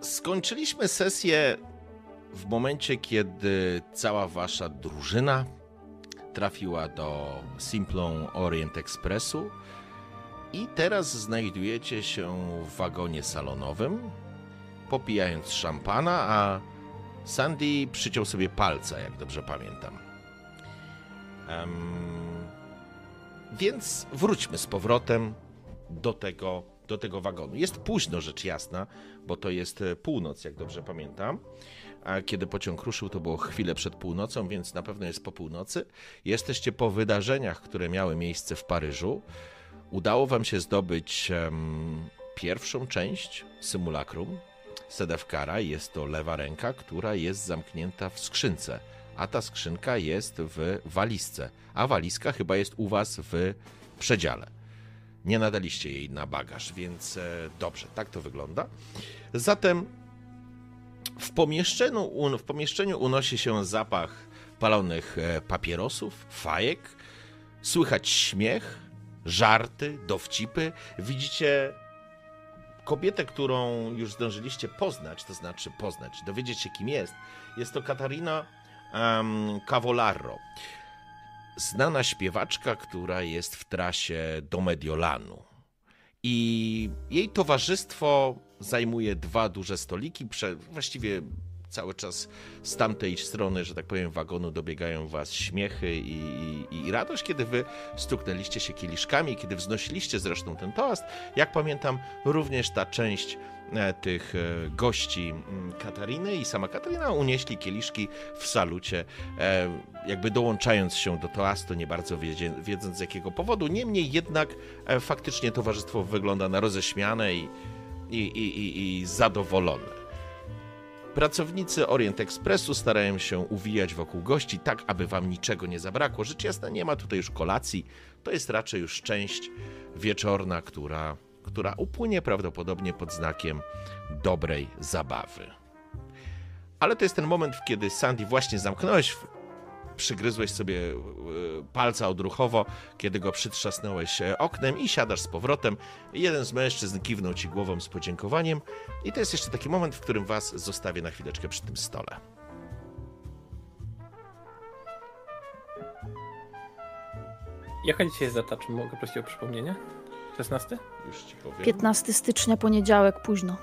Skończyliśmy sesję w momencie, kiedy cała wasza drużyna trafiła do Simplon Orient Expressu i teraz znajdujecie się w wagonie salonowym, popijając szampana, a Sandy przyciął sobie palca, jak dobrze pamiętam. Um, więc wróćmy z powrotem do tego, do tego wagonu. Jest późno, rzecz jasna, bo to jest e, północ, jak dobrze pamiętam. A kiedy pociąg ruszył, to było chwilę przed północą, więc na pewno jest po północy. Jesteście po wydarzeniach, które miały miejsce w Paryżu. Udało wam się zdobyć um, pierwszą część symulakrum Sedefkara. Jest to lewa ręka, która jest zamknięta w skrzynce, a ta skrzynka jest w walizce, a walizka chyba jest u was w przedziale. Nie nadaliście jej na bagaż, więc e, dobrze, tak to wygląda. Zatem w pomieszczeniu, w pomieszczeniu unosi się zapach palonych e, papierosów, fajek. Słychać śmiech, żarty, dowcipy. Widzicie kobietę, którą już zdążyliście poznać, to znaczy poznać, dowiedzieć się kim jest. Jest to Katarina um, Cavolarro. Znana śpiewaczka, która jest w trasie do Mediolanu. I jej towarzystwo zajmuje dwa duże stoliki, właściwie cały czas z tamtej strony, że tak powiem, wagonu dobiegają was śmiechy i, i, i, radość, kiedy wy stuknęliście się kieliszkami, kiedy wznosiliście zresztą ten toast. Jak pamiętam, również ta część e, tych e, gości Katariny i sama Katarina unieśli kieliszki w salucie, e, jakby dołączając się do toastu, nie bardzo wiedząc z jakiego powodu. Niemniej jednak faktycznie towarzystwo wygląda na roześmiane i, i, i, i zadowolone. Pracownicy Orient Expressu starają się uwijać wokół gości tak, aby wam niczego nie zabrakło. Rzecz jasna, nie ma tutaj już kolacji. To jest raczej już część wieczorna, która, która upłynie prawdopodobnie pod znakiem dobrej zabawy. Ale to jest ten moment, kiedy Sandy właśnie zamknąłeś przygryzłeś sobie e, palca odruchowo, kiedy go przytrzasnąłeś e, oknem i siadasz z powrotem. Jeden z mężczyzn kiwnął ci głową z podziękowaniem i to jest jeszcze taki moment, w którym was zostawię na chwileczkę przy tym stole. Jaka dzisiaj jest data? Czy mogę prosić o przypomnienie? 16? Już ci powiem. 15 stycznia, poniedziałek, późno.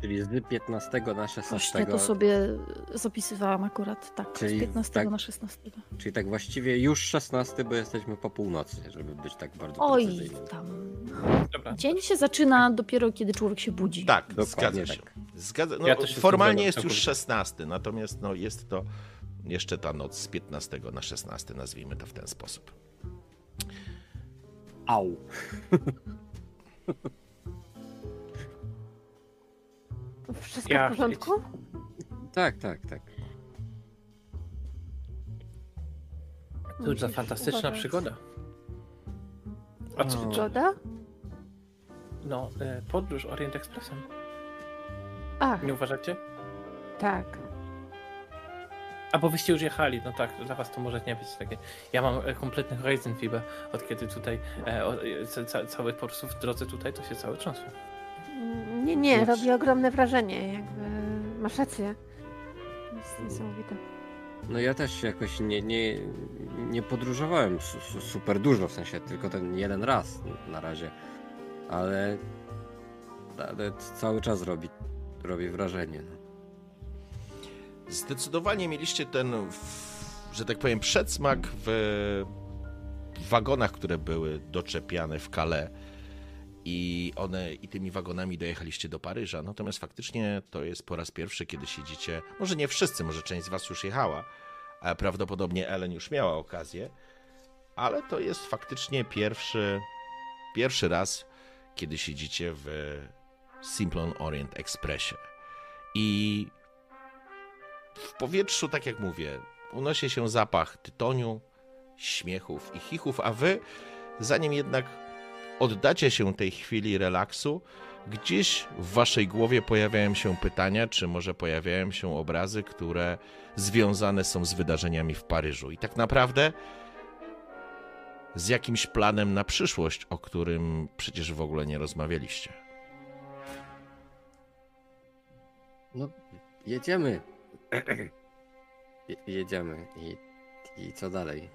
Czyli z 15 na 16. Właśnie to sobie zapisywałam akurat, tak, Czyli z 15 tak, na 16. Czyli tak właściwie już 16, bo jesteśmy po północy, żeby być tak bardzo Oj, tam. Dobra. Dzień się zaczyna dopiero, kiedy człowiek się budzi. Tak, Dokładnie zgadza się. Tak. Zgadza, no, ja formalnie jest już 16, natomiast no, jest to jeszcze ta noc z 15 na 16, nazwijmy to w ten sposób. Au. Wszystko ja, w porządku? Tak, tak, tak. Cóż za fantastyczna uważać. przygoda. A co przygoda? No, e, podróż Orient Expressem. Ach. Nie uważacie? Tak. A bo wyście już jechali, no tak, dla was to może nie być takie. Ja mam e, kompletny Horizon Fever, od kiedy tutaj e, cały po prostu w drodze tutaj to się cały trzęsło. Nie, nie, robi ogromne wrażenie, jakby masz rację. Jest niesamowite. No ja też jakoś nie, nie, nie podróżowałem super dużo, w sensie tylko ten jeden raz na razie, ale, ale cały czas robi, robi wrażenie. No. Zdecydowanie mieliście ten, że tak powiem, przedsmak w wagonach, które były doczepiane w Calais i one i tymi wagonami dojechaliście do Paryża. Natomiast faktycznie to jest po raz pierwszy, kiedy siedzicie. Może nie wszyscy, może część z Was już jechała, a prawdopodobnie Ellen już miała okazję, ale to jest faktycznie pierwszy, pierwszy raz, kiedy siedzicie w Simplon Orient Expressie. I w powietrzu, tak jak mówię, unosi się zapach tytoniu, śmiechów i chichów, a wy, zanim jednak oddacie się tej chwili relaksu, gdzieś w waszej głowie pojawiają się pytania, czy może pojawiają się obrazy, które związane są z wydarzeniami w Paryżu. I tak naprawdę z jakimś planem na przyszłość, o którym przecież w ogóle nie rozmawialiście. No, jedziemy. Je- jedziemy. I, I co dalej?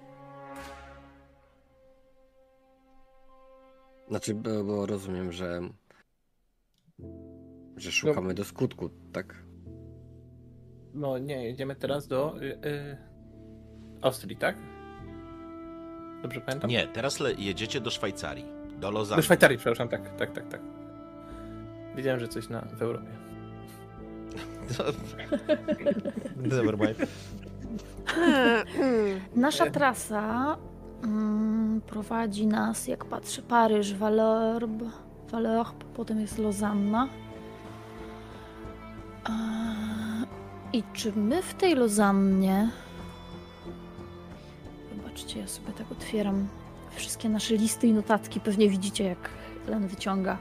Znaczy, bo, bo rozumiem, że. że szukamy do skutku, tak? No nie, jedziemy teraz do y, y, Austrii, tak? Dobrze pamiętam? Nie, teraz le- jedziecie do Szwajcarii, do Do Lozanny. Szwajcarii, przepraszam, tak, tak, tak, tak. Wiedziałem, że coś na, w Europie. Never mind. Nasza trasa mm, prowadzi nas, jak patrzę, Paryż, Valorbe, Valorbe, potem jest Lozanna. A, I czy my w tej Lozannie... Zobaczcie, ja sobie tak otwieram wszystkie nasze listy i notatki. Pewnie widzicie, jak Len wyciąga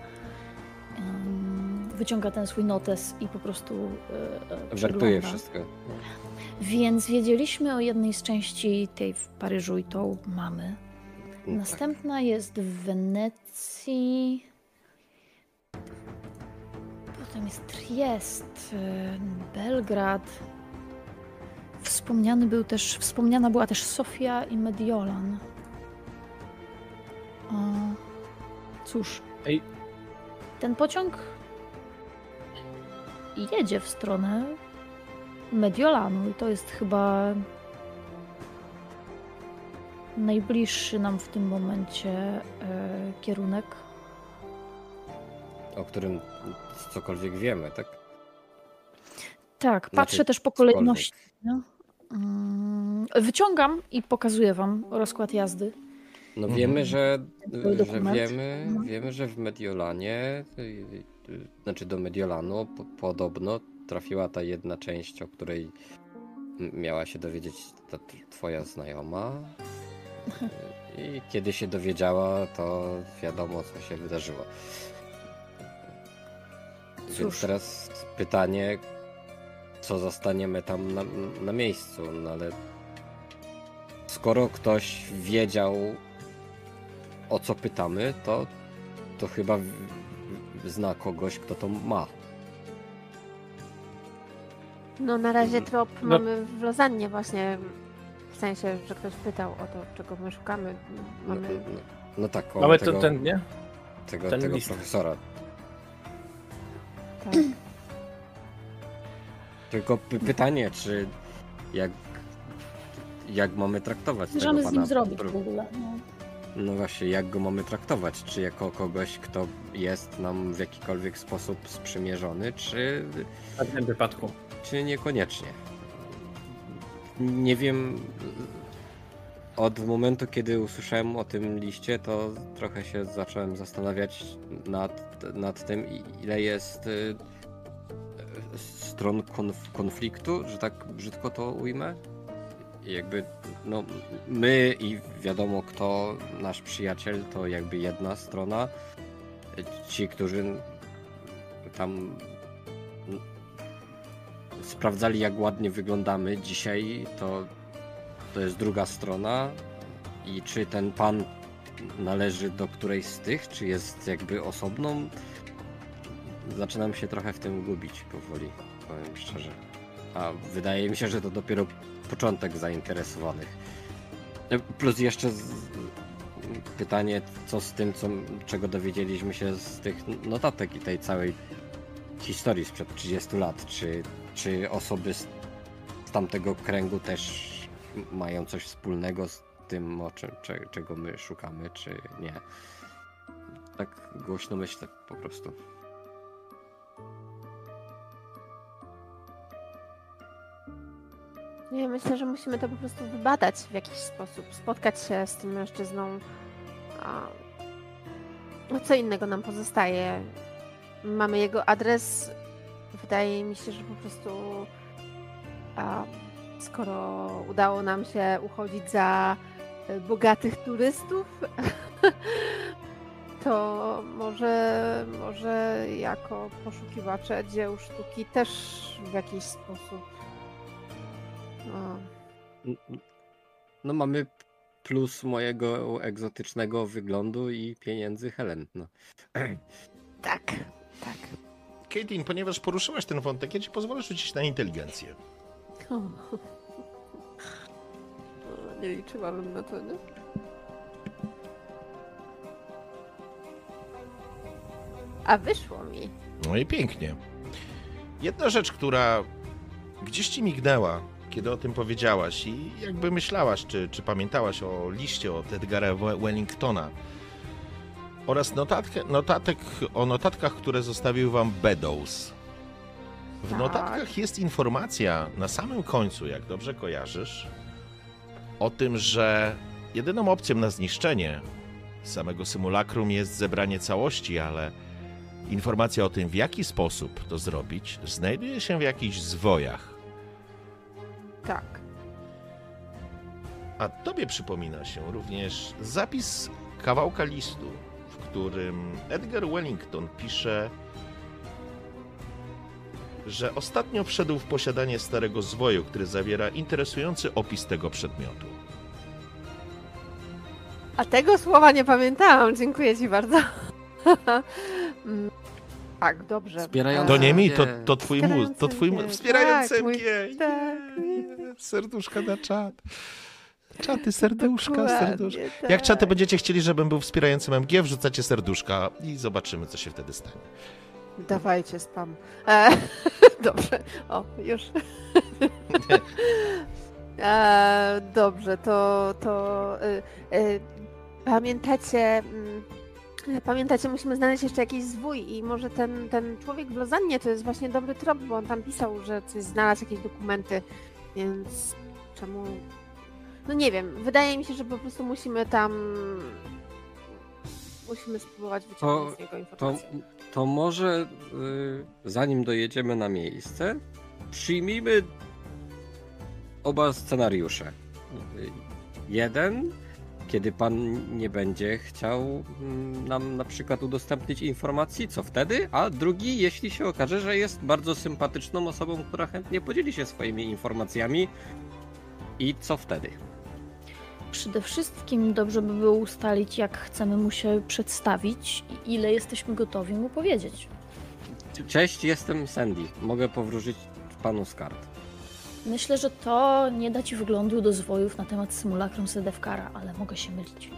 wyciąga ten swój notes i po prostu e, e, Żartuję przegląda. wszystko. Więc wiedzieliśmy o jednej z części tej w Paryżu i tą mamy. No Następna jest w Wenecji. Potem jest Triest, y, Belgrad. Wspomniany był też, wspomniana była też Sofia i Mediolan. O, cóż. Ej. Ten pociąg jedzie w stronę Mediolanu i to jest chyba najbliższy nam w tym momencie e, kierunek. O którym cokolwiek wiemy, tak? Tak, patrzę Znaczy, też po kolejności. Mm, Wyciągam i pokazuję wam rozkład jazdy. No Mhm. wiemy, że, że wiemy, No. wiemy, że w Mediolanie, y, y, znaczy do Mediolanu po, podobno trafiła ta jedna część, o której miała się dowiedzieć ta twoja znajoma. Y, I kiedy się dowiedziała, to wiadomo, co się wydarzyło. Więc Cóż. teraz pytanie, co zostaniemy tam na, na miejscu, no ale skoro ktoś wiedział, o co pytamy, to, to chyba w, w, zna kogoś, kto to ma. No na razie trop No. mamy w Lozannie właśnie, w sensie, że ktoś pytał o to, czego my szukamy. No, Mamy... no, no tak, o Mamy tego, to ten, nie? tego, ten tego list. profesora. Tak. Tylko py pytanie, czy jak, jak mamy traktować tego Możemy z pana nim zrobić w ogóle. No. No właśnie, jak go mamy traktować? Czy jako kogoś, kto jest nam w jakikolwiek sposób sprzymierzony, czy, W żadnym wypadku. czy niekoniecznie? Nie wiem. Od momentu, kiedy usłyszałem o tym liście, to trochę się zacząłem zastanawiać nad, nad tym, ile jest y, stron konf konfliktu, że tak brzydko to ujmę. Jakby, no, my i wiadomo kto, nasz przyjaciel, to jakby jedna strona. Ci, którzy tam sprawdzali, jak ładnie wyglądamy dzisiaj, to, to jest druga strona. I czy ten pan należy do którejś z tych, czy jest jakby osobną? Zaczynam się trochę w tym gubić powoli, powiem szczerze. A wydaje mi się, że to dopiero początek zainteresowanych. Plus jeszcze pytanie, co z tym, co, czego dowiedzieliśmy się z tych notatek i tej całej historii sprzed 30 lat. Czy, czy osoby z tamtego kręgu też mają coś wspólnego z tym, o czym, cze, czego my szukamy, czy nie? Tak głośno myślę po prostu. Nie, myślę, że musimy to po prostu wybadać w jakiś sposób, spotkać się z tym mężczyzną. A... No co innego nam pozostaje? mamy jego adres. Wydaje mi się, że po prostu a, skoro udało nam się uchodzić za e, bogatych turystów, to może, może jako poszukiwacze dzieł sztuki też w jakiś sposób. No, No mamy plus mojego egzotycznego wyglądu i pieniędzy Helen. No. tak, tak. Caitlin, ponieważ poruszyłaś ten wątek, ja ci pozwolę rzucić na inteligencję. O. O, Nie liczyłabym na to, nie? A wyszło mi. No i pięknie. Jedna rzecz, która gdzieś ci mignęła, kiedy o tym powiedziałaś i jakby myślałaś, czy, czy pamiętałaś o liście od Edgara We- Wellingtona oraz notatkę, notatek, o notatkach, które zostawił wam Beddoes. W Tak. notatkach jest informacja na samym końcu, jak dobrze kojarzysz, o tym, że jedyną opcją na zniszczenie samego symulakrum jest zebranie całości, ale Informacja o tym, w jaki sposób to zrobić, znajduje się w jakichś zwojach. Tak. A tobie przypomina się również zapis kawałka listu, w którym Edgar Wellington pisze, że ostatnio wszedł w posiadanie starego zwoju, który zawiera interesujący opis tego przedmiotu. A tego słowa nie pamiętałam. Dziękuję ci bardzo. Tak, dobrze. Wspierający To E, nie mi, to, to twój mózg, to twój mózg. Wspierający Wspierający mnie, tak. Serduszka na czat. Czaty, serduszka, Dokładnie, serduszka. tak. Jak czaty będziecie chcieli, żebym był wspierającym MG, wrzucacie serduszka i zobaczymy, co się wtedy stanie. Dawajcie spam. E, dobrze. O, już. e, dobrze, to, to y, pamiętacie, mm, pamiętacie, musimy znaleźć jeszcze jakiś zwój i może ten, ten człowiek w Lozannie to jest właśnie dobry trop, bo on tam pisał, że coś znalazł, jakieś dokumenty, więc czemu... No nie wiem, wydaje mi się, że po prostu musimy tam... Musimy spróbować wyciągnąć z niego To, informacje. to może y, zanim dojedziemy na miejsce, przyjmijmy oba scenariusze. Y, Jeden, kiedy pan nie będzie chciał mm, nam na przykład udostępnić informacji, co wtedy? A drugi, jeśli się okaże, że jest bardzo sympatyczną osobą, która chętnie podzieli się swoimi informacjami. I co wtedy? Przede wszystkim dobrze by było ustalić, jak chcemy mu się przedstawić i ile jesteśmy gotowi mu powiedzieć. Cześć, jestem Sandy. Mogę powróżyć panu z kart. Myślę, że to nie da ci wyglądu do zwojów na temat symulakrum Sedefkara, ale mogę się mylić.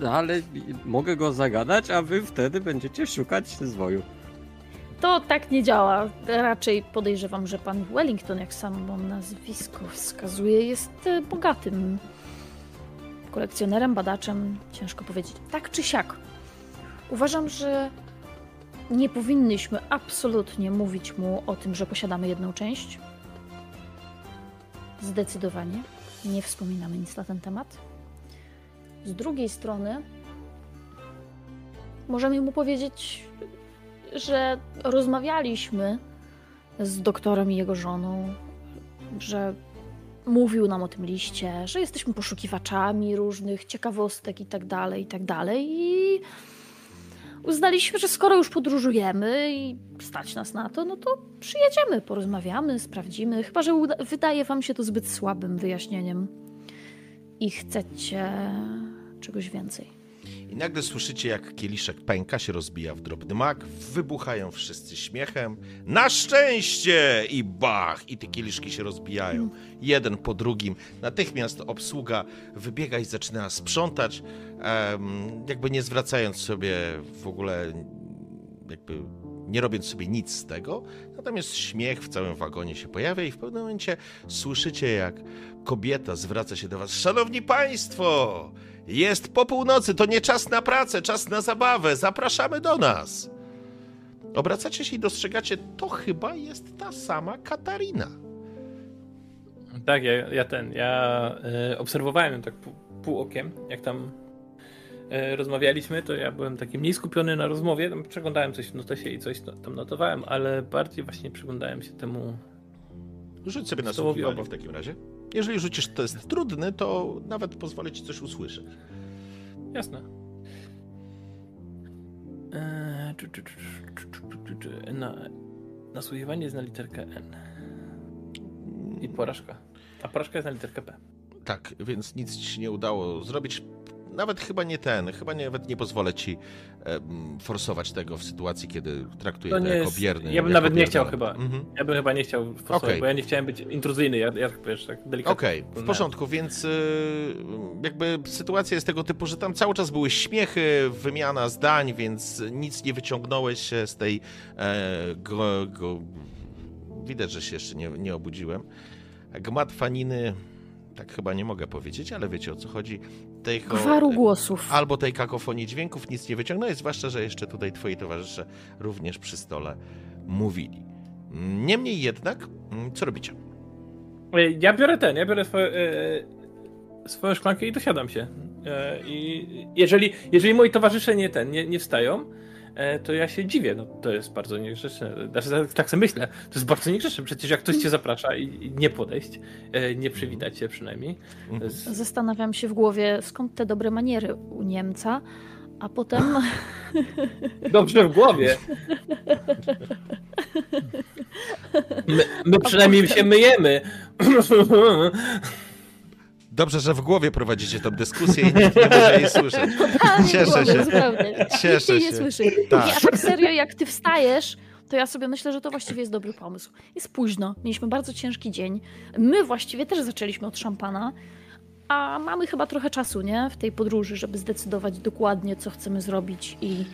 No, ale mogę go zagadać, a wy wtedy będziecie szukać zwoju. To tak nie działa. Raczej podejrzewam, że pan Wellington, jak samo nazwisko wskazuje, jest e, bogatym kolekcjonerem, badaczem. Ciężko powiedzieć. Tak czy siak. Uważam, że nie powinnyśmy absolutnie mówić mu o tym, że posiadamy jedną część. Zdecydowanie. Nie wspominamy nic na ten temat. Z drugiej strony, możemy mu powiedzieć, że rozmawialiśmy z doktorem i jego żoną, że mówił nam o tym liście, że jesteśmy poszukiwaczami różnych ciekawostek i tak dalej, i tak dalej. I uznaliśmy, że skoro już podróżujemy i stać nas na to, no to przyjedziemy, porozmawiamy, sprawdzimy. Chyba, że wydaje wam się to zbyt słabym wyjaśnieniem i chcecie czegoś więcej. I nagle słyszycie, jak kieliszek pęka, się rozbija w drobny mak, wybuchają wszyscy śmiechem. Na szczęście! I bach! I te kieliszki się rozbijają. Jeden po drugim. Natychmiast obsługa wybiega i zaczyna sprzątać, jakby nie zwracając sobie w ogóle, jakby nie robiąc sobie nic z tego. Natomiast śmiech w całym wagonie się pojawia i w pewnym momencie słyszycie, jak kobieta zwraca się do was. Szanowni Państwo! Jest po północy, to nie czas na pracę, czas na zabawę. Zapraszamy do nas. Obracacie się i dostrzegacie, to chyba jest ta sama Katarina. Tak, ja, ja ten, ja y, obserwowałem ją tak pół, pół okiem, jak tam e, rozmawialiśmy, to ja byłem taki mniej skupiony na rozmowie, tam przeglądałem coś w notesie i coś no- tam notowałem, ale bardziej właśnie przyglądałem się temu Rzuć sobie na słuchiwanie w takim razie. Jeżeli rzucisz test trudny, to nawet pozwolę ci coś usłyszeć. Jasne. Eee, Na, nasłuchiwanie jest na literkę N. I porażka. A porażka jest na literkę P. Tak, więc nic ci się nie udało zrobić. Nawet chyba nie ten, chyba nie, nawet nie pozwolę ci em, forsować tego w sytuacji, kiedy traktuję To to, nie jako jest- bierny. ja bym nawet nie bierny. chciał chyba. Mhm. Ja bym chyba nie chciał forsować, Okej. bo ja nie chciałem być intruzyjny, ja, ja tak wiesz, tak delikatnie. Okej, w wspomniałem. porządku, więc y, jakby sytuacja jest tego typu, że tam cały czas były śmiechy, wymiana zdań, więc nic nie wyciągnąłeś z tej e, go, go, widać, że się jeszcze nie, nie obudziłem. Gmatwaniny, tak chyba nie mogę powiedzieć, ale wiecie o co chodzi. Tej Gwaru głosów. Albo tej kakofonii dźwięków nic nie wyciągnąłeś, zwłaszcza, że jeszcze tutaj twoi towarzysze również przy stole mówili. Niemniej jednak, mm, co robicie? E, Ja biorę ten, ja biorę swoje, e, swoją szklankę i dosiadam się. E, I jeżeli, jeżeli moi towarzysze nie ten, nie, nie wstają, to ja się dziwię. No, to jest bardzo niegrzeczne. Znaczy, tak- tak sobie myślę, to jest bardzo niegrzeczne. Przecież jak ktoś cię zaprasza i, nie podejść, e, nie przywitać się przynajmniej. Jest, Zastanawiam się w głowie, skąd te dobre maniery u Niemca, a potem dobrze w głowie. My, my przynajmniej się myjemy. Dobrze, że w głowie prowadzicie tę dyskusję i nikt nie może jej słyszeć. Cieszę Głowy, się. Zupełnie. Cieszę Nikt jej nie się. słyszy. Tak. Nie, a tak serio, jak ty wstajesz, to ja sobie myślę, że to właściwie jest dobry pomysł. Jest późno, mieliśmy bardzo ciężki dzień. My właściwie też zaczęliśmy od szampana, a mamy chyba trochę czasu, nie? W tej podróży, żeby zdecydować dokładnie, co chcemy zrobić i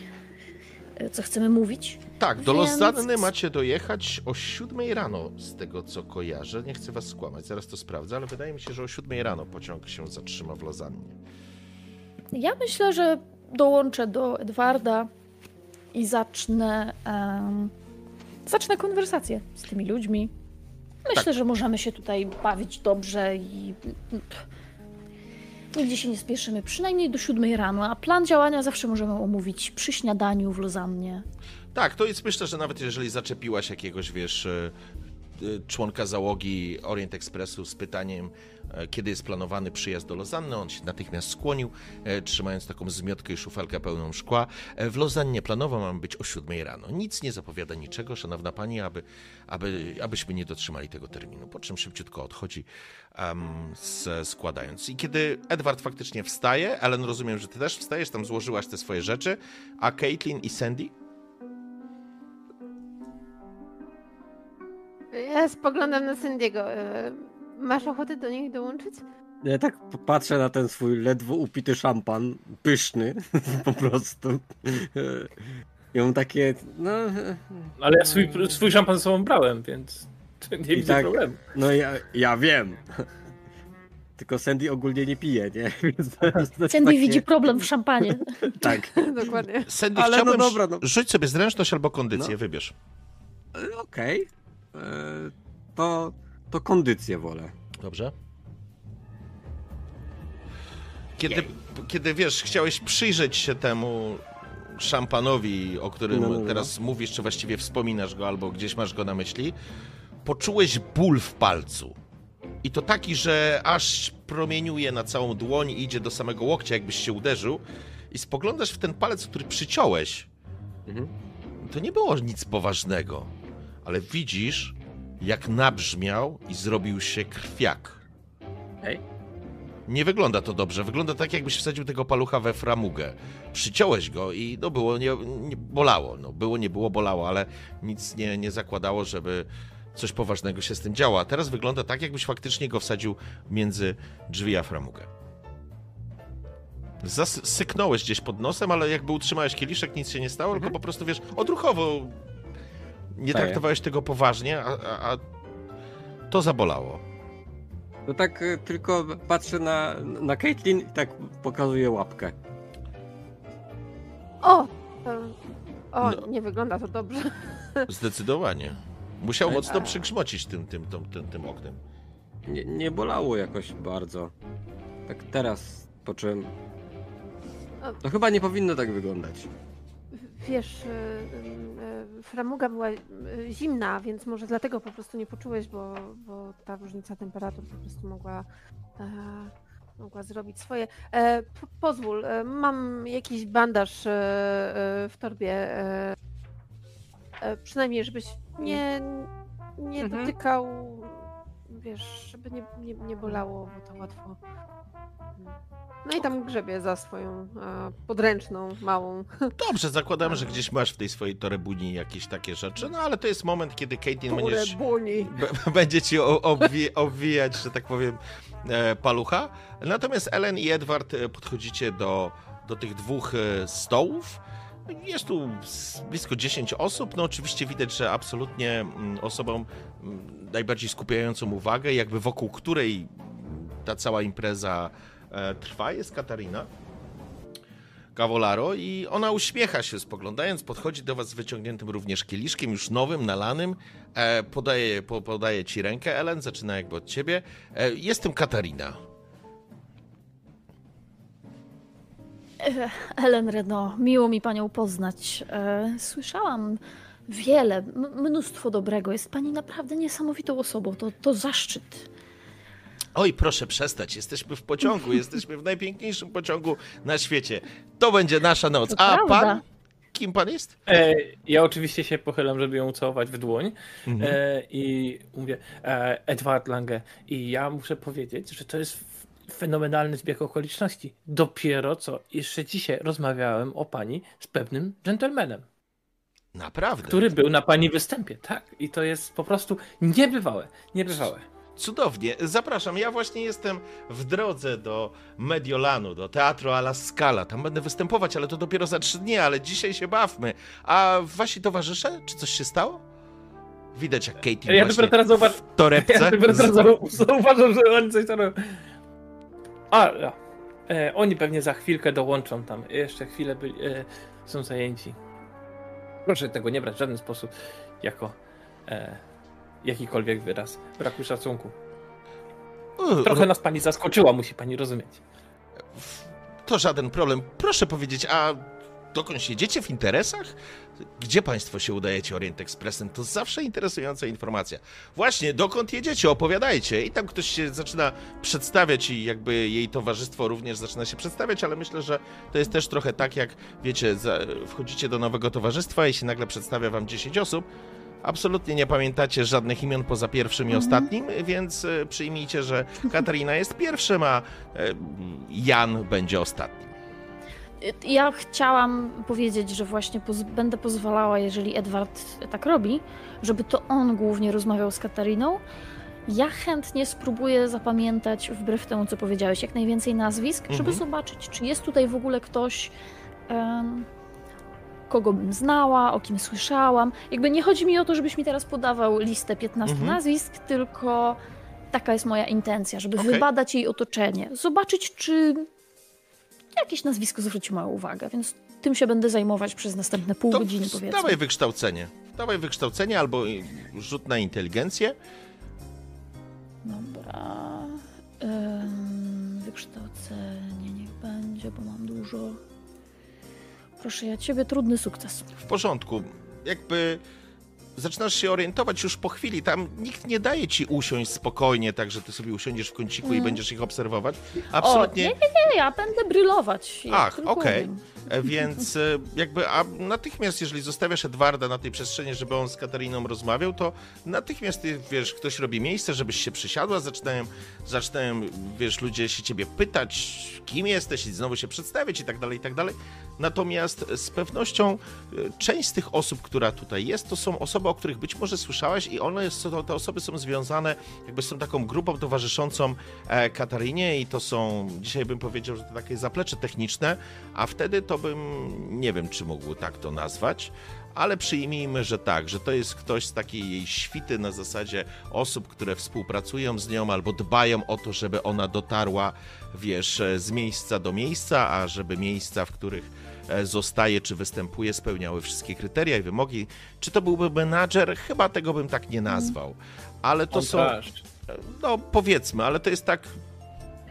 co chcemy mówić. Tak, do Więc- Lozanny macie dojechać o 7 rano, z tego co kojarzę. Nie chcę was skłamać, zaraz to sprawdzę, ale wydaje mi się, że o 7 rano pociąg się zatrzyma w Lozannie. Ja myślę, że dołączę do Edwarda i zacznę, em, zacznę konwersację z tymi ludźmi. Myślę, Tak. że możemy się tutaj bawić dobrze i nigdzie się nie spieszymy, przynajmniej do siódmej rano, a plan działania zawsze możemy omówić przy śniadaniu w Lozannie. Tak, to jest myślę, że nawet jeżeli zaczepiłaś jakiegoś, wiesz, e, członka załogi Orient Expressu z pytaniem, e, kiedy jest planowany przyjazd do Lozanny, on się natychmiast skłonił, e, trzymając taką zmiotkę i szufelkę pełną szkła. E, W Lozannie planowo mamy być o 7 rano. Nic nie zapowiada niczego, szanowna pani, aby, aby, abyśmy nie dotrzymali tego terminu, po czym szybciutko odchodzi, em, s- składając. I kiedy Edward faktycznie wstaje, Ellen, rozumiem, że ty też wstajesz, tam złożyłaś te swoje rzeczy, a Caitlin i Sandy? Ja spoglądam na Sandiego. E, Masz ochotę do nich dołączyć? Ja tak patrzę na ten swój ledwo upity szampan, pyszny po prostu. I mam takie, no, Ale ja swój, swój szampan ze sobą brałem, więc nie widzę tak. problemu. no ja, ja wiem. Tylko Sandy ogólnie nie pije, nie? Sandy takie- widzi problem w szampanie. Tak. Dokładnie. Sandy, Ale no chciałbym dobra, no. rzuć sobie zręczność albo kondycję, No. wybierz. E, Okej. E, To, to kondycję wolę. Dobrze. Kiedy, kiedy wiesz, chciałeś przyjrzeć się temu szampanowi, o którym No, no, no. teraz mówisz, czy właściwie wspominasz go, albo gdzieś masz go na myśli, poczułeś ból w palcu. I to taki, że aż promieniuje na całą dłoń i idzie do samego łokcia, jakbyś się uderzył. I spoglądasz w ten palec, który przyciąłeś. Mhm. To nie było nic poważnego, ale widzisz, jak nabrzmiał i zrobił się krwiak. Ej. Nie wygląda to dobrze. Wygląda tak, jakbyś wsadził tego palucha we framugę. Przyciąłeś go i no było, nie, nie bolało. No, było, nie było, bolało, ale nic nie, nie zakładało, żeby coś poważnego się z tym działo. A teraz wygląda tak, jakbyś faktycznie go wsadził między drzwi a framugę. Zasyknąłeś gdzieś pod nosem, ale jakby utrzymałeś kieliszek, nic się nie stało, tylko po prostu, wiesz, odruchowo nie traktowałeś tego poważnie, a, a, a to zabolało. No tak e, tylko patrzę na, na Caitlyn i tak pokazuję łapkę. O! O, No. nie wygląda to dobrze. Zdecydowanie. Musiał mocno przygrzmocić tym, tym, tym, tym, tym oknem. Nie, nie bolało jakoś bardzo. Tak teraz poczułem To chyba nie powinno tak wyglądać. Wiesz, y, y, y, framuga była zimna, więc może dlatego po prostu nie poczułeś, bo, bo ta różnica temperatur po prostu mogła, e, mogła zrobić swoje. E, po, pozwól, e, mam jakiś bandaż w torbie. Przynajmniej, żebyś nie, nie Mhm. dotykał, wiesz, żeby nie, nie, nie bolało, bo to łatwo. No i tam grzebie za swoją e, podręczną, małą. Dobrze, zakładamy, że gdzieś masz w tej swojej torebuni jakieś takie rzeczy, no ale to jest moment, kiedy Caitlin będziesz, b- będzie ci obwi- obwijać, że tak powiem, e, palucha. Natomiast Ellen i Edward e, podchodzicie do, do tych dwóch e, stołów. Jest tu blisko 10 osób. No oczywiście widać, że absolutnie mm, osobą mm, najbardziej skupiającą uwagę, jakby wokół której ta cała impreza e, trwa, jest Katarina. Cavallaro i ona uśmiecha się spoglądając, podchodzi do was z wyciągniętym również kieliszkiem, już nowym, nalanym, e, podaje, po, podaje ci rękę, Ellen, zaczyna jakby od ciebie. E, jestem Katarina. Ellen Reno, miło mi panią poznać. E, Słyszałam wiele, m- mnóstwo dobrego. Jest pani naprawdę niesamowitą osobą. To, to zaszczyt. Oj, proszę przestać, jesteśmy w pociągu, jesteśmy w najpiękniejszym pociągu na świecie. To będzie nasza noc. To A prawda. pan? Kim pan jest? E, ja oczywiście się pochylam, żeby ją całować w dłoń Mhm. e, i mówię e, Edward Lange i ja muszę powiedzieć, że to jest fenomenalny zbieg okoliczności. Dopiero co jeszcze dzisiaj rozmawiałem o pani z pewnym dżentelmenem, Naprawdę. który był na pani występie, tak? I to jest po prostu niebywałe, niebywałe. Cudownie. Zapraszam. Ja właśnie jestem w drodze do Mediolanu, do Teatru alla Scala. Tam będę występować, ale to dopiero za trzy dni, ale dzisiaj się bawmy. A wasi towarzysze? Czy coś się stało? Widać jak Katie Ja właśnie teraz zauważ, w torebce. Ja dopiero teraz zau- zauważam, że oni coś tam robią. A, e, oni pewnie za chwilkę dołączą tam. Jeszcze chwilę byli, e, są zajęci. Proszę tego nie brać w żaden sposób jako e, jakikolwiek wyraz braku szacunku. U, Trochę nas pani zaskoczyła, musi pani rozumieć. To żaden problem. Proszę powiedzieć, a dokąd jedziecie w interesach? Gdzie państwo się udajecie Orient Expressem? To zawsze interesująca informacja. Właśnie, dokąd jedziecie? Opowiadajcie. I tam ktoś się zaczyna przedstawiać i jakby jej towarzystwo również zaczyna się przedstawiać, ale myślę, że to jest też trochę tak, jak wiecie, wchodzicie do nowego towarzystwa i się nagle przedstawia wam 10 osób. Absolutnie nie pamiętacie żadnych imion poza pierwszym i ostatnim, więc e, przyjmijcie, że Katarina jest pierwszym, a e, Jan będzie ostatnim. Ja chciałam powiedzieć, że właśnie poz- będę pozwalała, jeżeli Edward tak robi, żeby to on głównie rozmawiał z Katariną. Ja chętnie spróbuję zapamiętać, wbrew temu, co powiedziałeś, jak najwięcej nazwisk, żeby Mhm. zobaczyć, czy jest tutaj w ogóle ktoś, em, kogo bym znała, o kim słyszałam. Jakby nie chodzi mi o to, żebyś mi teraz podawał listę 15 Mhm. nazwisk, tylko taka jest moja intencja, żeby Okej. wybadać jej otoczenie, zobaczyć, czy jakieś nazwisko zwróci moją uwagę, więc tym się będę zajmować przez następne pół To godziny, powiedzmy. Dawaj wykształcenie. Dawaj wykształcenie albo rzut na inteligencję. Dobra. Ym, wykształcenie niech będzie, bo mam dużo. Proszę ja ciebie, trudny sukces. W porządku. Jakby zaczynasz się orientować już po chwili. Tam nikt nie daje ci usiąść spokojnie, tak że ty sobie usiądziesz w kąciku i Mm. będziesz ich obserwować. O, Absolutnie. nie, nie, nie, ja będę brylować. Ach, okej. wiem. E, Więc e, jakby, a natychmiast, jeżeli zostawiasz Edwarda na tej przestrzeni, żeby on z Katariną rozmawiał, to natychmiast, ty, wiesz, ktoś robi miejsce, żebyś się przysiadła, zaczynają, zaczynają, wiesz, ludzie się ciebie pytać, kim jesteś i znowu się przedstawiać i tak dalej, i tak dalej. Natomiast z pewnością e, część z tych osób, która tutaj jest, to są osoby, o których być może słyszałaś i one, są- te osoby są związane jakby z tą taką grupą towarzyszącą e, Katarinie i to są, dzisiaj bym powiedział, że to takie zaplecze techniczne, a wtedy to bym, nie wiem, czy mógł tak to nazwać, ale przyjmijmy, że tak, że to jest ktoś z takiej jej świty na zasadzie osób, które współpracują z nią albo dbają o to, żeby ona dotarła, wiesz, z miejsca do miejsca, a żeby miejsca, w których zostaje czy występuje, spełniały wszystkie kryteria i wymogi. Czy to byłby menadżer? Chyba tego bym tak nie nazwał. Ale to są, no powiedzmy, ale to jest tak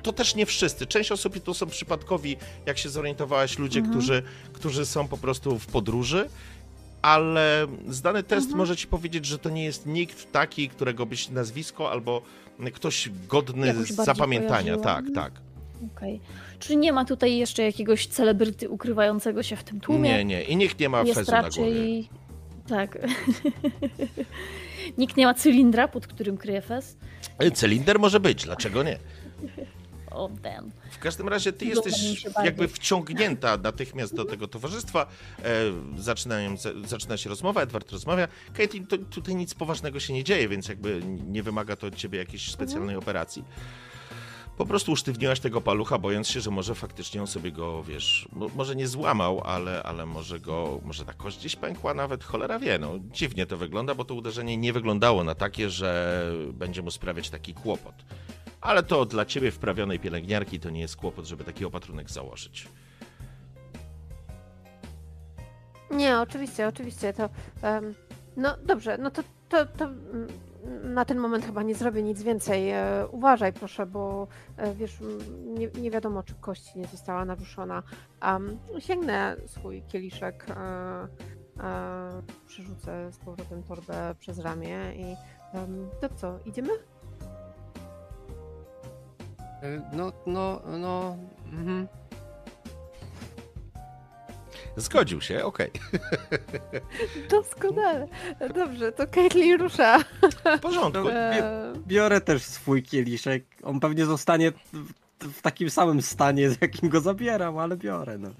to też nie wszyscy. Część osób to są przypadkowi, jak się zorientowałaś, ludzie, Mhm. którzy, którzy są po prostu w podróży. Ale zdany test Mhm. może ci powiedzieć, że to nie jest nikt taki, którego byś nazwisko albo ktoś godny Jakoś zapamiętania. Tak, tak. Okej. Czyli nie ma tutaj jeszcze jakiegoś celebryty ukrywającego się w tym tłumie? Nie, nie. I nikt nie ma Jest fezu na głowie. raczej... Tak. Nikt nie ma cylindra, pod którym kryje fez? E, Cylinder może być, dlaczego nie? O, damn. W każdym razie ty Podoba jesteś jakby wciągnięta natychmiast do tego towarzystwa. E, zaczynają, za- zaczyna się rozmowa, Edward rozmawia. Caitlin, to, tutaj nic poważnego się nie dzieje, więc jakby nie wymaga to od ciebie jakiejś specjalnej operacji. Po prostu usztywniłaś tego palucha, bojąc się, że może faktycznie on sobie go, wiesz, mo- może nie złamał, ale, ale może go, może ta kość gdzieś pękła nawet, cholera wie, no dziwnie to wygląda, bo to uderzenie nie wyglądało na takie, że będzie mu sprawiać taki kłopot. Ale to dla ciebie wprawionej pielęgniarki to nie jest kłopot, żeby taki opatrunek założyć. Nie, oczywiście, oczywiście, to... em, no dobrze, no to, to, to mm, na ten moment chyba nie zrobię nic więcej. E, uważaj proszę, bo e, wiesz, nie, nie wiadomo, czy kość nie została naruszona. Um, sięgnę swój kieliszek, e, e, przerzucę z powrotem torbę przez ramię i em, to co, idziemy? No, no, no. Mhm. Zgodził się, okej. Doskonale. Dobrze, to Caitlin rusza. W porządku. E, Biorę też swój kieliszek. On pewnie zostanie w, w takim samym stanie, z jakim go zabieram, ale biorę. No.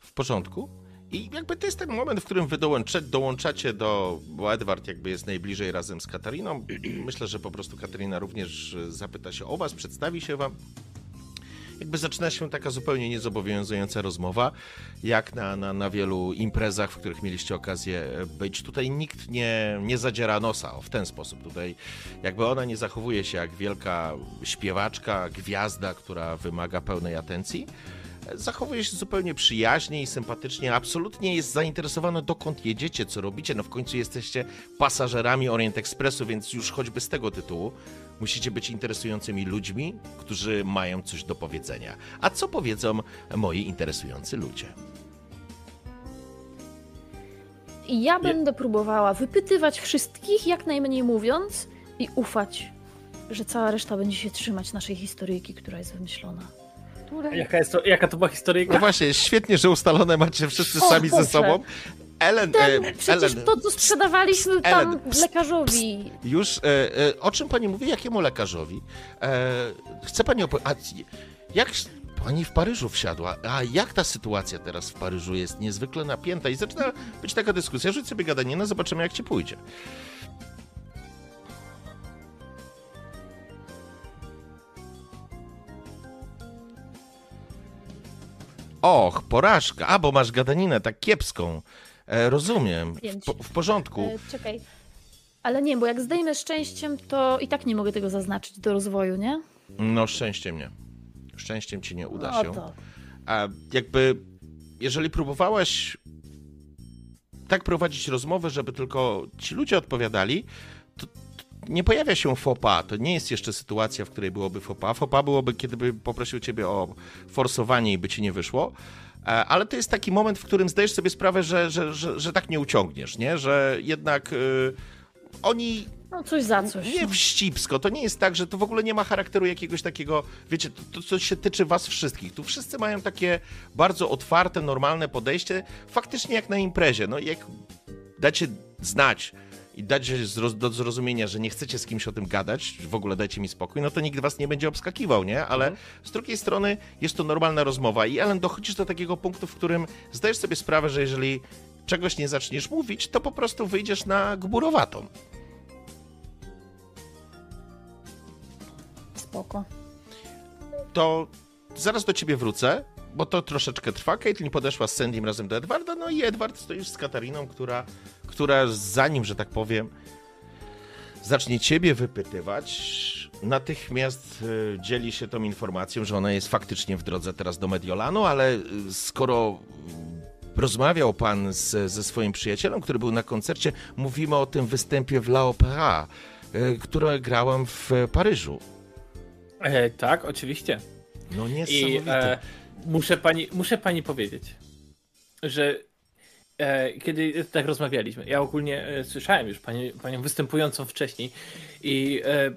W porządku. I jakby to jest ten moment, w którym wy dołącze, dołączacie do, bo Edward jakby jest najbliżej razem z Katariną. Myślę, że po prostu Katarina również zapyta się o was, przedstawi się wam. Jakby zaczyna się taka zupełnie niezobowiązująca rozmowa, jak na, na, na wielu imprezach, w których mieliście okazję być. Tutaj nikt nie, nie zadziera nosa o, w ten sposób. Tutaj jakby ona nie zachowuje się jak wielka śpiewaczka, gwiazda, która wymaga pełnej atencji zachowuje się zupełnie przyjaźnie i sympatycznie, absolutnie jest zainteresowana dokąd jedziecie, co robicie, no w końcu jesteście pasażerami Orient Expressu, więc już choćby z tego tytułu musicie być interesującymi ludźmi, którzy mają coś do powiedzenia. A co powiedzą moi interesujący ludzie? I ja będę próbowała wypytywać wszystkich, jak najmniej mówiąc, i ufać, że cała reszta będzie się trzymać naszej historyjki, która jest wymyślona. Jaka, jest to, jaka to była historyjka? No właśnie, świetnie, że ustalone macie wszyscy O sami ze sobą. Ellen, Ten, e, przecież Ellen, to, co sprzedawaliśmy tam Ellen, pst, lekarzowi. Już, e, e, o czym pani mówi? Jakiemu lekarzowi? E, chce pani opowiedzieć, jak pani w Paryżu wsiadła, a jak ta sytuacja teraz w Paryżu jest niezwykle napięta i zaczyna być taka dyskusja, rzuć sobie gadaninę, zobaczymy jak ci pójdzie. Och, porażka. A, bo masz gadaninę tak kiepską. E, rozumiem. W, w porządku. E, czekaj. Ale nie, bo jak zdejmę szczęściem, to i tak nie mogę tego zaznaczyć do rozwoju, nie? No, szczęściem nie. Szczęściem ci nie uda no się. to. A jakby, jeżeli próbowałaś tak prowadzić rozmowę, żeby tylko ci ludzie odpowiadali, to to nie pojawia się fopa. To nie jest jeszcze sytuacja, w której byłoby fopa. Fopa byłoby, kiedy by poprosił ciebie o forsowanie i by ci nie wyszło. E, Ale to jest taki moment, w którym zdajesz sobie sprawę, że, że, że, że tak nie uciągniesz, nie? Że jednak y, oni No coś za coś. nie no. wścibsko, to nie jest tak, że to w ogóle nie ma charakteru jakiegoś takiego, wiecie, to, to co się tyczy was wszystkich. Tu wszyscy mają takie bardzo otwarte, normalne podejście, faktycznie jak na imprezie. No jak dacie znać i zroz- do zrozumienia, że nie chcecie z kimś o tym gadać, w ogóle dajcie mi spokój, no to nikt was nie będzie obskakiwał, nie? Ale z drugiej strony jest to normalna rozmowa i Ellen, dochodzisz do takiego punktu, w którym zdajesz sobie sprawę, że jeżeli czegoś nie zaczniesz mówić, to po prostu wyjdziesz na gburowatą. Spoko. to zaraz do ciebie wrócę, bo to troszeczkę trwa. Caitlin podeszła z Sandym razem do Edwarda, no i Edward stoisz z Katariną, która, która zanim, że tak powiem, zacznie ciebie wypytywać, natychmiast y, dzieli się tą informacją, że ona jest faktycznie w drodze teraz do Mediolanu, ale y, skoro rozmawiał pan z, ze swoim przyjacielem, który był na koncercie, mówimy o tym występie w La Opera, y, które grałem w Paryżu. E, tak, oczywiście. No I niesamowite. e, muszę, pani, muszę pani powiedzieć, że e, kiedy tak rozmawialiśmy, ja ogólnie e, słyszałem już pani, panią występującą wcześniej i e,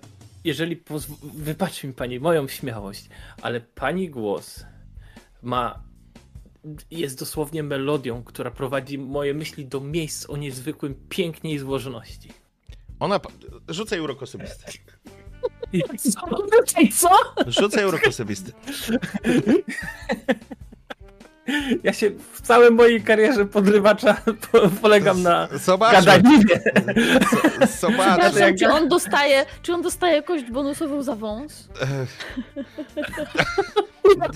jeżeli pozw- wybaczy mi pani moją śmiałość, ale pani głos ma jest dosłownie melodią, która prowadzi moje myśli do miejsc o niezwykłym pięknie i złożoności. Ona... Rzucaj urok osobisty. Co? Co? Rzucaj urok osobisty. Ja się w całej mojej karierze podrywacza po, polegam na Zobaczmy. gadaninie. Z- Zobaczmy. Przepraszam, czy on dostaje, czy on dostaje kość bonusową za wąs?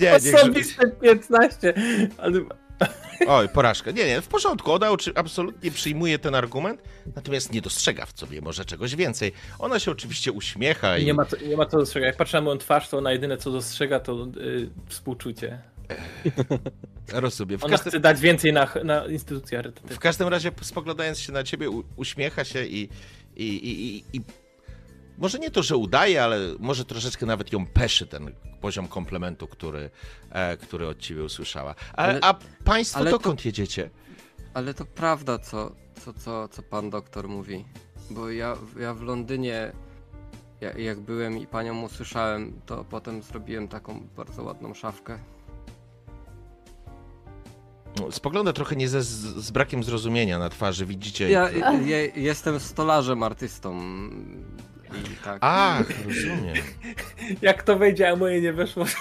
Nie, nie, grze- Osobiste 15. Oj, porażka. Nie, nie, w porządku. Ona absolutnie przyjmuje ten argument, natomiast nie dostrzega w sobie może czegoś więcej. Ona się oczywiście uśmiecha i... nie ma, co, nie ma co dostrzegać. Jak patrzę na moją twarz, to ona jedyne co dostrzega to y, współczucie. Rozumiem. W Ona każdym, chce dać więcej na, na instytucję w każdym razie spoglądając się na ciebie, u, uśmiecha się i, i, i, i może nie to, że udaje, ale może troszeczkę nawet ją peszy ten poziom komplementu, który, e, który od ciebie usłyszała. A, Ale- a państwo ale to- dokąd jedziecie? Ale to prawda, co, co, co, co pan doktor mówi. Bo ja, ja w Londynie, ja, jak byłem i panią usłyszałem, to potem zrobiłem taką bardzo ładną szafkę. No, Spogląda trochę nie ze, z, brakiem zrozumienia na twarzy, widzicie. Ja, ja jestem stolarzem, artystą. I tak. Ach, rozumiem. Jak to wejdzie, a moje nie weszło.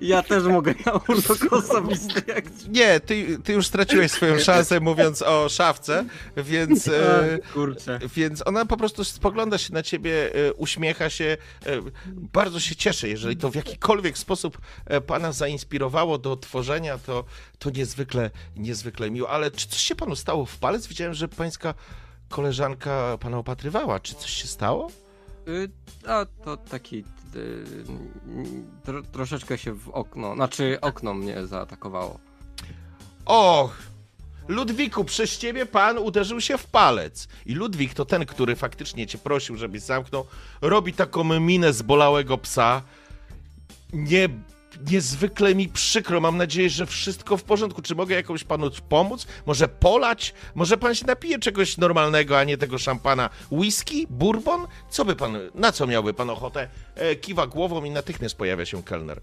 Ja też mogę na urok osobisty, jak Nie, ty, ty już straciłeś swoją szansę mówiąc o szafce, więc, e, kurczę. więc ona po prostu spogląda się na ciebie, e, uśmiecha się, e, bardzo się cieszy, jeżeli to w jakikolwiek sposób pana zainspirowało do tworzenia, to, to niezwykle, niezwykle miło. Ale czy coś się panu stało w palec? Widziałem, że pańska koleżanka pana opatrywała. Czy coś się stało? Y, A to taki. y, tro, troszeczkę się w okno. Znaczy, okno mnie zaatakowało. Och! Ludwiku, przez ciebie pan uderzył się w palec. I Ludwik to ten, który faktycznie cię prosił, żebyś zamknął, robi taką minę zbolałego psa. Nie, niezwykle mi przykro. Mam nadzieję, że wszystko w porządku. Czy mogę jakoś panu pomóc? Może polać? Może pan się napije czegoś normalnego, a nie tego szampana? Whisky? Bourbon? Co by pan, na co miałby pan ochotę? E, kiwa głową i natychmiast pojawia się kelner.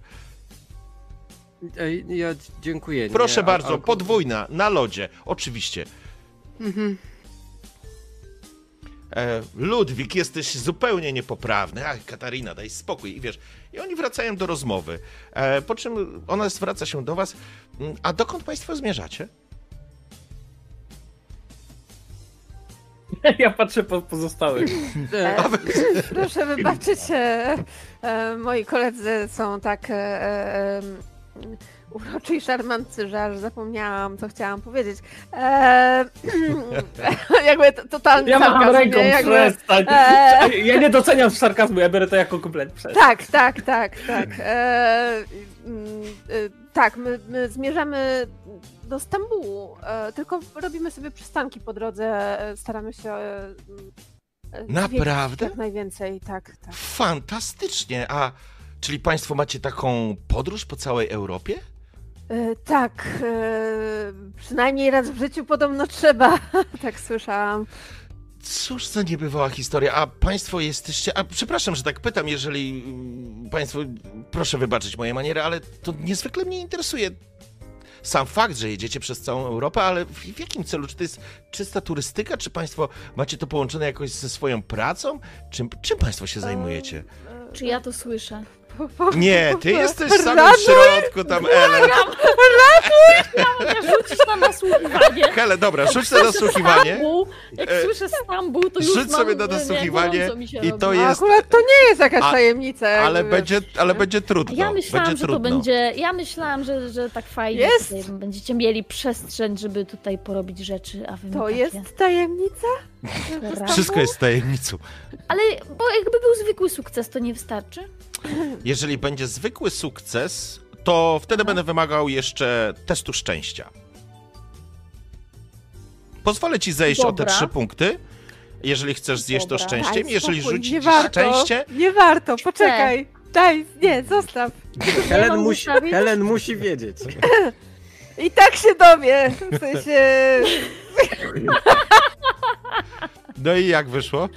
Ej, Ja dziękuję. Proszę nie, bardzo, alko- podwójna, na lodzie, oczywiście. Mhm. E, Ludwik, jesteś zupełnie niepoprawny. Ach, Katarina, daj spokój. I wiesz, i oni wracają do rozmowy. E, po czym ona zwraca się do was. "Mm, A dokąd państwo zmierzacie? Ja patrzę po pozostałych. E, Proszę wybaczyć, e, e, moi koledzy są tak e, e, uroczy i szarmantcy, że aż zapomniałam, co chciałam powiedzieć. E, jakby to, totalny Ja sarkazm, ręką, nie? Jakby, przestań. e, Ja nie doceniam sarkazmu, ja biorę to jako komplet. Przestań. tak, tak, tak, tak. E, mm, e, tak, my, my zmierzamy do Stambułu, e, tylko robimy sobie przystanki po drodze, e, staramy się Naprawdę? Jak najwięcej, tak, tak. Fantastycznie. A czyli państwo macie taką podróż po całej Europie? E, tak, e, przynajmniej raz w życiu podobno trzeba, tak słyszałam. Cóż za niebywała historia. A państwo jesteście. A przepraszam, że tak pytam, jeżeli mm, państwo. Proszę wybaczyć moje maniery, ale to niezwykle mnie interesuje. Sam fakt, że jedziecie przez całą Europę, ale w, w jakim celu? Czy to jest czysta turystyka? Czy państwo macie to połączone jakoś ze swoją pracą? Czym, czym państwo się zajmujecie? E, Czy ja to słyszę? Po- po- Nie, ty jesteś w samym Ratuj! środku tam, Ele. Mogę rzucić na nasłuchiwanie. Hele, dobra, rzuć na nasłuchiwanie. Stambuł, Jak E, słyszę Stambuł, to już rzuć mam, sobie na e, nie, nasłuchiwanie gorąco mi się i robi. to No, jest- akurat to nie jest jakaś A- tajemnica. Ale jakby, będzie, wiesz. ale będzie trudno. Ja myślałam, będzie że to trudno. będzie. Ja myślałam, że, że tak fajnie Jest. tutaj będziecie mieli przestrzeń, żeby tutaj porobić rzeczy, a wy mi To takie... jest tajemnica? Dobra. Wszystko jest tajemnicą. Ale bo jakby był zwykły sukces, to nie wystarczy? Jeżeli będzie zwykły sukces, to wtedy będę wymagał jeszcze testu szczęścia. Pozwolę ci zejść o te Dobra. trzy punkty, jeżeli chcesz zjeść to Dobra. szczęściem. Daj Jeżeli spokój, rzucisz nie warto, szczęście, Nie warto, poczekaj. Daj, nie, zostaw. Helen musi? Helen musi wiedzieć. I tak się dowie. W sensie... No i jak wyszło?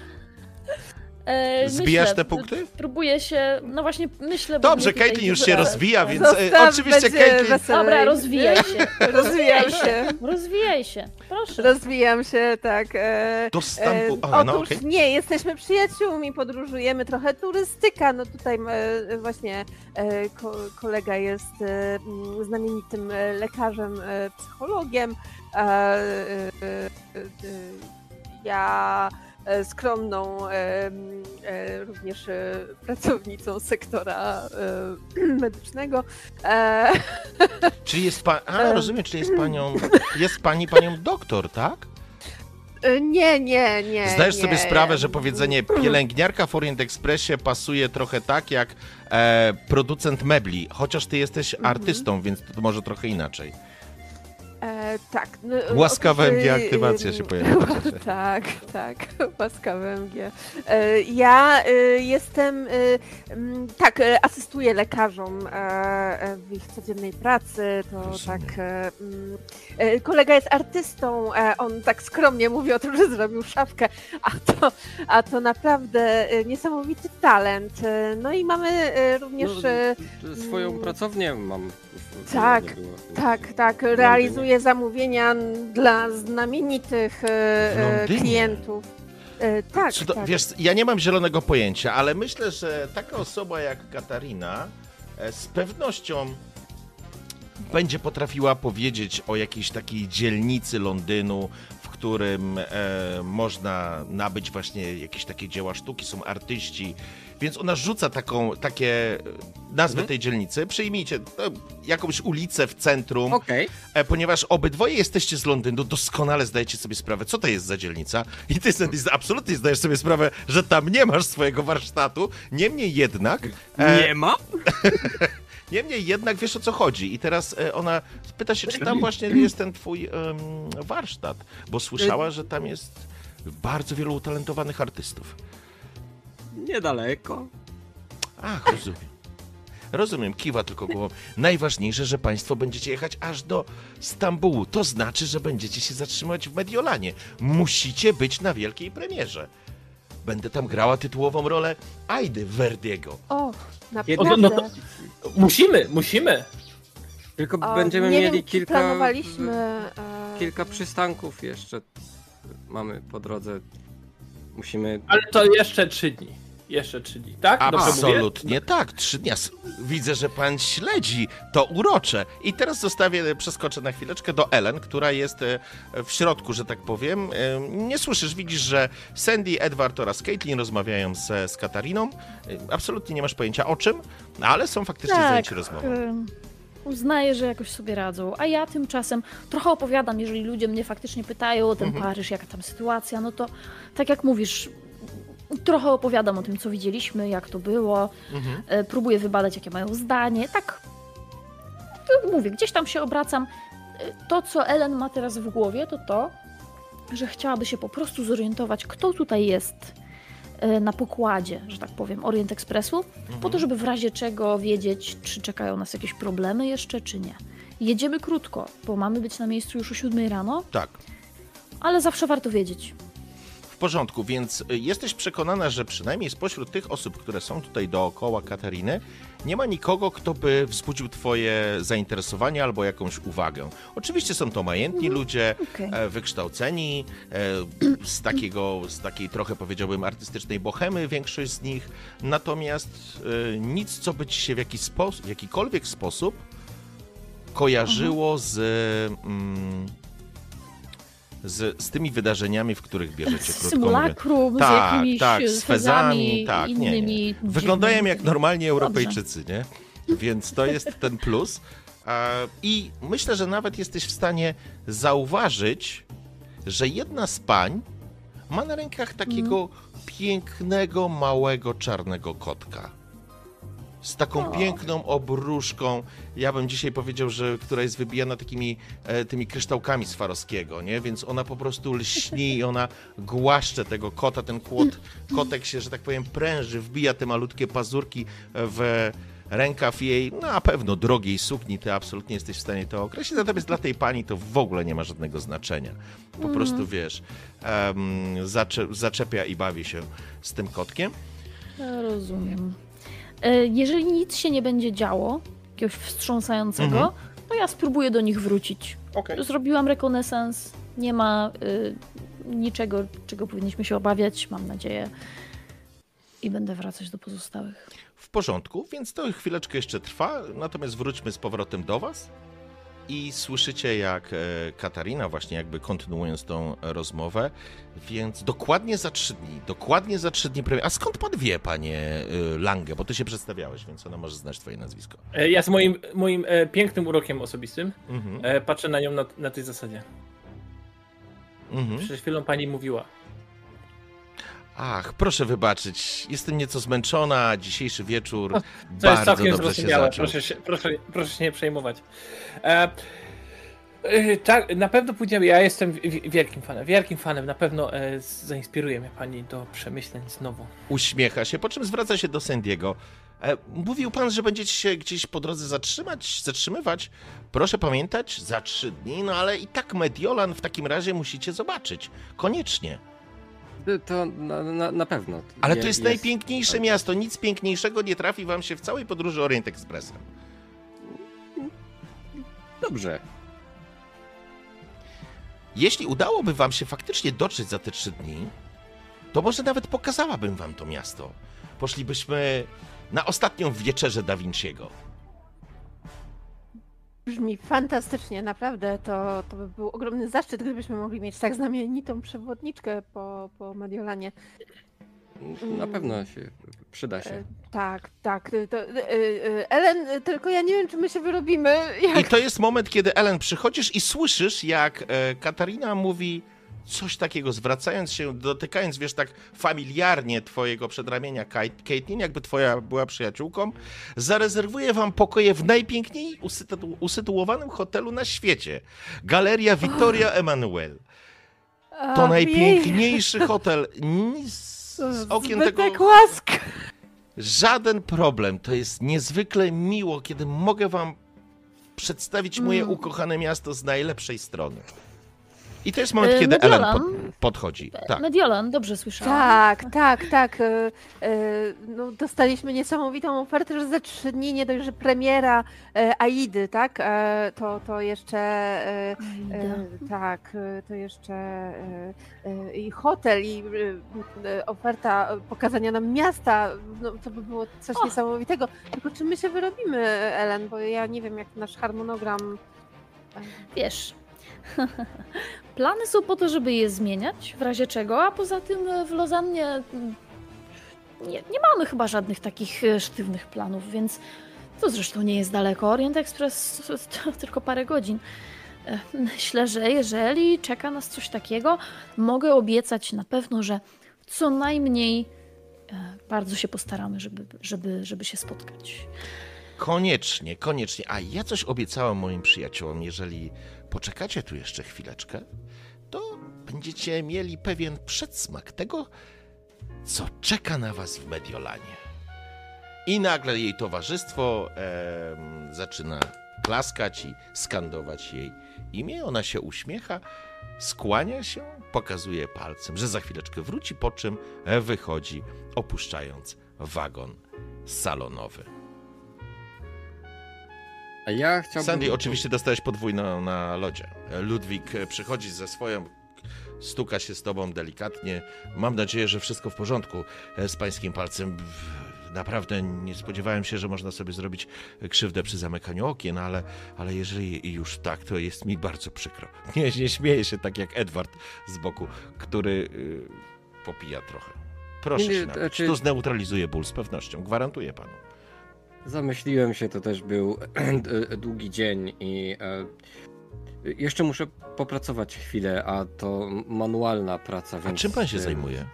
E, Zbijasz myślę, te punkty? Próbuję się, no właśnie myślę... bo Dobrze, Caitlin już się rozwija, więc e, Zostaw, oczywiście weselej. Dobra, rozwijaj się. Rozwijam się. Rozwijaj się, proszę. Rozwijam się, tak. E, Do Stambu... E, A, no Otóż okej. nie, jesteśmy przyjaciółmi, podróżujemy trochę turystyka. No tutaj e, właśnie e, ko, kolega jest e, mm, znamienitym e, lekarzem, e, psychologiem. e, e, e, ja skromną e, e, również e, pracownicą sektora e, medycznego. E, Czyli jest pan... A, E. rozumiem, czyli jest panią... Jest pani panią doktor, tak? e, nie, nie, nie. Zdajesz nie. sobie sprawę, że powiedzenie pielęgniarka w Orient Expressie pasuje trochę tak jak e, producent mebli, chociaż ty jesteś Mhm. artystą, więc to może trochę inaczej. E, tak. No, Łaskawe otóż, MG y, aktywacja się pojawiła. tak, tak, łaskawe MG. E, ja y, jestem, y, mm, tak, asystuję lekarzom e, e, w ich codziennej pracy, to Rozumiem. tak, e, mm, e, kolega jest artystą, e, on tak skromnie mówi o tym, że zrobił szafkę, a to, a to naprawdę e, niesamowity talent. E, No i mamy e, również... No, e, Swoją mm. pracownię mam. Tak. Tak, tak. Realizuje zamówienia dla znamienitych e, e, klientów. E, tak, to, tak. Wiesz, ja nie mam zielonego pojęcia, ale myślę, że taka osoba jak Katarina z pewnością będzie potrafiła powiedzieć o jakiejś takiej dzielnicy Londynu, w którym e, można nabyć właśnie jakieś takie dzieła sztuki, są artyści. Więc ona rzuca taką, takie e, nazwę Mhm. tej dzielnicy. Przyjmijcie e, jakąś ulicę w centrum. Okej. E, ponieważ obydwoje jesteście z Londynu, doskonale zdajecie sobie sprawę, co to jest za dzielnica. I ty Sandy, absolutnie zdajesz sobie sprawę, że tam nie masz swojego warsztatu. Niemniej jednak. e, Nie ma? Niemniej jednak wiesz o co chodzi. I teraz ona pyta się, czy tam właśnie jest ten twój em, warsztat, bo słyszała, że tam jest bardzo wielu utalentowanych artystów. Niedaleko. Ach, rozumiem. Rozumiem, kiwa tylko głową. Najważniejsze, że państwo będziecie jechać aż do Stambułu. To znaczy, że będziecie się zatrzymać w Mediolanie. Musicie być na wielkiej premierze. Będę tam grała tytułową rolę Aidy Verdiego. O, O, naprawdę. no to musimy, musimy. Tylko O, będziemy nie mieli wiem, kilka. Planowaliśmy. e, Kilka przystanków jeszcze mamy po drodze. Musimy. Ale to jeszcze trzy dni. Jeszcze trzy dni, tak? Dobrze mówię? Absolutnie tak, trzy dnia. S- Widzę, że pan śledzi. To urocze. I teraz zostawię, przeskoczę na chwileczkę do Ellen, która jest e, w środku, że tak powiem. E, Nie słyszysz, widzisz, że Sandy, Edward oraz Caitlin rozmawiają z, z Katariną. E, Absolutnie nie masz pojęcia o czym, ale są faktycznie Tak, zajęci rozmową. Uznaję, że jakoś sobie radzą, a ja tymczasem trochę opowiadam, jeżeli ludzie mnie faktycznie pytają o ten Mhm. Paryż, jaka tam sytuacja, no to tak jak mówisz, trochę opowiadam o tym, co widzieliśmy, jak to było, Mhm. e, próbuję wybadać, jakie mają zdanie, tak mówię, gdzieś tam się obracam. E, To, co Ellen ma teraz w głowie, to to, że chciałaby się po prostu zorientować, kto tutaj jest e, na pokładzie, że tak powiem, Orient Expressu, po to, żeby w razie czego wiedzieć, czy czekają nas jakieś problemy jeszcze, czy nie. Jedziemy krótko, bo mamy być na miejscu już o 7 rano, Tak. ale zawsze warto wiedzieć. W porządku, więc y, jesteś przekonana, że przynajmniej spośród tych osób, które są tutaj dookoła Katariny, nie ma nikogo, kto by wzbudził twoje zainteresowanie albo jakąś uwagę. Oczywiście są to majętni ludzie, Okej. e, wykształceni, e, z, takiego, z takiej trochę powiedziałbym artystycznej bohemy, większość z nich, natomiast e, nic, co by ci się w, jakiś spos- w jakikolwiek sposób kojarzyło z, mm, z, z tymi wydarzeniami, w których bierzecie, krótko symulakrum, z Tak, jakimiś tak, z fezami, tak, nie, nie. innymi. Wyglądają jak normalni Europejczycy, nie? Więc to jest ten plus. I myślę, że nawet jesteś w stanie zauważyć, że jedna z pań ma na rękach takiego pięknego, małego, czarnego kotka. Z taką O. piękną obruszką. Ja bym dzisiaj powiedział, że która jest wybijana takimi e, tymi kryształkami Swarowskiego, nie? Więc ona po prostu lśni i ona głaszcze tego kota. Ten kłot, kotek się, że tak powiem, pręży, wbija te malutkie pazurki w rękaw jej, no na pewno drogiej sukni, ty absolutnie jesteś w stanie to określić, natomiast dla tej pani to w ogóle nie ma żadnego znaczenia. Po prostu, wiesz, zacze, zaczepia i bawi się z tym kotkiem. Ja Rozumiem. E, Jeżeli nic się nie będzie działo, jakiegoś wstrząsającego, Mhm. to ja spróbuję do nich wrócić. Okej. Zrobiłam rekonesans, nie ma y, niczego, czego powinniśmy się obawiać, mam nadzieję. I będę wracać do pozostałych. W porządku, więc to chwileczkę jeszcze trwa, natomiast wróćmy z powrotem do was. I słyszycie, jak e, Katarina, właśnie jakby kontynuując tą rozmowę, więc dokładnie za trzy dni, dokładnie za trzy dni premier. A skąd pan wie, panie e, Lange? Bo ty się przedstawiałeś, więc ona może znać twoje nazwisko. E, Ja z moim, moim pięknym urokiem osobistym Mhm. patrzę na nią na, na tej zasadzie. Mhm. Przed chwilą pani mówiła. Ach, proszę wybaczyć, jestem nieco zmęczona, dzisiejszy wieczór jest bardzo całkiem dobrze się zrozumiałe, zaczął. proszę się, proszę, proszę się nie przejmować. E, e, tak, na pewno pójdziemy. Ja jestem wi- wielkim fanem, wielkim fanem. Na pewno e, zainspiruje mnie pani do przemyśleń znowu. Uśmiecha się, po czym zwraca się do Sandiego. E, mówił pan, że będziecie się gdzieś po drodze zatrzymać, zatrzymywać. Proszę pamiętać, za trzy dni, no ale i tak Mediolan w takim razie musicie zobaczyć. Koniecznie. To na, na, na pewno. Ale to jest, najpiękniejsze tak. miasto. Nic piękniejszego nie trafi wam się w całej podróży Orient Expressem. Dobrze. Jeśli udałoby wam się faktycznie dotrzeć za te trzy dni, to może nawet pokazałabym wam to miasto. Poszlibyśmy na ostatnią wieczerzę Da Vinciego. Brzmi fantastycznie, naprawdę. To, to by był ogromny zaszczyt, gdybyśmy mogli mieć tak znamienitą przewodniczkę po, po Mediolanie. Na pewno się przyda się. E, Tak, tak. To, e, e, Ellen, tylko ja nie wiem, czy my się wyrobimy. Jak... I to jest moment, kiedy Ellen przychodzisz i słyszysz, jak Katarina mówi coś takiego, zwracając się, dotykając, wiesz, tak familiarnie twojego przedramienia, Kate- Caitlin, jakby twoja była przyjaciółką, zarezerwuję wam pokoje w najpiękniej usytu- usytuowanym hotelu na świecie. Galeria Vittoria Emanuel. To najpiękniejszy hotel. Nic z okien tego... Łask. Żaden problem. To jest niezwykle miło, kiedy mogę wam przedstawić moje Mm. ukochane miasto z najlepszej strony. I to jest moment, E, kiedy Mediolan? Ellen pod, podchodzi. Tak. Mediolan, dobrze słyszałam. Tak, tak, tak. e, e, No, dostaliśmy niesamowitą ofertę, że za trzy dni nie dość, że premiera e, Aidy, tak? E, To, to jeszcze. e, Aida. E, tak, e, to jeszcze e, e, i hotel, i e, e, oferta e, pokazania nam miasta, no, to by było coś O. niesamowitego. Tylko czy my się wyrobimy, Ellen, bo ja nie wiem, jak nasz harmonogram... e, Wiesz, plany są po to, żeby je zmieniać, w razie czego, a poza tym e, w Lozannie mm, nie, nie mamy chyba żadnych takich e, sztywnych planów, więc to zresztą nie jest daleko. Orient Express to tylko parę godzin. E, Myślę, że jeżeli czeka nas coś takiego, mogę obiecać na pewno, że co najmniej bardzo się postaramy, żeby, żeby, żeby się spotkać. Koniecznie, koniecznie. A ja coś obiecałem moim przyjaciołom, jeżeli poczekacie tu jeszcze chwileczkę, to będziecie mieli pewien przedsmak tego, co czeka na was w Mediolanie. I nagle jej towarzystwo em, zaczyna klaskać i skandować jej imię. Ona się uśmiecha, skłania się, pokazuje palcem, że za chwileczkę wróci, po czym wychodzi, opuszczając wagon salonowy. A ja chciałbym... Sandy, oczywiście dostałeś podwójną na lodzie. Ludwik e, przychodzi ze swoją, stuka się z tobą delikatnie. Mam nadzieję, że wszystko w porządku e, z pańskim palcem. Naprawdę nie spodziewałem się, że można sobie zrobić krzywdę przy zamykaniu okien, ale, ale jeżeli już tak, to jest mi bardzo przykro. Nie, nie śmieję się tak jak Edward z boku, który y, popija trochę. Proszę Nie, się napić. znaczy- To zneutralizuje ból z pewnością, gwarantuję panu. Zamyśliłem się, to też był długi dzień i e, jeszcze muszę popracować chwilę, a to manualna praca, więc... czym pan się e, zajmuje?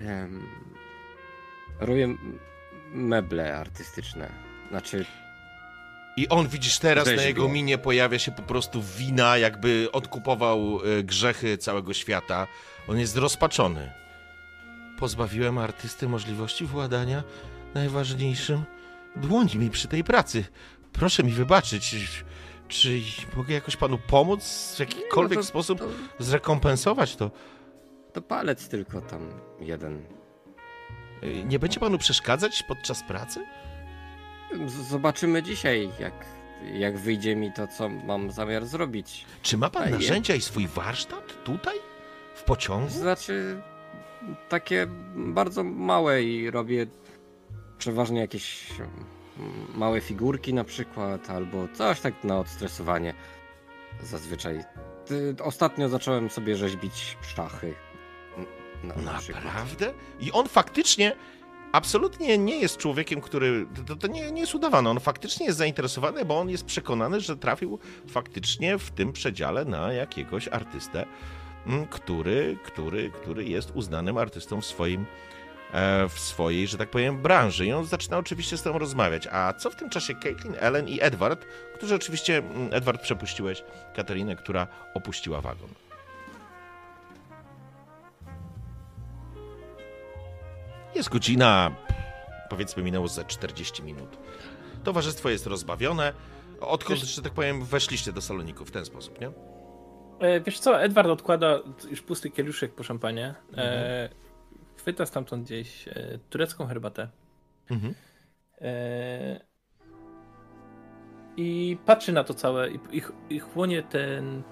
e, robię meble artystyczne. Znaczy, I on, widzisz, teraz na Rzeźbią. jego minie pojawia się po prostu wina, jakby odkupował e, grzechy całego świata. On jest rozpaczony. Pozbawiłem artysty możliwości władania najważniejszym. Dłoni mi przy tej pracy. Proszę mi wybaczyć. Czy mogę jakoś panu pomóc w jakikolwiek no to- sposób to, zrekompensować to? to palec tylko tam jeden. Nie będzie panu przeszkadzać podczas pracy? Z- Zobaczymy dzisiaj, jak, jak wyjdzie mi to, co mam zamiar zrobić. Czy ma pan A je- narzędzia i swój warsztat tutaj? W pociągu? Znaczy, takie bardzo małe i robię przeważnie jakieś mm, małe figurki na przykład, albo coś tak na odstresowanie zazwyczaj. Ty- Ostatnio zacząłem sobie rzeźbić szachy. Na. Naprawdę? I on faktycznie absolutnie nie jest człowiekiem, który. To, to nie, nie jest udawane. On faktycznie jest zainteresowany, bo on jest przekonany, że trafił faktycznie w tym przedziale na jakiegoś artystę, mm, który, który, który jest uznanym artystą w swoim. E, W swojej, że tak powiem, branży. I on zaczyna oczywiście z tą rozmawiać. A co w tym czasie Caitlin, Ellen i Edward, którzy oczywiście, mm, Edward, przepuściłeś Katarinę, która opuściła wagon. Jest godzina, powiedzmy, minęło ze 40 minut. Towarzystwo jest rozbawione. Odkąd, że tak powiem, weszliście do saloniku w ten sposób, nie? E, wiesz co, Edward odkłada już pusty kieliszek po szampanie. E, chwyta stamtąd gdzieś e, turecką herbatę. Mhm. E, I patrzy na to całe i, i, i chłonie ten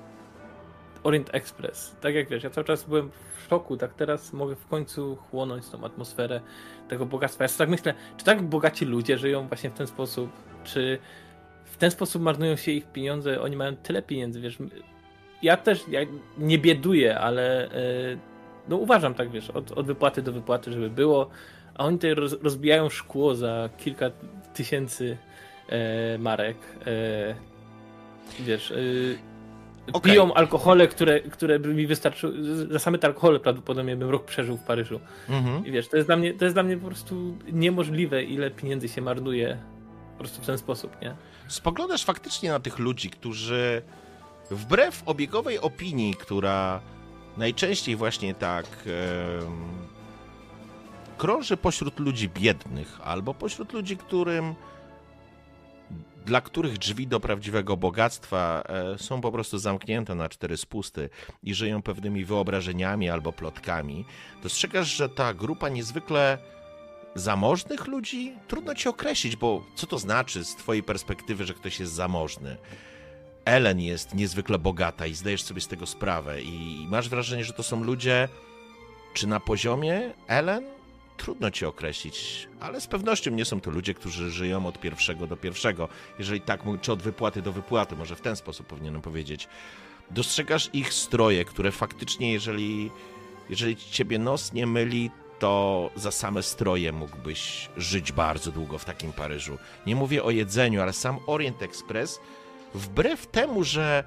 Orient Express. Tak jak wiesz, ja cały czas byłem w szoku, tak teraz mogę w końcu chłonąć tą atmosferę tego bogactwa. Ja sobie tak myślę, czy tak bogaci ludzie żyją właśnie w ten sposób, czy w ten sposób marnują się ich pieniądze, oni mają tyle pieniędzy, wiesz. Ja też ja nie bieduję, ale e, no uważam tak, wiesz, od, od wypłaty do wypłaty, żeby było, a oni tutaj roz, rozbijają szkło za kilka tysięcy e, marek. E, wiesz, e, Okej. piją alkohole, które, które by mi wystarczyły, za same te alkohole prawdopodobnie bym rok przeżył w Paryżu. Mhm. I wiesz, to jest dla mnie, to jest dla mnie po prostu niemożliwe, ile pieniędzy się marnuje po prostu w ten sposób, nie? Spoglądasz faktycznie na tych ludzi, którzy wbrew obiegowej opinii, która najczęściej właśnie tak krąży pośród ludzi biednych albo pośród ludzi, którym dla których drzwi do prawdziwego bogactwa e, są po prostu zamknięte na cztery spusty i żyją pewnymi wyobrażeniami albo plotkami, dostrzegasz, że ta grupa niezwykle zamożnych ludzi trudno ci określić, bo co to znaczy z twojej perspektywy, że ktoś jest zamożny? Ellen jest niezwykle bogata i zdajesz sobie z tego sprawę i masz wrażenie, że to są ludzie czy na poziomie Ellen? Trudno ci określić, ale z pewnością nie są to ludzie, którzy żyją od pierwszego do pierwszego. Jeżeli tak, czy od wypłaty do wypłaty, może w ten sposób powinienem powiedzieć. Dostrzegasz ich stroje, które faktycznie, jeżeli, jeżeli ciebie nos nie myli, to za same stroje mógłbyś żyć bardzo długo w takim Paryżu. Nie mówię o jedzeniu, ale sam Orient Express, wbrew temu, że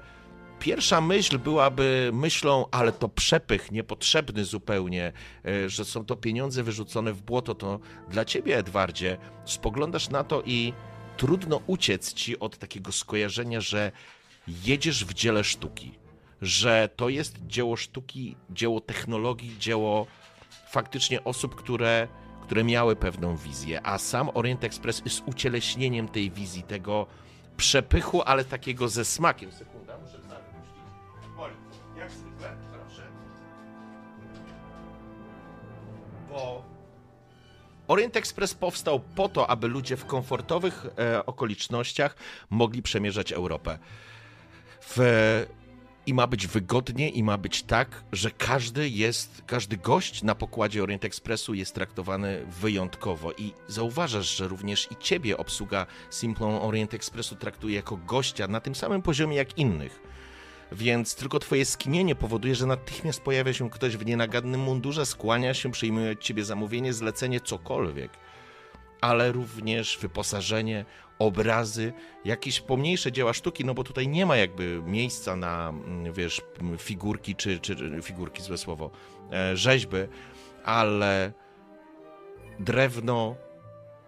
pierwsza myśl byłaby myślą, ale to przepych, niepotrzebny zupełnie, e, że są to pieniądze wyrzucone w błoto, to dla ciebie, Edwardzie, spoglądasz na to i trudno uciec ci od takiego skojarzenia, że jedziesz w dziele sztuki, że to jest dzieło sztuki, dzieło technologii, dzieło faktycznie osób, które, które miały pewną wizję, a sam Orient Express jest ucieleśnieniem tej wizji, tego przepychu, ale takiego ze smakiem. Sekunda, muszę zamknąć. Woli, jak zwykle, proszę. Bo Orient Express powstał po to, aby ludzie w komfortowych e, okolicznościach mogli przemierzać Europę. W, I ma być wygodnie, i ma być tak, że każdy jest, każdy gość na pokładzie Orient Expressu jest traktowany wyjątkowo. I zauważasz, że również i ciebie obsługa Simplon Orient Expressu traktuje jako gościa na tym samym poziomie jak innych. Więc tylko twoje skinienie powoduje, że natychmiast pojawia się ktoś w nienagadnym mundurze, skłania się, przyjmuje od ciebie zamówienie, zlecenie, cokolwiek. Ale również wyposażenie, obrazy, jakieś pomniejsze dzieła sztuki, no bo tutaj nie ma jakby miejsca na, mm, wiesz, figurki, czy, czy czy- figurki, złe słowo, e, rzeźby, ale drewno,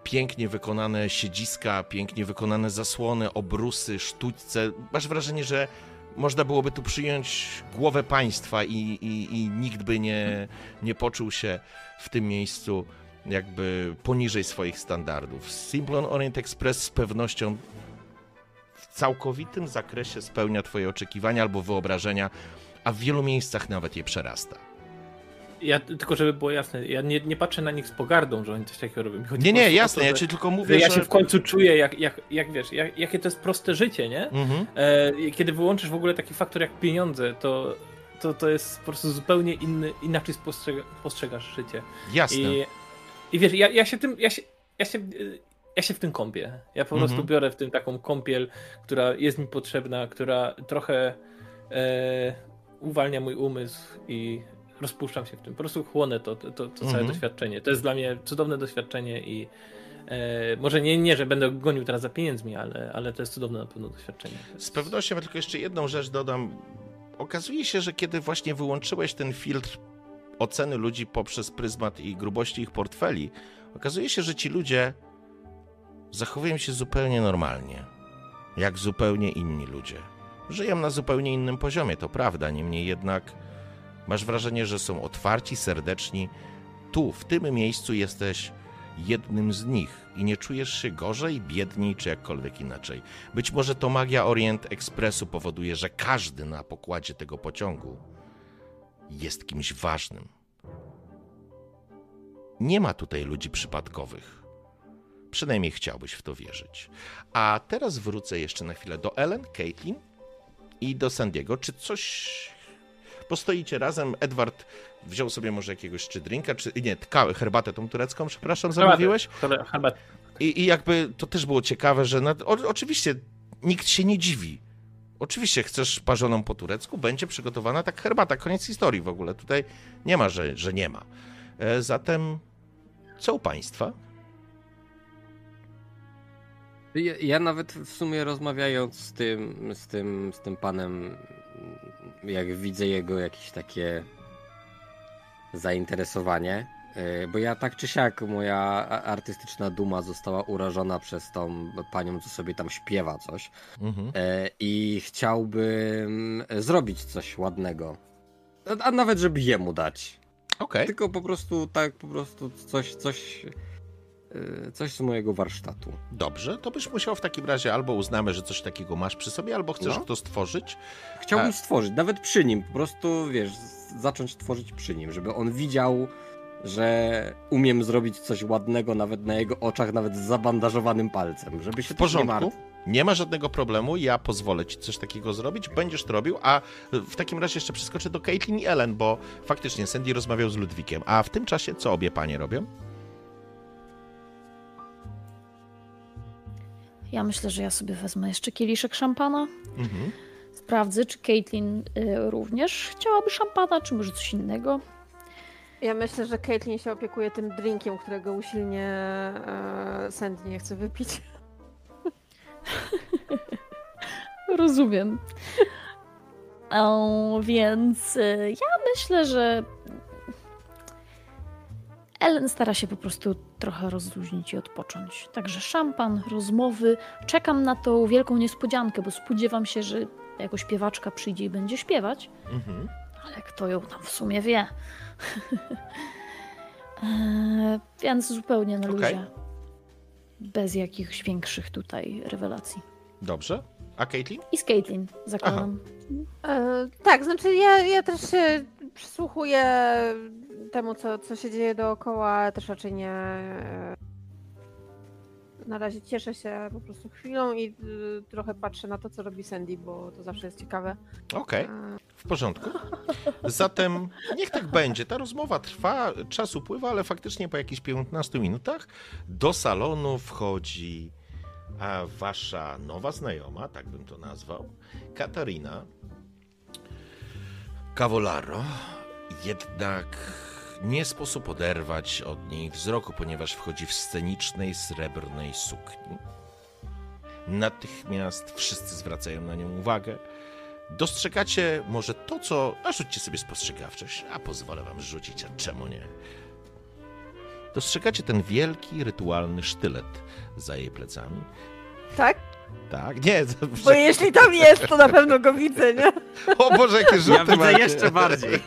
pięknie wykonane siedziska, pięknie wykonane zasłony, obrusy, sztućce. Masz wrażenie, że można byłoby tu przyjąć głowę państwa i, i, i nikt by nie, nie poczuł się w tym miejscu jakby poniżej swoich standardów. Simplon Orient Express z pewnością w całkowitym zakresie spełnia Twoje oczekiwania albo wyobrażenia, a w wielu miejscach nawet je przerasta. Ja, tylko żeby było jasne, ja nie, nie patrzę na nich z pogardą, że oni coś takiego robią. Chodzi Nie, nie, jasne, to, ja ci tylko mówię, że... ja się w końcu czuję, jak, jak, jak wiesz, jak, jakie to jest proste życie, nie? Mhm. E, kiedy wyłączysz w ogóle taki faktor jak pieniądze, to, to, to jest po prostu zupełnie inny, inaczej postrzega, postrzegasz życie. Jasne. I, i wiesz, ja, ja się tym, ja się, ja się, ja się w tym kąpię. Ja po Mhm. prostu biorę w tym taką kąpiel, która jest mi potrzebna, która trochę e, uwalnia mój umysł i rozpuszczam się w tym. Po prostu chłonę to, to, to, to całe Mhm. doświadczenie. To jest dla mnie cudowne doświadczenie i e, może nie, nie, że będę gonił teraz za pieniędzmi, ale, ale to jest cudowne na pewno doświadczenie. Z pewnością, ja tylko jeszcze jedną rzecz dodam. Okazuje się, że kiedy właśnie wyłączyłeś ten filtr oceny ludzi poprzez pryzmat i grubości ich portfeli, okazuje się, że ci ludzie zachowują się zupełnie normalnie, jak zupełnie inni ludzie. Żyją na zupełnie innym poziomie, to prawda, niemniej jednak masz wrażenie, że są otwarci, serdeczni. Tu, w tym miejscu jesteś jednym z nich i nie czujesz się gorzej, biedniej czy jakkolwiek inaczej. Być może to magia Orient Expressu powoduje, że każdy na pokładzie tego pociągu jest kimś ważnym. Nie ma tutaj ludzi przypadkowych. Przynajmniej chciałbyś w to wierzyć. A teraz wrócę jeszcze na chwilę do Ellen, Caitlin i do Sandiego. Czy coś. Postoicie razem. Edward wziął sobie może jakiegoś czy drinka, czy nie, tka- herbatę tą turecką, przepraszam, zamówiłeś? Herbatę. Herbatę. I, I jakby to też było ciekawe, że o, oczywiście nikt się nie dziwi. Oczywiście chcesz parzoną po turecku, będzie przygotowana tak herbata. Koniec historii w ogóle. Tutaj nie ma, że, że nie ma. E, zatem co u państwa? Ja, ja nawet w sumie rozmawiając z tym, z tym, z tym panem, jak widzę jego jakieś takie zainteresowanie, bo ja tak czy siak, moja artystyczna duma została urażona przez tą panią, co sobie tam śpiewa coś Mhm. e, i chciałbym zrobić coś ładnego. A- nawet, żeby jemu dać. Okej. Tylko po prostu tak, po prostu coś, coś, coś z mojego warsztatu. Dobrze, to byś musiał w takim razie albo uznamy, że coś takiego masz przy sobie, albo chcesz No. to stworzyć. Chciałbym A- stworzyć, nawet przy nim, po prostu, wiesz, zacząć tworzyć przy nim, żeby on widział, że umiem zrobić coś ładnego nawet na jego oczach, nawet z zabandażowanym palcem, żeby się W nie porządku. martwił. Nie ma żadnego problemu, ja pozwolę ci coś takiego zrobić, będziesz to robił, a w takim razie jeszcze przeskoczę do Caitlin i Ellen, bo faktycznie Sandy rozmawiał z Ludwikiem, a w tym czasie co obie panie robią? Ja myślę, że ja sobie wezmę jeszcze kieliszek szampana. Mhm. Sprawdzę, czy Caitlin y, również chciałaby szampana, czy może coś innego. Ja myślę, że Caitlin się opiekuje tym drinkiem, którego usilnie e, Sandy nie chce wypić. Rozumiem. O, więc y, ja myślę, że Ellen stara się po prostu trochę rozluźnić i odpocząć. Także szampan, rozmowy. Czekam na tą wielką niespodziankę, bo spodziewam się, że jako śpiewaczka przyjdzie i będzie śpiewać. Mhm. Ale kto ją tam w sumie wie? Eee, Więc zupełnie na luzie. Bez jakichś większych tutaj rewelacji. Dobrze. A Caitlin? I z Caitlin zakładam. E, tak, znaczy ja, ja też się przysłuchuję temu, co, co się dzieje dookoła, też raczej nie. Na razie cieszę się po prostu chwilą i y, trochę patrzę na to, co robi Sandy, bo to zawsze jest ciekawe. Okej, E, w porządku. Zatem niech tak będzie. Ta rozmowa trwa, czas upływa, ale faktycznie po jakichś 15 minutach do salonu wchodzi wasza nowa znajoma, tak bym to nazwał, Katarina Cavallaro. Jednak nie sposób oderwać od niej wzroku, ponieważ wchodzi w scenicznej, srebrnej sukni. Natychmiast wszyscy zwracają na nią uwagę. Dostrzegacie może to, co. A rzućcie sobie spostrzegawczość, a pozwolę wam rzucić, a czemu nie? dostrzegacie ten wielki, rytualny sztylet za jej plecami. Tak? Tak, nie. Bo jeśli tam jest, to na pewno go widzę, nie? O Boże, jakie Ja rzuty widzę macie. jeszcze bardziej.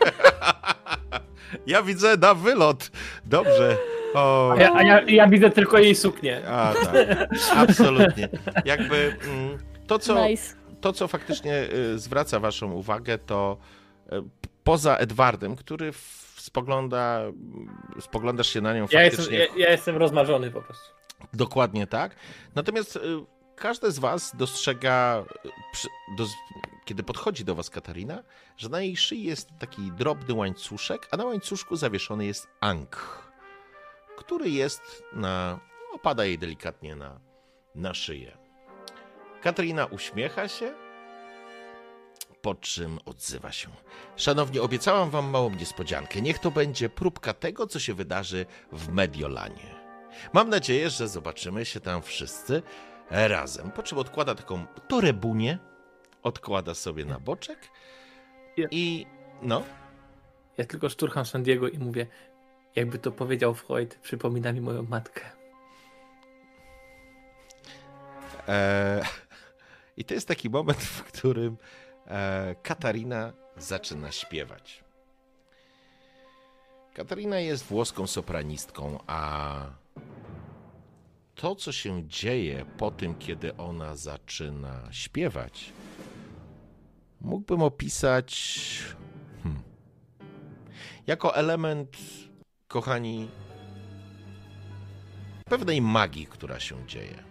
Ja widzę na wylot. Dobrze. O, A ja, a ja, ja widzę tylko jej suknię. a, tak. Absolutnie. Jakby mm, to, co, Nice. to, co faktycznie y, zwraca waszą uwagę, to y, poza Edwardem, który w- spogląda, spoglądasz się na nią Ja jestem, faktycznie ja, ja jestem rozmarzony po prostu. Dokładnie tak. Natomiast y, każdy z Was dostrzega, y, kiedy podchodzi do Was Katarina, że na jej szyi jest taki drobny łańcuszek, a na łańcuszku zawieszony jest Ankh, który jest na. opada jej delikatnie na, na szyję. Katarina uśmiecha się, po czym odzywa się. Szanowni, obiecałam Wam małą niespodziankę. Niech to będzie próbka tego, co się wydarzy w Mediolanie. Mam nadzieję, że zobaczymy się tam wszyscy razem. Po czym odkłada taką torebunię, odkłada sobie na boczek i no, Ja tylko szturcham San Diego i mówię, jakby to powiedział Freud, przypomina mi moją matkę. e, i to jest taki moment, w którym e, Katarina zaczyna śpiewać. Katarina jest włoską sopranistką, a to, co się dzieje po tym, kiedy ona zaczyna śpiewać, mógłbym opisać hmm, jako element, kochani, pewnej magii, która się dzieje.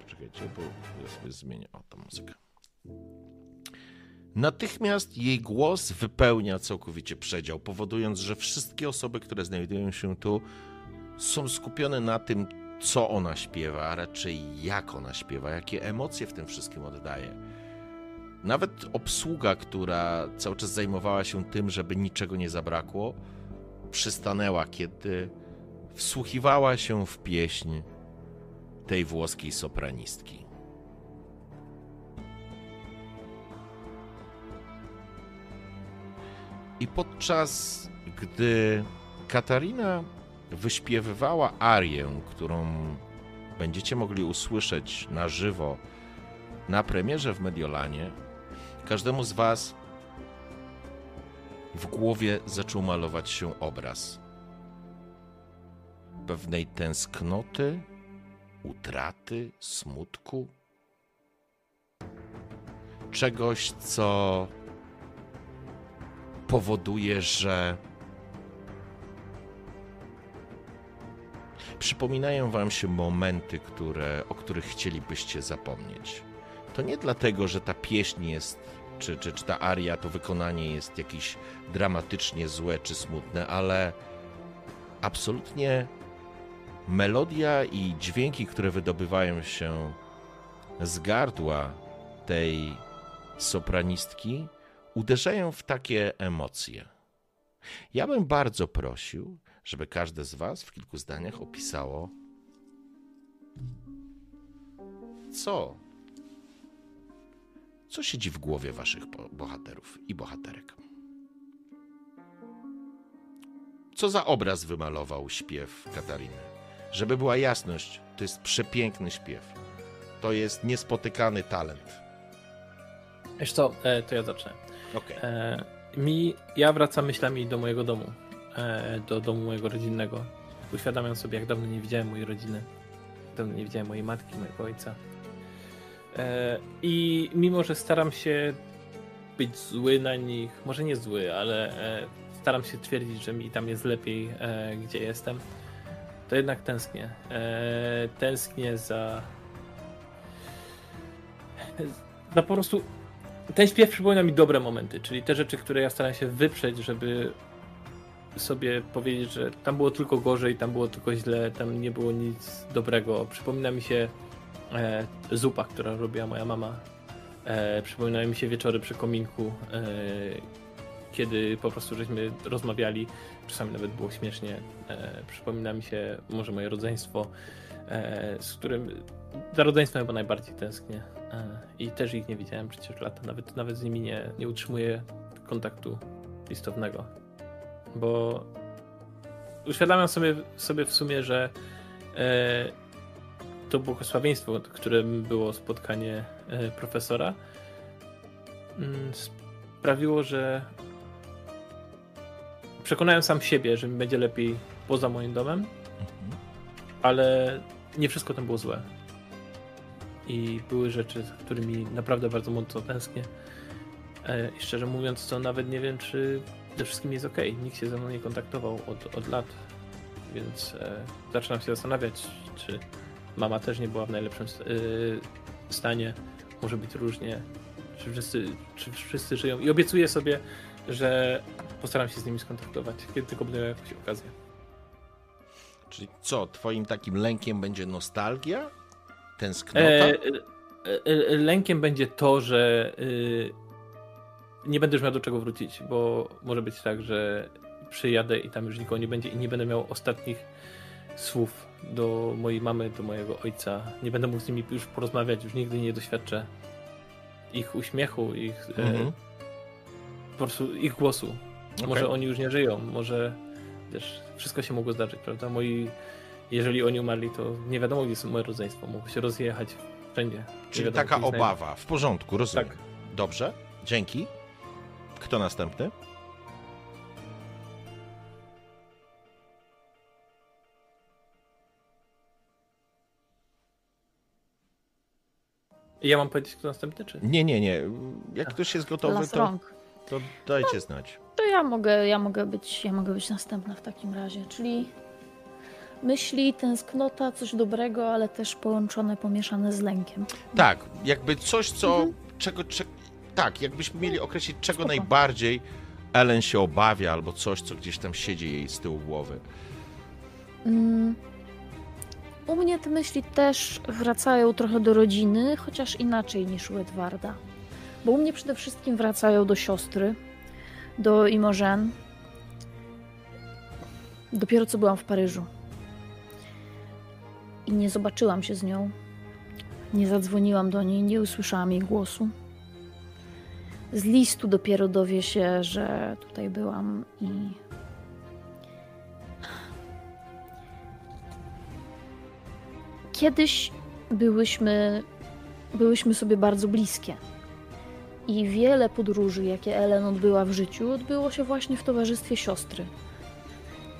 Poczekajcie, bo ja sobie zmienię. O, tą muzykę. Natychmiast jej głos wypełnia całkowicie przedział, powodując, że wszystkie osoby, które znajdują się tu, są skupione na tym, co ona śpiewa, a raczej jak ona śpiewa, jakie emocje w tym wszystkim oddaje. Nawet obsługa, która cały czas zajmowała się tym, żeby niczego nie zabrakło, przystanęła, kiedy wsłuchiwała się w pieśń tej włoskiej sopranistki. I podczas gdy Katarina wyśpiewywała arię, którą będziecie mogli usłyszeć na żywo na premierze w Mediolanie, każdemu z Was w głowie zaczął malować się obraz pewnej tęsknoty, utraty, smutku, czegoś, co powoduje, że przypominają wam się momenty, które, o których chcielibyście zapomnieć. To nie dlatego, że ta pieśń jest, czy, czy, czy ta aria, to wykonanie jest jakieś dramatycznie złe czy smutne, ale absolutnie melodia i dźwięki, które wydobywają się z gardła tej sopranistki, uderzają w takie emocje. Ja bym bardzo prosił, żeby każde z Was w kilku zdaniach opisało, co, co siedzi w głowie Waszych bo- bohaterów i bohaterek. Co za obraz wymalował śpiew Katariny? Żeby była jasność, to jest przepiękny śpiew. To jest niespotykany talent. Wiesz co, e, to ja zacznę. Okej. E, mi, ja wracam myślami do mojego domu, do domu mojego rodzinnego. Uświadamiam sobie, jak dawno nie widziałem mojej rodziny. Dawno nie widziałem mojej matki, mojego ojca. E, I mimo, że staram się być zły na nich, może nie zły, ale e, staram się twierdzić, że mi tam jest lepiej, e, gdzie jestem, to jednak tęsknię. E, tęsknię za. za po prostu ten śpiew przypomina mi dobre momenty, czyli te rzeczy, które ja staram się wyprzeć, żeby sobie powiedzieć, że tam było tylko gorzej, tam było tylko źle, tam nie było nic dobrego. Przypomina mi się e, zupa, która robiła moja mama. E, mi się wieczory przy kominku, e, kiedy po prostu żeśmy rozmawiali, czasami nawet było śmiesznie. E, przypomina mi się może moje rodzeństwo, e, z którym za rodzeństwem chyba najbardziej tęsknię. E, I też ich nie widziałem przecież lata, nawet, nawet z nimi nie, nie utrzymuję kontaktu listownego. Bo uświadamiam sobie, sobie w sumie, że e, to błogosławieństwo, którym było spotkanie e, profesora, mm, sprawiło, że przekonałem sam siebie, że mi będzie lepiej poza moim domem, ale nie wszystko tam było złe. I były rzeczy, za którymi naprawdę bardzo mocno tęsknię. E, I szczerze mówiąc, to nawet nie wiem, czy ze wszystkim jest ok. Nikt się ze mną nie kontaktował od, od lat, więc e, zaczynam się zastanawiać, czy mama też nie była w najlepszym e, stanie. Może być różnie. Czy wszyscy, czy wszyscy żyją. I obiecuję sobie, że postaram się z nimi skontaktować, kiedy tylko będę miał jakąś okazję. Czyli co, twoim takim lękiem będzie nostalgia? Tęsknota? E, e, e, lękiem będzie to, że y, nie będę już miał do czego wrócić, bo może być tak, że przyjadę i tam już nikogo nie będzie i nie będę miał ostatnich słów do mojej mamy, do mojego ojca. Nie będę mógł z nimi już porozmawiać, już nigdy nie doświadczę ich uśmiechu, ich mhm. po prostu ich głosu. Okay. Może oni już nie żyją, może wiesz, wszystko się mogło zdarzyć, prawda? Moi, jeżeli oni umarli, to nie wiadomo, gdzie jest moje rodzeństwo. Mogło się rozjechać wszędzie. Czyli wiadomo, taka obawa. W porządku, rozumiem. Tak. Dobrze, dzięki. Kto następny? Ja mam powiedzieć, kto następny, czy? Nie, nie, nie. Jak ktoś jest gotowy, to, to dajcie no, znać. To ja mogę, ja mogę być, ja mogę być następna w takim razie, czyli myśli, tęsknota, coś dobrego, ale też połączone, pomieszane z lękiem. Tak, jakby coś, co, mhm. czego, tak, jakbyśmy mieli określić, czego Spoko. najbardziej Ellen się obawia, albo coś, co gdzieś tam siedzi jej z tyłu głowy. Mm. U mnie te myśli też wracają trochę do rodziny, chociaż inaczej niż u Edwarda. Bo u mnie przede wszystkim wracają do siostry, do Imogen. Dopiero co byłam w Paryżu. I nie zobaczyłam się z nią. Nie zadzwoniłam do niej, nie usłyszałam jej głosu. Z listu dopiero dowie się, że tutaj byłam i. Kiedyś byłyśmy, byłyśmy sobie bardzo bliskie. I wiele podróży, jakie Ellen odbyła w życiu, odbyło się właśnie w towarzystwie siostry.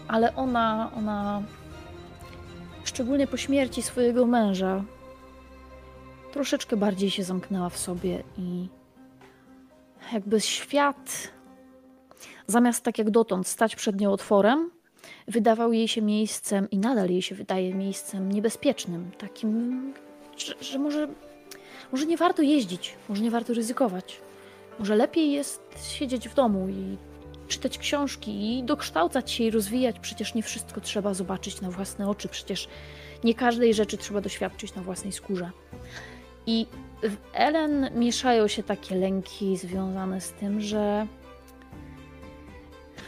Ale ona, ona, szczególnie po śmierci swojego męża, troszeczkę bardziej się zamknęła w sobie i jakby świat, zamiast tak jak dotąd stać przed nią otworem, wydawał jej się miejscem i nadal jej się wydaje miejscem niebezpiecznym, takim, że, że może może nie warto jeździć, może nie warto ryzykować. Może lepiej jest siedzieć w domu i czytać książki i dokształcać się i rozwijać. Przecież nie wszystko trzeba zobaczyć na własne oczy, przecież nie każdej rzeczy trzeba doświadczyć na własnej skórze. I w Ellen mieszają się takie lęki związane z tym, że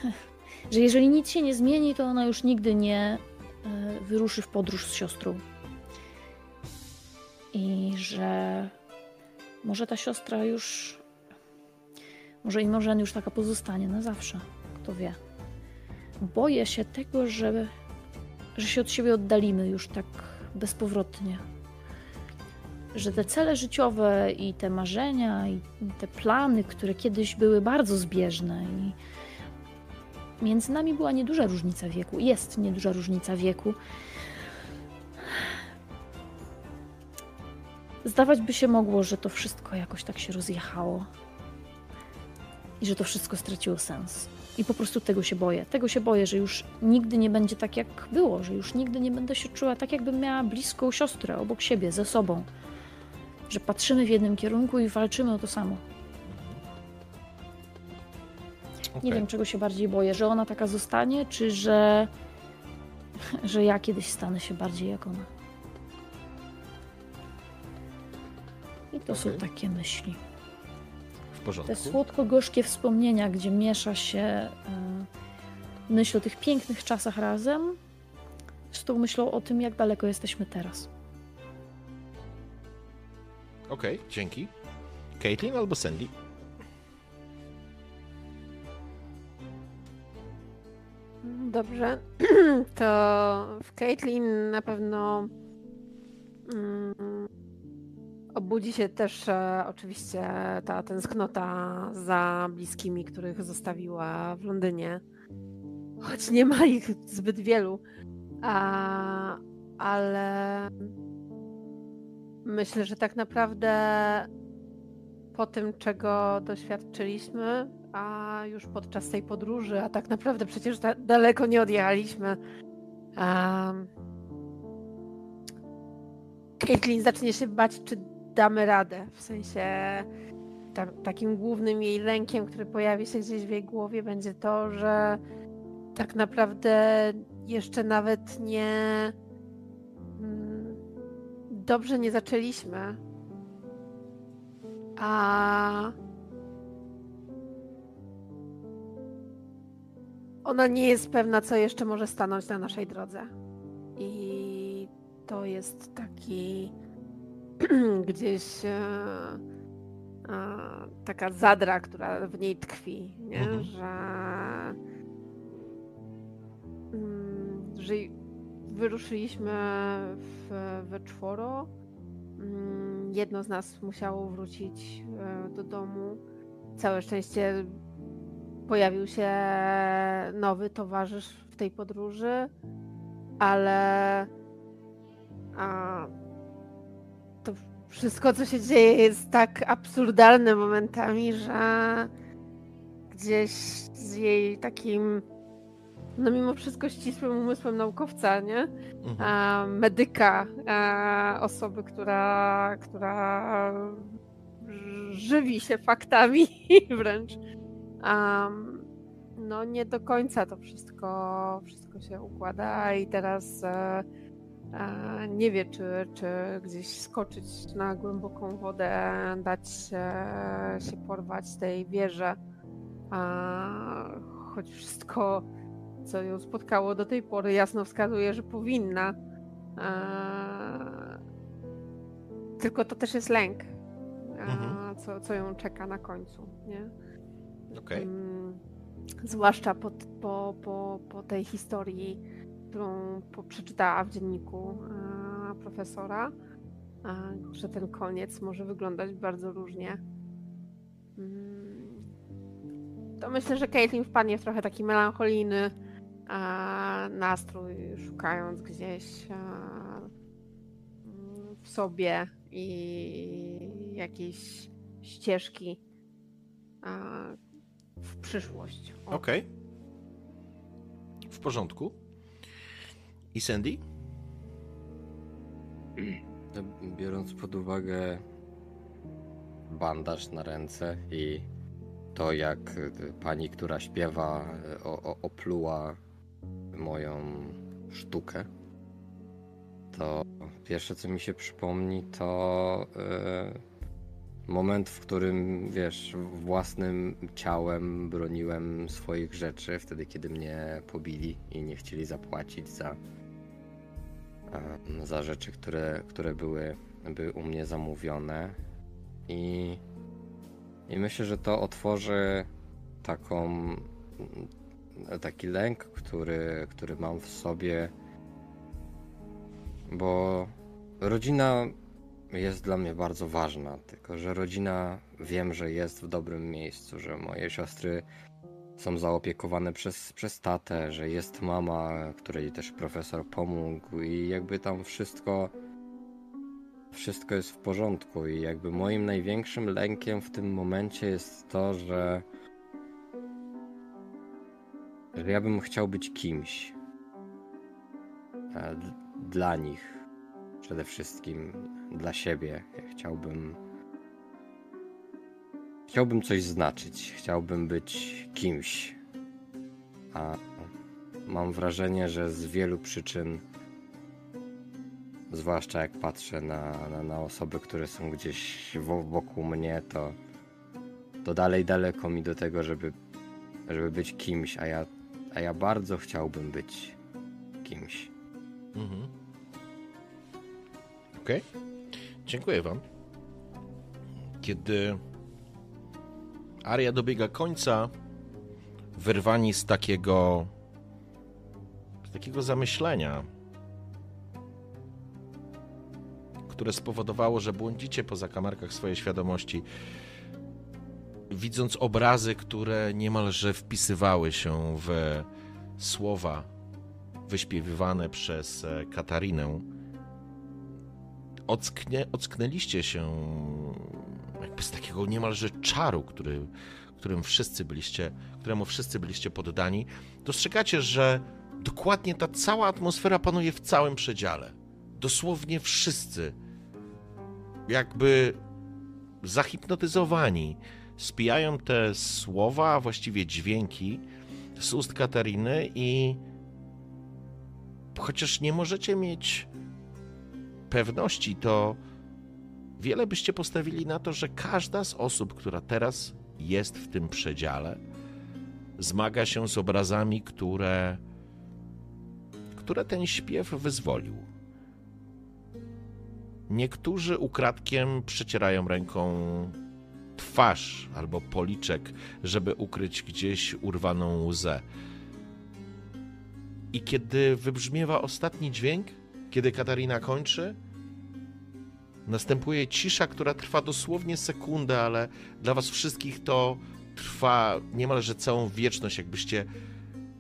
że jeżeli nic się nie zmieni, to ona już nigdy nie e, wyruszy w podróż z siostrą i że może ta siostra już, może i może już taka pozostanie na zawsze, kto wie. Boję się tego, że, że się od siebie oddalimy już tak bezpowrotnie. Że te cele życiowe i te marzenia i te plany, które kiedyś były bardzo zbieżne i między nami była nieduża różnica wieku, jest nieduża różnica wieku, Zdawać by się mogło, że to wszystko jakoś tak się rozjechało i że to wszystko straciło sens. I po prostu tego się boję. Tego się boję, że już nigdy nie będzie tak, jak było, że już nigdy nie będę się czuła tak, jakbym miała bliską siostrę obok siebie, ze sobą. Że patrzymy w jednym kierunku i walczymy o to samo. Okay. Nie wiem, czego się bardziej boję, że ona taka zostanie, czy że, że ja kiedyś stanę się bardziej jak ona. I to okay. są takie myśli. W porządku. Te słodko-gorzkie wspomnienia, gdzie miesza się y, myśl o tych pięknych czasach razem z tą myślą o tym, jak daleko jesteśmy teraz. Okej, okay, dzięki. Caitlin albo Sandy? Dobrze. To w Caitlin na pewno mm, obudzi się też e, oczywiście ta tęsknota za bliskimi, których zostawiła w Londynie. Choć nie ma ich zbyt wielu. A, ale myślę, że tak naprawdę po tym, czego doświadczyliśmy, a już podczas tej podróży, a tak naprawdę przecież da daleko nie odjechaliśmy. Um, Caitlin zacznie się bać, czy damy radę. W sensie ta, takim głównym jej lękiem, który pojawi się gdzieś w jej głowie, będzie to, że tak naprawdę jeszcze nawet nie dobrze nie zaczęliśmy. A ona nie jest pewna, co jeszcze może stanąć na naszej drodze. I to jest taki gdzieś e, e, taka zadra, która w niej tkwi, nie? Mhm. że mm, że wyruszyliśmy w, we czworo. Mm, jedno z nas musiało wrócić e, do domu. Całe szczęście pojawił się nowy towarzysz w tej podróży, ale a, to wszystko, co się dzieje, jest tak absurdalne momentami, że gdzieś z jej takim, no mimo wszystko ścisłym umysłem naukowca, nie? Mhm. A, medyka, a, osoby, która, która żywi się faktami wręcz Um, no nie do końca to wszystko, wszystko się układa i teraz e, e, nie wie, czy, czy gdzieś skoczyć na głęboką wodę, dać się, się porwać tej wieży, a, choć wszystko, co ją spotkało do tej pory, jasno wskazuje, że powinna. Tylko to też jest lęk, mhm. co, co ją czeka na końcu. Nie? Okay. zwłaszcza po, po, po, po tej historii, którą przeczytała w dzienniku profesora, że ten koniec może wyglądać bardzo różnie. Mm, to myślę, że Caitlin wpadnie w trochę taki melancholijny nastrój, szukając gdzieś w sobie i jakiejś ścieżki, w przyszłość. Okej. Okay. W porządku. I Sandy? Biorąc pod uwagę bandaż na ręce i to, jak pani, która śpiewa, o, o, opluła moją sztukę, to pierwsze, co mi się przypomni, to yy, moment, w którym, wiesz, własnym ciałem broniłem swoich rzeczy, wtedy kiedy mnie pobili i nie chcieli zapłacić za, za rzeczy, które, które były, były u mnie zamówione. I, I myślę, że to otworzy taką, taki lęk, który, który mam w sobie, bo rodzina jest dla mnie bardzo ważna, tylko że rodzina wiem, że jest w dobrym miejscu, że moje siostry są zaopiekowane przez, przez tatę, że jest mama, której też profesor pomógł i jakby tam wszystko wszystko jest w porządku i jakby moim największym lękiem w tym momencie jest to, że że ja bym chciał być kimś dla nich przede wszystkim dla siebie. chciałbym. Chciałbym coś znaczyć, chciałbym być kimś. A mam wrażenie, że z wielu przyczyn, zwłaszcza jak patrzę na, na, na osoby, które są gdzieś wokół mnie, to, to dalej daleko mi do tego, żeby, żeby być kimś, a ja, a ja bardzo chciałbym być kimś. Mhm. Okej. Okay. Dziękuję wam. Kiedy aria dobiega końca, wyrwani z takiego do takiego zamyślenia, które spowodowało, że błądzicie po zakamarkach swojej świadomości, widząc obrazy, które niemalże wpisywały się w słowa wyśpiewywane przez e, Katarinę. Ocknie, ocknęliście się jakby z takiego niemalże czaru, który, którym wszyscy byliście, któremu wszyscy byliście poddani. Dostrzegacie, że dokładnie ta cała atmosfera panuje w całym przedziale. Dosłownie wszyscy, jakby zahipnotyzowani, spijają te słowa, a właściwie dźwięki z ust Katariny i chociaż nie możecie mieć pewności, to wiele byście postawili na to, że każda z osób, która teraz jest w tym przedziale, zmaga się z obrazami, które, które ten śpiew wyzwolił. Niektórzy ukradkiem przecierają ręką twarz albo policzek, żeby ukryć gdzieś urwaną łzę. I kiedy wybrzmiewa ostatni dźwięk, kiedy Katarina kończy, następuje cisza, która trwa dosłownie sekundę, ale dla was wszystkich to trwa niemalże całą wieczność, jakbyście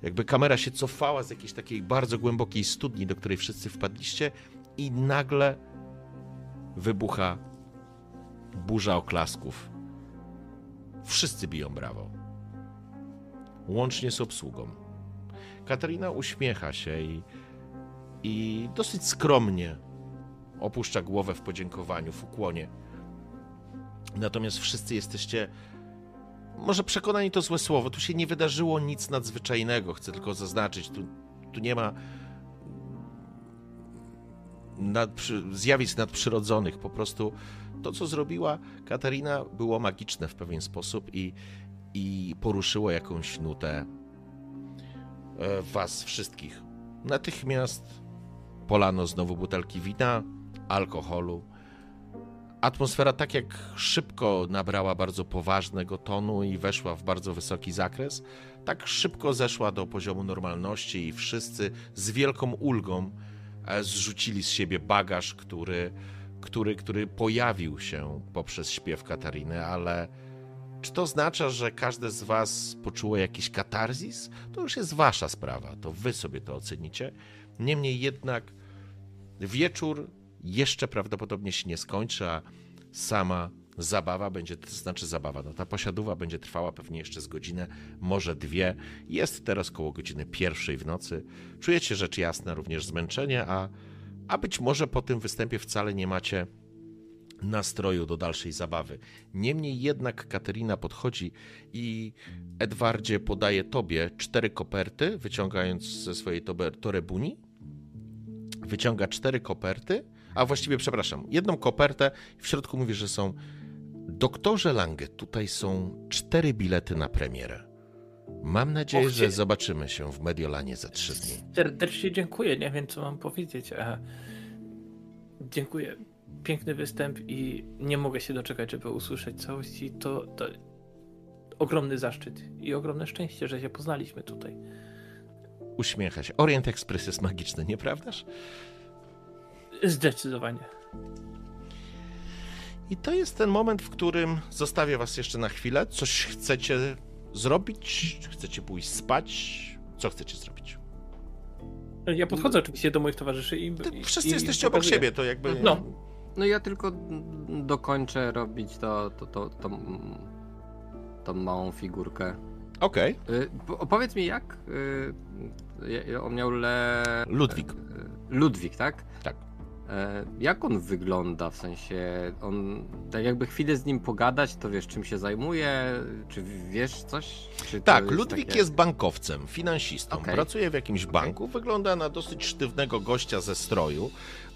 jakby kamera się cofała z jakiejś takiej bardzo głębokiej studni, do której wszyscy wpadliście i nagle wybucha burza oklasków. Wszyscy biją brawo. Łącznie z obsługą. Katarina uśmiecha się i, i dosyć skromnie opuszcza głowę w podziękowaniu, w ukłonie. Natomiast wszyscy jesteście. Może przekonani to złe słowo, tu się nie wydarzyło nic nadzwyczajnego, chcę tylko zaznaczyć. Tu, tu nie ma zjawisk nadprzyrodzonych. Po prostu to, co zrobiła Katarina, było magiczne w pewien sposób i, i poruszyło jakąś nutę e, was wszystkich. Natychmiast polano znowu butelki wina, alkoholu. Atmosfera tak jak szybko nabrała bardzo poważnego tonu i weszła w bardzo wysoki zakres, tak szybko zeszła do poziomu normalności i wszyscy z wielką ulgą e, zrzucili z siebie bagaż, który, który, który pojawił się poprzez śpiew Katariny, ale czy to oznacza, że każde z was poczuło jakiś katarzis? To już jest wasza sprawa, to wy sobie to ocenicie. Niemniej jednak wieczór jeszcze prawdopodobnie się nie skończy, a sama zabawa będzie, to znaczy zabawa, no ta posiadówa będzie trwała pewnie jeszcze z godzinę, może dwie. Jest teraz koło godziny pierwszej w nocy. Czujecie rzecz jasna również zmęczenie, a, a być może po tym występie wcale nie macie nastroju do dalszej zabawy. Niemniej jednak Katerina podchodzi i Edwardzie podaje tobie cztery koperty, wyciągając ze swojej torebuni. Wyciąga cztery koperty a właściwie, przepraszam, jedną kopertę. W środku mówi, że są Doktorze Lange, tutaj są cztery bilety na premierę. Mam nadzieję, Och, że zobaczymy się w Mediolanie za trzy dni. Serdecznie dziękuję. Nie wiem, co mam powiedzieć. Dziękuję. Piękny występ i nie mogę się doczekać, żeby usłyszeć całości. To, to ogromny zaszczyt i ogromne szczęście, że się poznaliśmy tutaj. Uśmiecha się. Orient Express jest magiczny, nieprawdaż? Zdecydowanie. I to jest ten moment, w którym zostawię was jeszcze na chwilę. Coś chcecie zrobić? Chcecie pójść spać? Co chcecie zrobić? Ja podchodzę oczywiście do moich towarzyszy i. wszyscy i, jesteście i obok siebie, to jakby. No. No ja tylko dokończę robić to, to, to, to, tą małą figurkę. Okej. Okay. Opowiedz mi jak. Y, on miał le. Ludwik. Ludwik, tak? Tak. E, jak on wygląda? W sensie, on, tak jakby chwilę z nim pogadać, to wiesz, czym się zajmuje? Czy wiesz coś? Czy tak, jest Ludwik takie... jest bankowcem, finansistą. Okay. Pracuje w jakimś banku, okay. wygląda na dosyć sztywnego gościa ze stroju,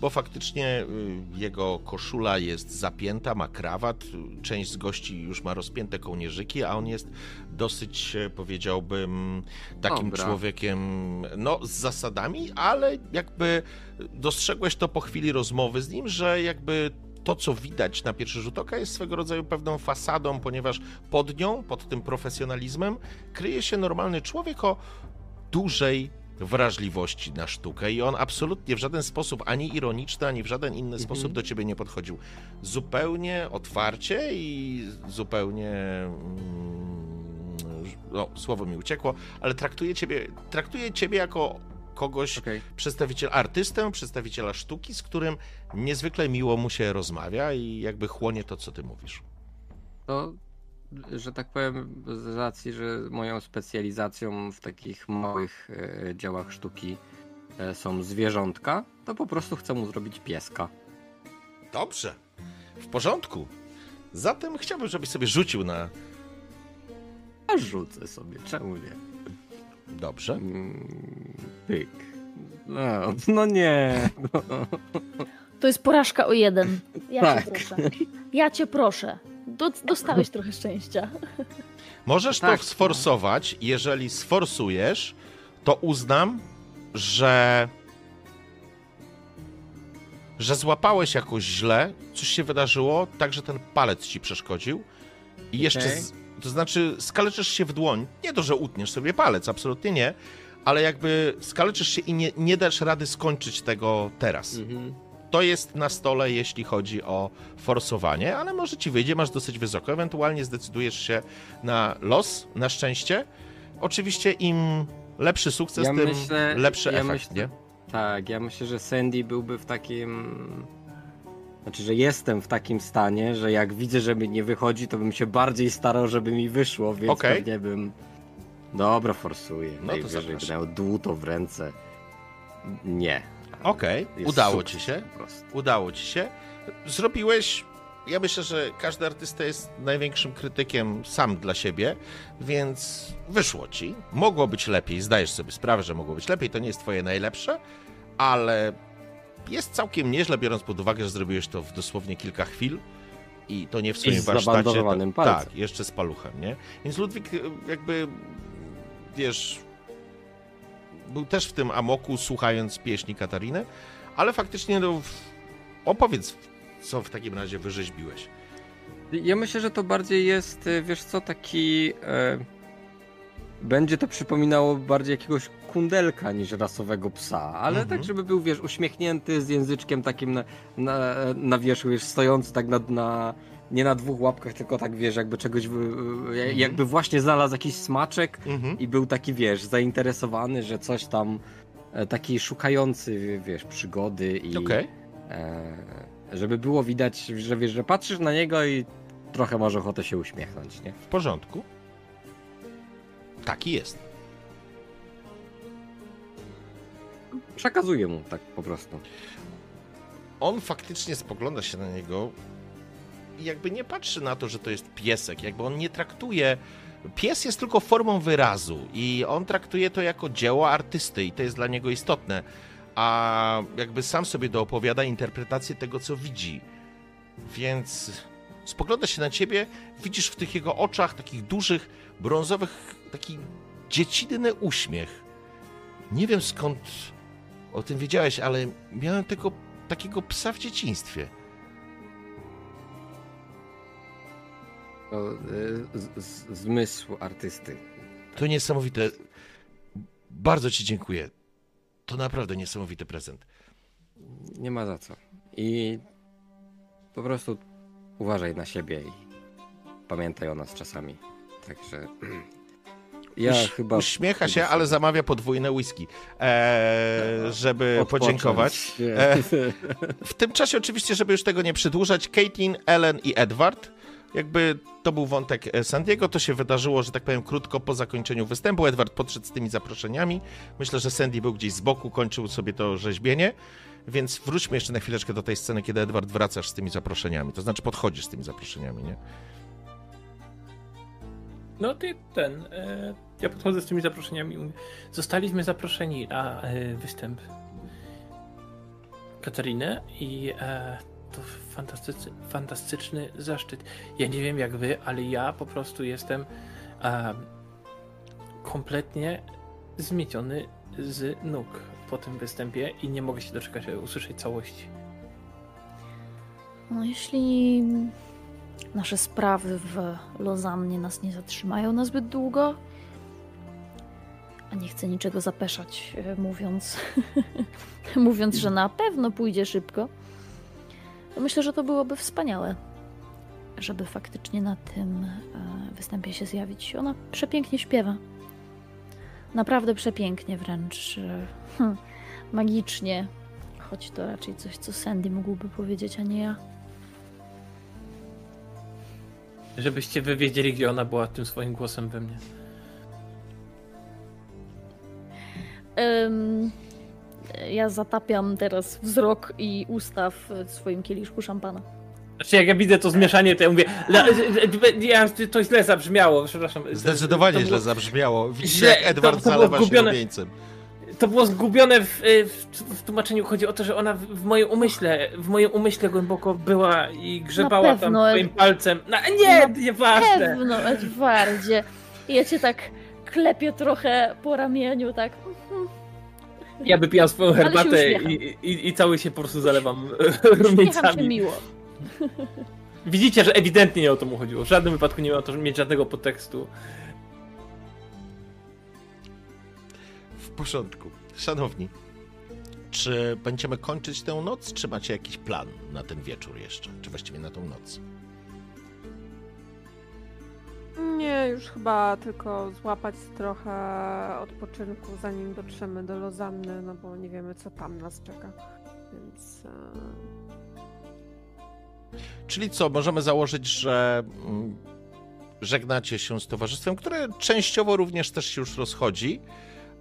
bo faktycznie y, jego koszula jest zapięta, ma krawat, część z gości już ma rozpięte kołnierzyki, a on jest dosyć, e, powiedziałbym, takim Dobra. człowiekiem, no, z zasadami, ale jakby dostrzegłeś to po chwili rozmowy z nim, że jakby to, co widać na pierwszy rzut oka, jest swego rodzaju pewną fasadą, ponieważ pod nią, pod tym profesjonalizmem, kryje się normalny człowiek o dużej wrażliwości na sztukę i on absolutnie w żaden sposób, ani ironiczny, ani w żaden inny sposób do ciebie nie podchodził. Zupełnie otwarcie i zupełnie... Mm, no, słowo mi uciekło, ale traktuje ciebie, traktuje ciebie jako kogoś, Okej. przedstawiciel, artystę, przedstawiciela sztuki, z którym niezwykle miło mu się rozmawia i jakby chłonie to, co ty mówisz. To, że tak powiem, z racji, że moją specjalizacją w takich małych e, dziełach sztuki e, są zwierzątka, to po prostu chcę mu zrobić pieska. Dobrze. W porządku. Zatem chciałbym, żebyś sobie rzucił na. A rzucę sobie, czemu nie? Dobrze. Mm, Pyk. No, no nie. No. To jest porażka o jeden. Ja Tak. cię proszę. Ja cię proszę. Do, dostałeś trochę szczęścia. Możesz Tak. to sforsować. Jeżeli sforsujesz, to uznam, że. że złapałeś jakoś źle, coś się wydarzyło, tak że ten palec ci przeszkodził. I jeszcze. Okej. Z, to znaczy, skaleczysz się w dłoń. Nie to, że utniesz sobie palec, absolutnie nie. Ale jakby skaleczysz się i nie, nie dasz rady skończyć tego teraz. Mhm. To jest na stole, jeśli chodzi o forsowanie, ale może ci wyjdzie, masz dosyć wysoko. Ewentualnie zdecydujesz się na los, na szczęście. Oczywiście im lepszy sukces, Ja tym myślę- lepszy ja efekt, myślę- nie? Tak, ja myślę, że Sandy byłby w takim. Znaczy, że jestem w takim stanie, że jak widzę, że mi nie wychodzi, to bym się bardziej starał, żeby mi wyszło, więc Okej. pewnie bym. Dobra, forsuję. No to Najwyżej miał dłuto w ręce. Nie. Okej, Jest udało ci się. Udało ci się. Zrobiłeś. Ja myślę, że każdy artysta jest największym krytykiem sam dla siebie, więc wyszło ci. Mogło być lepiej, zdajesz sobie sprawę, że mogło być lepiej. To nie jest twoje najlepsze, ale jest całkiem nieźle, biorąc pod uwagę, że zrobiłeś to w dosłownie kilka chwil. I to nie w swoim z warsztacie. To, tak, jeszcze z paluchem, nie? Więc Ludwik jakby, wiesz, był też w tym amoku, słuchając pieśni Katariny, ale faktycznie no, opowiedz, co w takim razie wyrzeźbiłeś. Ja myślę, że to bardziej jest, e, wiesz co, taki. E, będzie to przypominało bardziej jakiegoś kundelka niż rasowego psa, ale Mhm. tak, żeby był, wiesz, uśmiechnięty z języczkiem takim na, na, na wierzchu, wiesz, stojący tak na, na. Nie na dwóch łapkach, tylko tak wiesz, jakby czegoś. e, Jakby właśnie znalazł jakiś smaczek Mhm. i był taki, wiesz, zainteresowany, że coś tam. e, Taki szukający, wiesz, przygody i. Okej. E, żeby było widać, że wiesz, że patrzysz na niego i trochę masz ochotę się uśmiechnąć, nie? W porządku. Taki jest. Przekazuję mu tak po prostu. On faktycznie spogląda się na niego jakby nie patrzy na to, że to jest piesek, jakby on nie traktuje. Pies jest tylko formą wyrazu i on traktuje to jako dzieło artysty i to jest dla niego istotne. A jakby sam sobie doopowiada interpretację tego, co widzi. Więc spogląda się na ciebie, widzisz w tych jego oczach takich dużych, brązowych, taki dziecinny uśmiech. Nie wiem skąd o tym wiedziałeś, ale miałem tego takiego psa w dzieciństwie. Y, z, z, zmysł artysty. To niesamowite. Bardzo Ci dziękuję. To naprawdę niesamowity prezent. Nie ma za co. I po prostu uważaj na siebie i pamiętaj o nas czasami. Także ja Uś- chyba. Uśmiecha się, ale zamawia podwójne whisky, eee, żeby podziękować. E, W tym czasie oczywiście, żeby już tego nie przedłużać, Caitlin, Ellen i Edward, jakby to był wątek e, Sandiego, to się wydarzyło, że tak powiem, krótko po zakończeniu występu. Edward podszedł z tymi zaproszeniami. Myślę, że Sandy był gdzieś z boku, kończył sobie to rzeźbienie. Więc wróćmy jeszcze na chwileczkę do tej sceny, kiedy Edward wracasz z tymi zaproszeniami. To znaczy podchodzisz z tymi zaproszeniami, nie? No ty ten. E, ja podchodzę z tymi zaproszeniami. Zostaliśmy zaproszeni na e, występ Katariny i e, to fantastyczny, fantastyczny zaszczyt. Ja nie wiem jak wy, ale ja po prostu jestem e, kompletnie zmieciony z nóg po tym występie i nie mogę się doczekać, żeby usłyszeć całości. No, jeśli nasze sprawy w Lozannie nas nie zatrzymają na zbyt długo, A nie chcę niczego zapeszać, e, mówiąc, mówiąc, że na pewno pójdzie szybko. Myślę, że to byłoby wspaniałe, żeby faktycznie na tym e, występie się zjawić. Ona przepięknie śpiewa. Naprawdę przepięknie, wręcz e, hm, magicznie. Choć to raczej coś, co Sandy mógłby powiedzieć, a nie ja. Żebyście wy wiedzieli, gdzie ona była tym swoim głosem we mnie. Em, ja zatapiam teraz wzrok i usta w swoim kieliszku szampana. Znaczy, jak ja widzę to zmieszanie, to ja mówię, la, ja, to źle zabrzmiało, przepraszam. Zdecydowanie to źle było, zabrzmiało. Widzicie, jak Edward to zalewa się zgubione. rumieńcem. To było zgubione w, w, w tłumaczeniu. Chodzi o to, że ona w, w moim umyśle, w moim umyśle głęboko była i grzebała tam pewno. swoim palcem. No, nie, Na nieważne. Pewno, Edwardzie. I Ja cię tak klepię trochę po ramieniu, tak. Ja wypijam swoją herbatę i, i, i cały się po prostu zalewam Uśmiecham się rumieńcami. miło. Widzicie, że ewidentnie nie o to mu chodziło. W żadnym wypadku nie miał to mieć żadnego podtekstu. W porządku. Szanowni, czy będziemy kończyć tę noc, czy macie jakiś plan na ten wieczór jeszcze? Czy właściwie na tą noc? Nie, już chyba tylko złapać trochę odpoczynku, zanim dotrzemy do Lozanny, no bo nie wiemy, co tam nas czeka. Więc. E... Czyli co, możemy założyć, że mm, żegnacie się z towarzystwem, które częściowo również też się już rozchodzi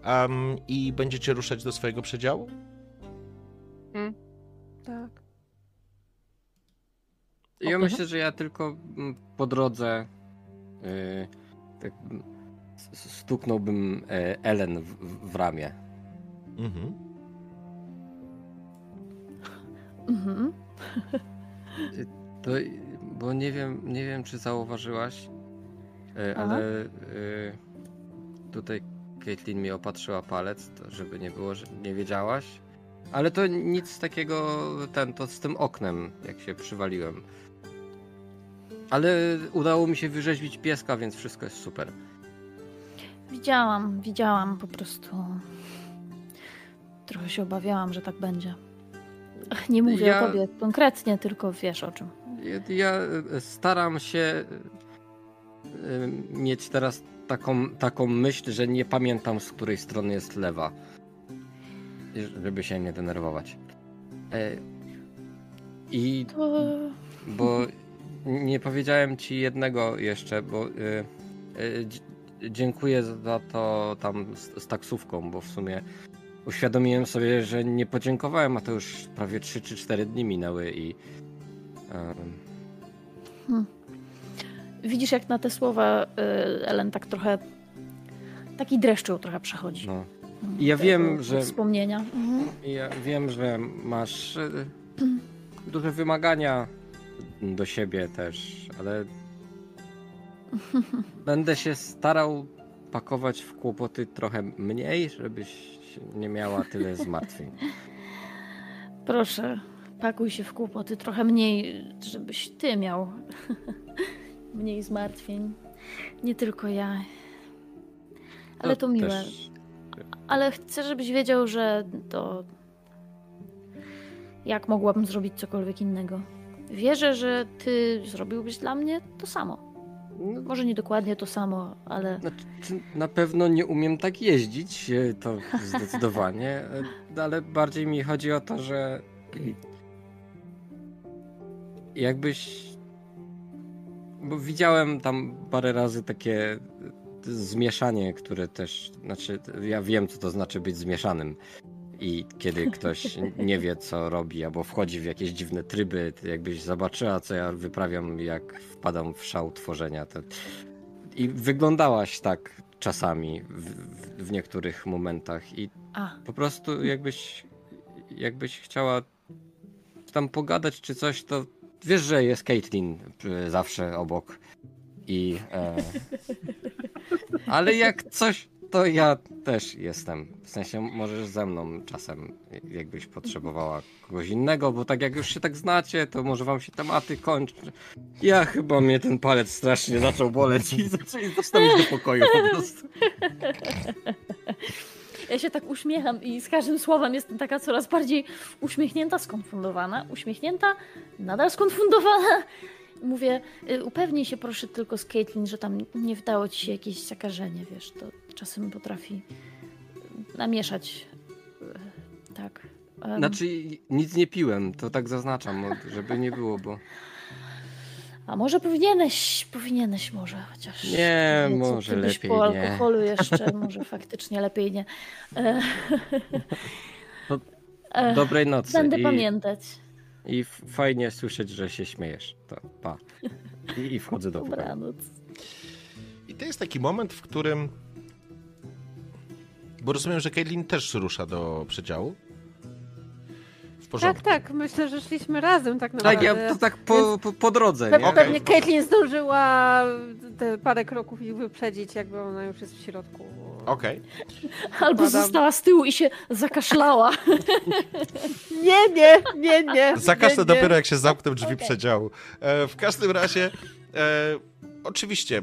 em, i będziecie ruszać do swojego przedziału? Tak. Ja myślę, że ja tylko mm, po drodze tak mm, s- stuknąłbym e, Ellen w, w- ramię. Mhm. Mhm. To, bo nie wiem, nie wiem czy zauważyłaś, e, Aha. ale e, tutaj Caitlin mi opatrzyła palec, to żeby nie było, że nie wiedziałaś. Ale to nic takiego, ten, to z tym oknem, jak się przywaliłem. Ale udało mi się wyrzeźbić pieska, więc wszystko jest super. Widziałam, widziałam po prostu. Trochę się obawiałam, że tak będzie. Ach, Nie mówię Ja- o tobie konkretnie, tylko wiesz o czym. Ja, ja e, staram się e, mieć teraz taką, taką myśl, że nie pamiętam z której strony jest lewa. Żeby się nie denerwować. E, I To... bo nie powiedziałem ci jednego jeszcze, bo e, dzie- dziękuję za to tam z, z taksówką, bo w sumie uświadomiłem sobie, że nie podziękowałem, a to już prawie 3 czy 4 dni minęły i em, Widzisz, jak na te słowa y, Ellen tak trochę. Taki dreszczu trochę przechodzi. no. Mm, ja tego wiem, że- Wspomnienia. Mhm. Ja wiem, że masz e, duże wymagania do siebie też, ale będę się starał pakować w kłopoty trochę mniej, żebyś nie miała tyle zmartwień. Proszę, pakuj się w kłopoty trochę mniej, żebyś ty miał mniej zmartwień. Nie tylko ja. Ale to miłe. też- Ale chcę, żebyś wiedział, że to. Jak mogłabym zrobić cokolwiek innego? Wierzę, że ty zrobiłbyś dla mnie to samo. No, Może nie dokładnie to samo, ale Znaczy, na pewno nie umiem tak jeździć, e, to zdecydowanie, e, ale bardziej mi chodzi o to, że jakbyś. Bo widziałem tam parę razy takie zmieszanie, które też. Znaczy, ja wiem, co to znaczy być zmieszanym. I kiedy ktoś nie wie, co robi, albo wchodzi w jakieś dziwne tryby, to jakbyś zobaczyła, co ja wyprawiam, jak wpadam w szał tworzenia, to i wyglądałaś tak czasami w, w, w niektórych momentach i a, po prostu jakbyś jakbyś chciała tam pogadać czy coś, to wiesz, że jest Caitlin y, zawsze obok i e, ale jak coś to ja też jestem. W sensie możesz ze mną czasem, jakbyś potrzebowała kogoś innego, bo tak jak już się tak znacie, to może wam się tematy kończy. Ja chyba mnie ten palec strasznie zaczął boleć i zaczęli zostawić do pokoju po prostu. Ja się tak uśmiecham i z każdym słowem jestem taka coraz bardziej uśmiechnięta, skonfundowana, uśmiechnięta, nadal skonfundowana. Mówię, y, upewnij się proszę tylko z Caitlin, że tam nie wdało ci się jakieś zakażenie, wiesz, to czasem potrafi namieszać. y, Tak. Em, Znaczy nic nie piłem, to tak zaznaczam, żeby nie było, bo... A może powinieneś, powinieneś może chociaż. Nie, co, może lepiej po nie. alkoholu jeszcze, może faktycznie lepiej nie. E, No, e, Dobrej nocy. Będę i... pamiętać. I fajnie słyszeć, że się śmiejesz. To pa. I, i wchodzę do. Dobranoc. I to jest taki moment, w którym. Bo rozumiem, że Caitlin też rusza do przedziału. W porządku. Tak, tak, myślę, że szliśmy razem tak naprawdę. Tak, ja to tak po, po, po drodze, Pe-. Pewnie Caitlin zdążyła te parę kroków ich wyprzedzić, jakby ona już jest w środku. Okej. Albo Zakładam. została z tyłu i się zakaszlała. Nie, nie, nie, nie. Zakaż to nie, nie. dopiero jak się zamkną drzwi Okej. przedziału. E, w każdym razie, e, oczywiście,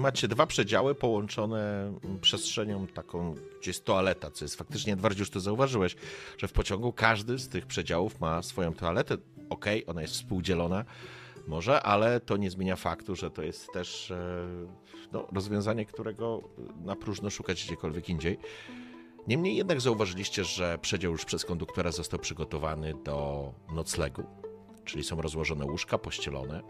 macie dwa przedziały połączone przestrzenią taką, gdzie jest toaleta, co jest faktycznie, Edward, już to zauważyłeś, że w pociągu każdy z tych przedziałów ma swoją toaletę. Okej, ona jest współdzielona, może, ale to nie zmienia faktu, że to jest też e, no, rozwiązanie, którego na próżno szukać gdziekolwiek indziej. Niemniej jednak zauważyliście, że przedział już przez konduktora został przygotowany do noclegu, czyli są rozłożone łóżka, pościelone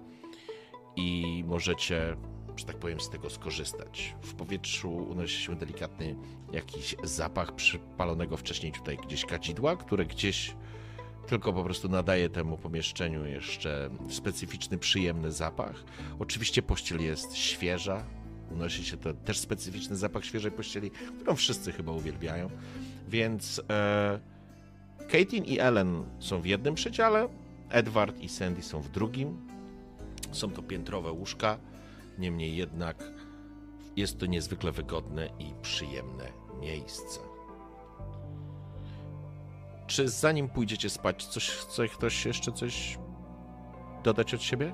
i możecie, że tak powiem, z tego skorzystać. W powietrzu unosi się delikatny jakiś zapach przypalonego wcześniej tutaj gdzieś kadzidła, które gdzieś tylko po prostu nadaje temu pomieszczeniu jeszcze specyficzny, przyjemny zapach. Oczywiście pościel jest świeża, unosi się to też specyficzny zapach świeżej pościeli, którą wszyscy chyba uwielbiają. Więc e, i Ellen są w jednym przedziale, Edward i Sandy są w drugim. Są to piętrowe łóżka, niemniej jednak jest to niezwykle wygodne i przyjemne miejsce. Czy zanim pójdziecie spać, coś chce ktoś jeszcze coś dodać od siebie?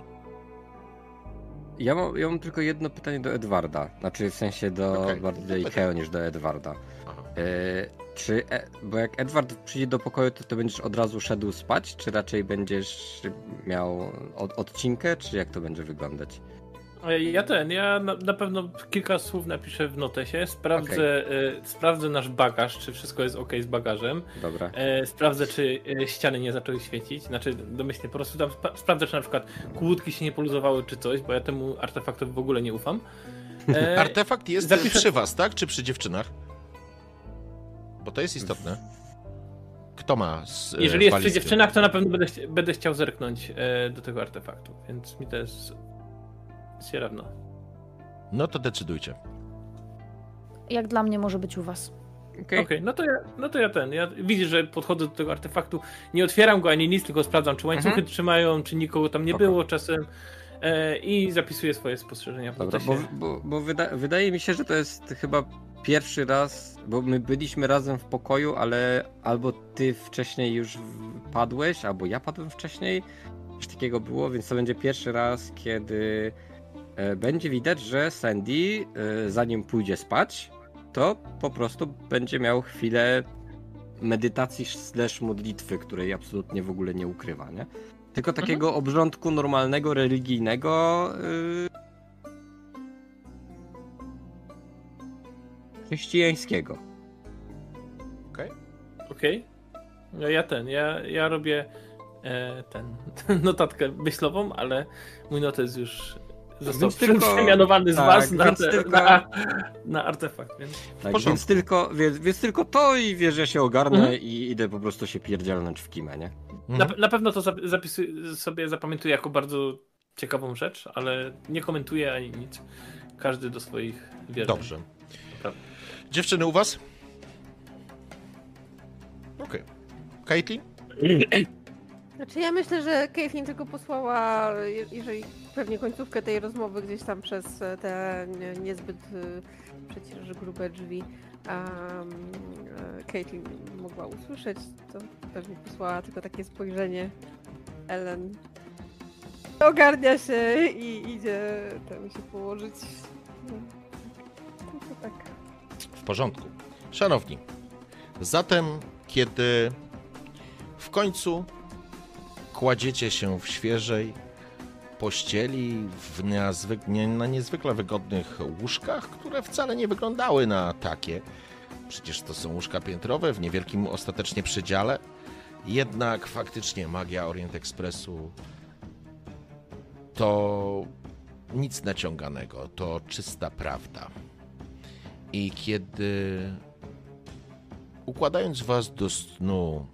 Ja mam, ja mam tylko jedno pytanie do Edwarda. Znaczy w sensie do Okej, bardziej no do pytaj. Ikeo niż do Edwarda. Aha. Czy, e, bo jak Edward przyjdzie do pokoju, to, to będziesz od razu szedł spać, czy raczej będziesz miał od, odcinkę, czy jak to będzie wyglądać? Ja ten, ja na, na pewno kilka słów napiszę w notesie, sprawdzę, e, sprawdzę nasz bagaż, czy wszystko jest ok z bagażem, Dobra. e, sprawdzę, czy e, ściany nie zaczęły świecić, znaczy domyślnie po prostu tam sprawdzę, czy na przykład kłódki się nie poluzowały, czy coś, bo ja temu artefaktowi w ogóle nie ufam. E, Artefakt jest zapiszę- przy was, tak? Czy przy dziewczynach? Bo to jest istotne. Kto ma z, e, jeżeli jest przy dziewczynach, to na pewno będę, chci- będę chciał zerknąć e, do tego artefaktu, więc mi to jest się równo. No to decydujcie. Jak dla mnie może być u was. Okej, Okej. no, to ja, no to ja ten. Ja widzę, że podchodzę do tego artefaktu, nie otwieram go ani nic, tylko sprawdzam, czy łańcuchy Mhm. trzymają, czy nikogo tam nie Spoko. było czasem. E, I zapisuję swoje spostrzeżenia w Dobra, bo, bo, bo wyda, wydaje mi się, że to jest chyba pierwszy raz, bo my byliśmy razem w pokoju, ale albo ty wcześniej już padłeś, albo ja padłem wcześniej. Coś takiego było, więc to będzie pierwszy raz, kiedy e, będzie widać, że Sandy, e, zanim pójdzie spać, to po prostu będzie miał chwilę medytacji slash modlitwy, której absolutnie w ogóle nie ukrywa, nie? Tylko takiego obrządku normalnego, religijnego. Chrześcijańskiego. Okej? Okej. No ja ten, ja, ja robię e, ten, notatkę myślową, ale mój notes już został Więc tylko- przemianowany z tak, was na, te, tylko- na, na artefakt, więc Tak, więc, tylko, więc, więc tylko to i wiesz, ja się ogarnę Mhm. i idę po prostu się pierdzielnąć w kimę, nie? na, Mhm. na pewno to zap- zapisuję, sobie zapamiętuję jako bardzo ciekawą rzecz, ale nie komentuję ani nic. Każdy do swoich wierzeń. Dobrze. Prawda. Dziewczyny u was? Okej. Caitlin? Znaczy ja myślę, że Caitlyn tylko posłała, je- jeżeli pewnie końcówkę tej rozmowy gdzieś tam przez te nie- niezbyt e, przecież grube drzwi um, Caitlyn mogła usłyszeć, to pewnie posłała tylko takie spojrzenie Ellen. Ogarnia się i idzie tam się położyć. No, tak. Porządku. Szanowni, zatem kiedy w końcu kładziecie się w świeżej pościeli, w niezwyk- nie, na niezwykle wygodnych łóżkach, które wcale nie wyglądały na takie. Przecież to są łóżka piętrowe w niewielkim ostatecznie przedziale. Jednak faktycznie magia Orient Expressu to nic naciąganego, to czysta prawda. I kiedy układając was do snu,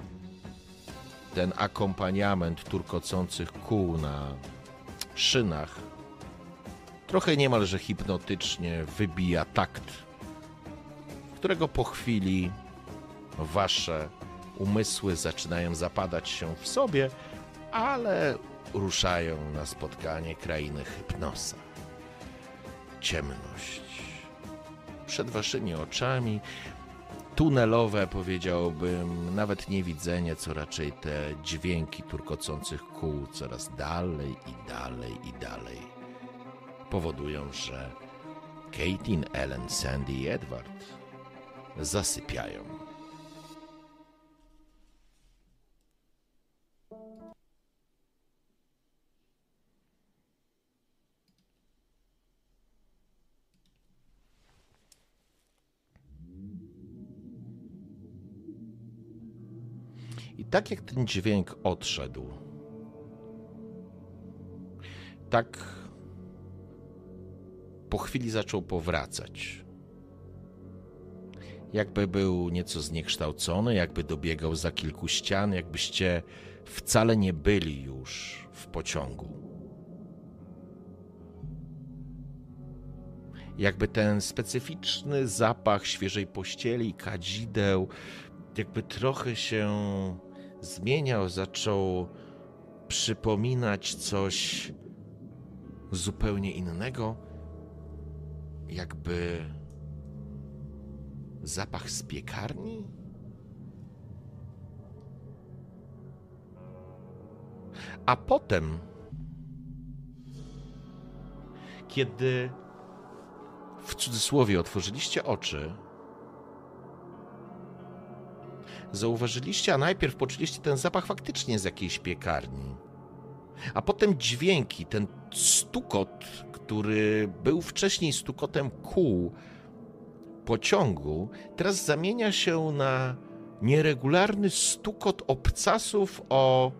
ten akompaniament turkocących kół na szynach trochę niemalże hipnotycznie wybija takt, którego po chwili wasze umysły zaczynają zapadać się w sobie, ale ruszają na spotkanie krainy hypnosa. Ciemność przed waszymi oczami. Tunelowe, powiedziałbym, nawet nie widzenie, co raczej te dźwięki turkocących kół coraz dalej i dalej i dalej powodują, że Caitlin, Ellen, Sandy i Edward zasypiają. I tak jak ten dźwięk odszedł, tak po chwili zaczął powracać. Jakby był nieco zniekształcony, jakby dobiegał za kilku ścian, jakbyście wcale nie byli już w pociągu. Jakby ten specyficzny zapach świeżej pościeli, kadzideł, jakby trochę się zmieniał, zaczął przypominać coś zupełnie innego, jakby zapach z piekarni. A potem, kiedy w cudzysłowie otworzyliście oczy, zauważyliście, a najpierw poczuliście ten zapach faktycznie z jakiejś piekarni. A potem dźwięki, ten stukot, który był wcześniej stukotem kół pociągu, teraz zamienia się na nieregularny stukot obcasów o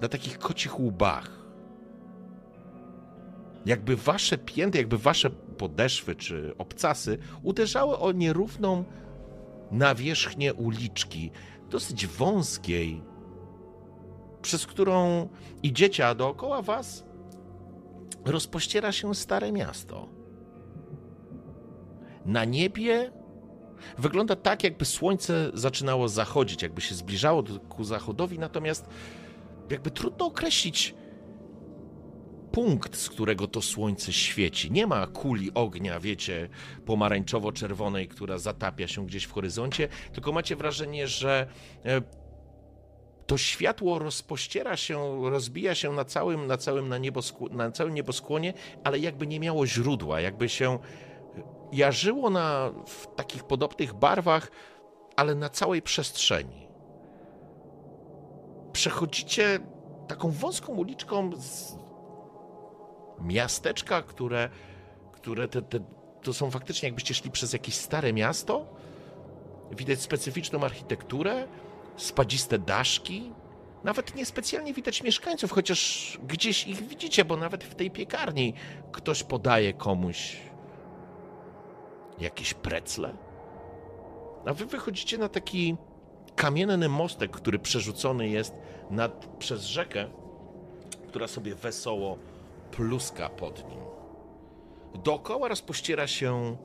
na takich kocich łbach. Jakby wasze pięty, jakby wasze podeszwy czy obcasy uderzały o nierówną nawierzchnię uliczki, dosyć wąskiej, przez którą idziecie, a dookoła was rozpościera się stare miasto. Na niebie wygląda tak, jakby słońce zaczynało zachodzić, jakby się zbliżało ku zachodowi, natomiast jakby trudno określić punkt, z którego to słońce świeci. Nie ma kuli ognia, wiecie, pomarańczowo-czerwonej, która zatapia się gdzieś w horyzoncie, tylko macie wrażenie, że e, to światło rozpościera się, rozbija się na całym, na całym, na nieboskł- na całym nieboskłonie, ale jakby nie miało źródła, jakby się jarzyło na, w takich podobnych barwach, ale na całej przestrzeni. Przechodzicie taką wąską uliczką z miasteczka, które, które te, te, to są faktycznie, jakbyście szli przez jakieś stare miasto. Widać specyficzną architekturę, spadziste daszki. Nawet niespecjalnie widać mieszkańców, chociaż gdzieś ich widzicie, bo nawet w tej piekarni ktoś podaje komuś jakieś precle. A wy wychodzicie na taki kamienny mostek, który przerzucony jest nad, przez rzekę, która sobie wesoło pluska pod nim. Dookoła rozpościera się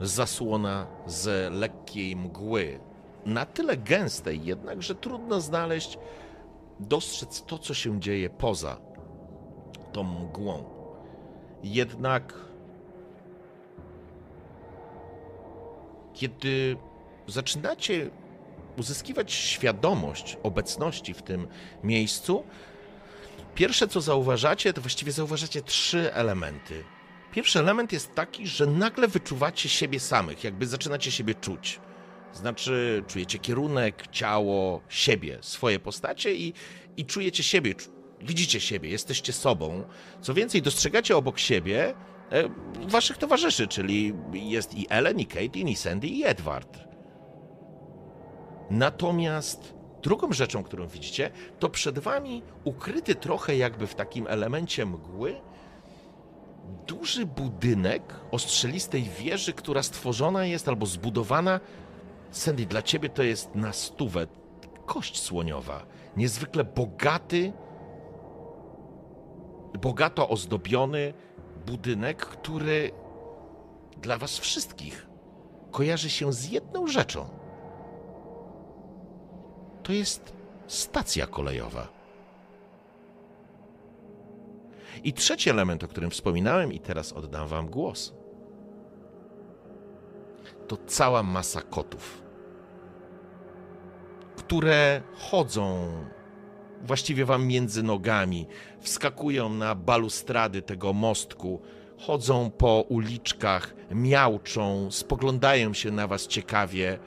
zasłona z lekkiej mgły. Na tyle gęstej jednak, że trudno znaleźć dostrzec to, co się dzieje poza tą mgłą. Jednak kiedy zaczynacie uzyskiwać świadomość obecności w tym miejscu, pierwsze co zauważacie, to właściwie zauważacie trzy elementy. Pierwszy element jest taki, że nagle wyczuwacie siebie samych, jakby zaczynacie siebie czuć. Znaczy, czujecie kierunek, ciało, siebie, swoje postacie i, i czujecie siebie, widzicie siebie, jesteście sobą. Co więcej, dostrzegacie obok siebie e, waszych towarzyszy, czyli jest i Ellen, i Kate, i Sandy, i Edward. Natomiast drugą rzeczą, którą widzicie, to przed wami ukryty trochę jakby w takim elemencie mgły duży budynek o strzelistej wieży, która stworzona jest albo zbudowana. Sandy, dla ciebie to jest na stówę kość słoniowa. Niezwykle bogaty, bogato ozdobiony budynek, który dla was wszystkich kojarzy się z jedną rzeczą. To jest stacja kolejowa. I trzeci element, o którym wspominałem, i teraz oddam Wam głos, to cała masa kotów, które chodzą właściwie Wam między nogami, wskakują na balustrady tego mostku, chodzą po uliczkach, miauczą, spoglądają się na Was ciekawie.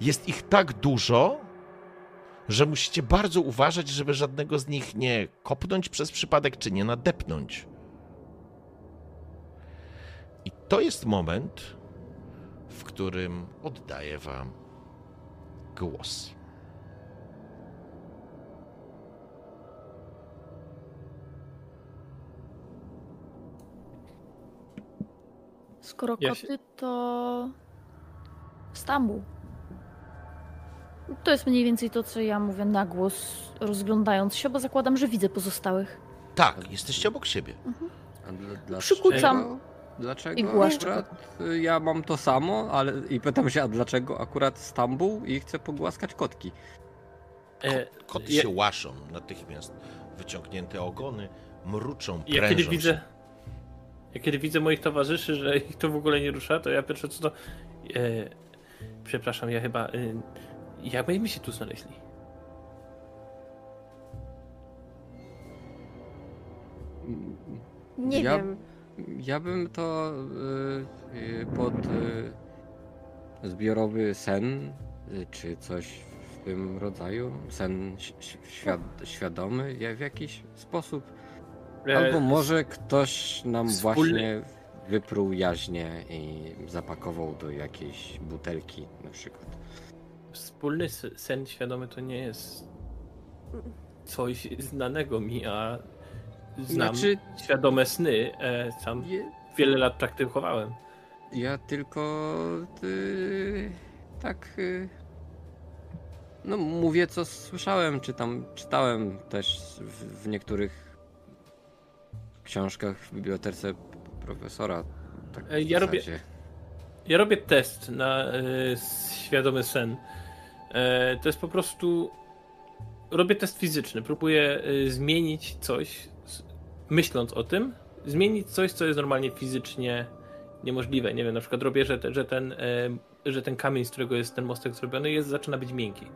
Jest ich tak dużo, że musicie bardzo uważać, żeby żadnego z nich nie kopnąć przez przypadek, czy nie nadepnąć. I to jest moment, w którym oddaję Wam głos. Skoro koty, to Stambuł. To jest mniej więcej to, co ja mówię na głos, rozglądając się, bo zakładam, że widzę pozostałych. Tak, jesteście obok siebie. A dla, dlaczego? Przykucam Dlaczego i głaszczę akurat y, ja mam to samo, ale i pytam się, a dlaczego akurat Stambuł i chcę pogłaskać kotki? E, Koty ja- się łaszą natychmiast. Wyciągnięte ogony, mruczą, prężą Ja kiedy się. widzę. Ja kiedy widzę moich towarzyszy, że ich to w ogóle nie rusza, to ja pierwsze co to. E, przepraszam, ja chyba. E, jak będziemy się tu znaleźli? Nie Ja- wiem. Ja bym to y, y, pod y, zbiorowy sen, y, czy coś w tym rodzaju, sen świad świadomy ja- w jakiś sposób. E, Albo może ktoś nam wspólny- właśnie wypruł jaźnie i zapakował do jakiejś butelki na przykład. Wspólny sen świadomy to nie jest coś znanego mi, a znam Znaczy- świadome sny. E, sam Je, wiele lat praktykowałem. ja tylko y, tak y, no mówię co słyszałem, czy tam czytałem też w, w niektórych książkach w bibliotece profesora. Tak E, ja robię-. Ja robię test na e, świadomy sen. E, to jest po prostu. Robię test fizyczny. Próbuję e, zmienić coś, myśląc o tym, zmienić coś, co jest normalnie fizycznie niemożliwe. Nie wiem, na przykład robię, że, te, że, ten, e, że ten kamień, z którego jest ten mostek zrobiony, jest, zaczyna być miękki.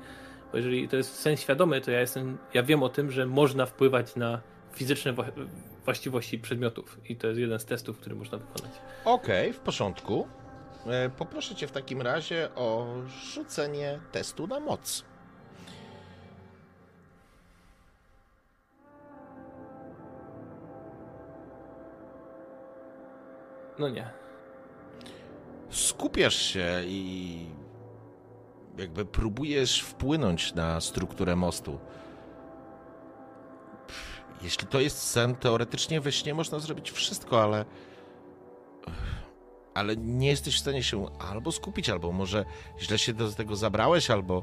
Bo jeżeli to jest sen świadomy, to ja jestem, ja wiem o tym, że można wpływać na fizyczne wła- właściwości przedmiotów. I to jest jeden z testów, który można wykonać. Okej, w porządku. E, Poproszę cię w takim razie o rzucenie testu na moc. No nie. Skupiasz się i jakby próbujesz wpłynąć na strukturę mostu. Jeśli to jest sen, teoretycznie we śnie można zrobić wszystko, ale. Ale nie jesteś w stanie się albo skupić, albo może źle się do tego zabrałeś, albo,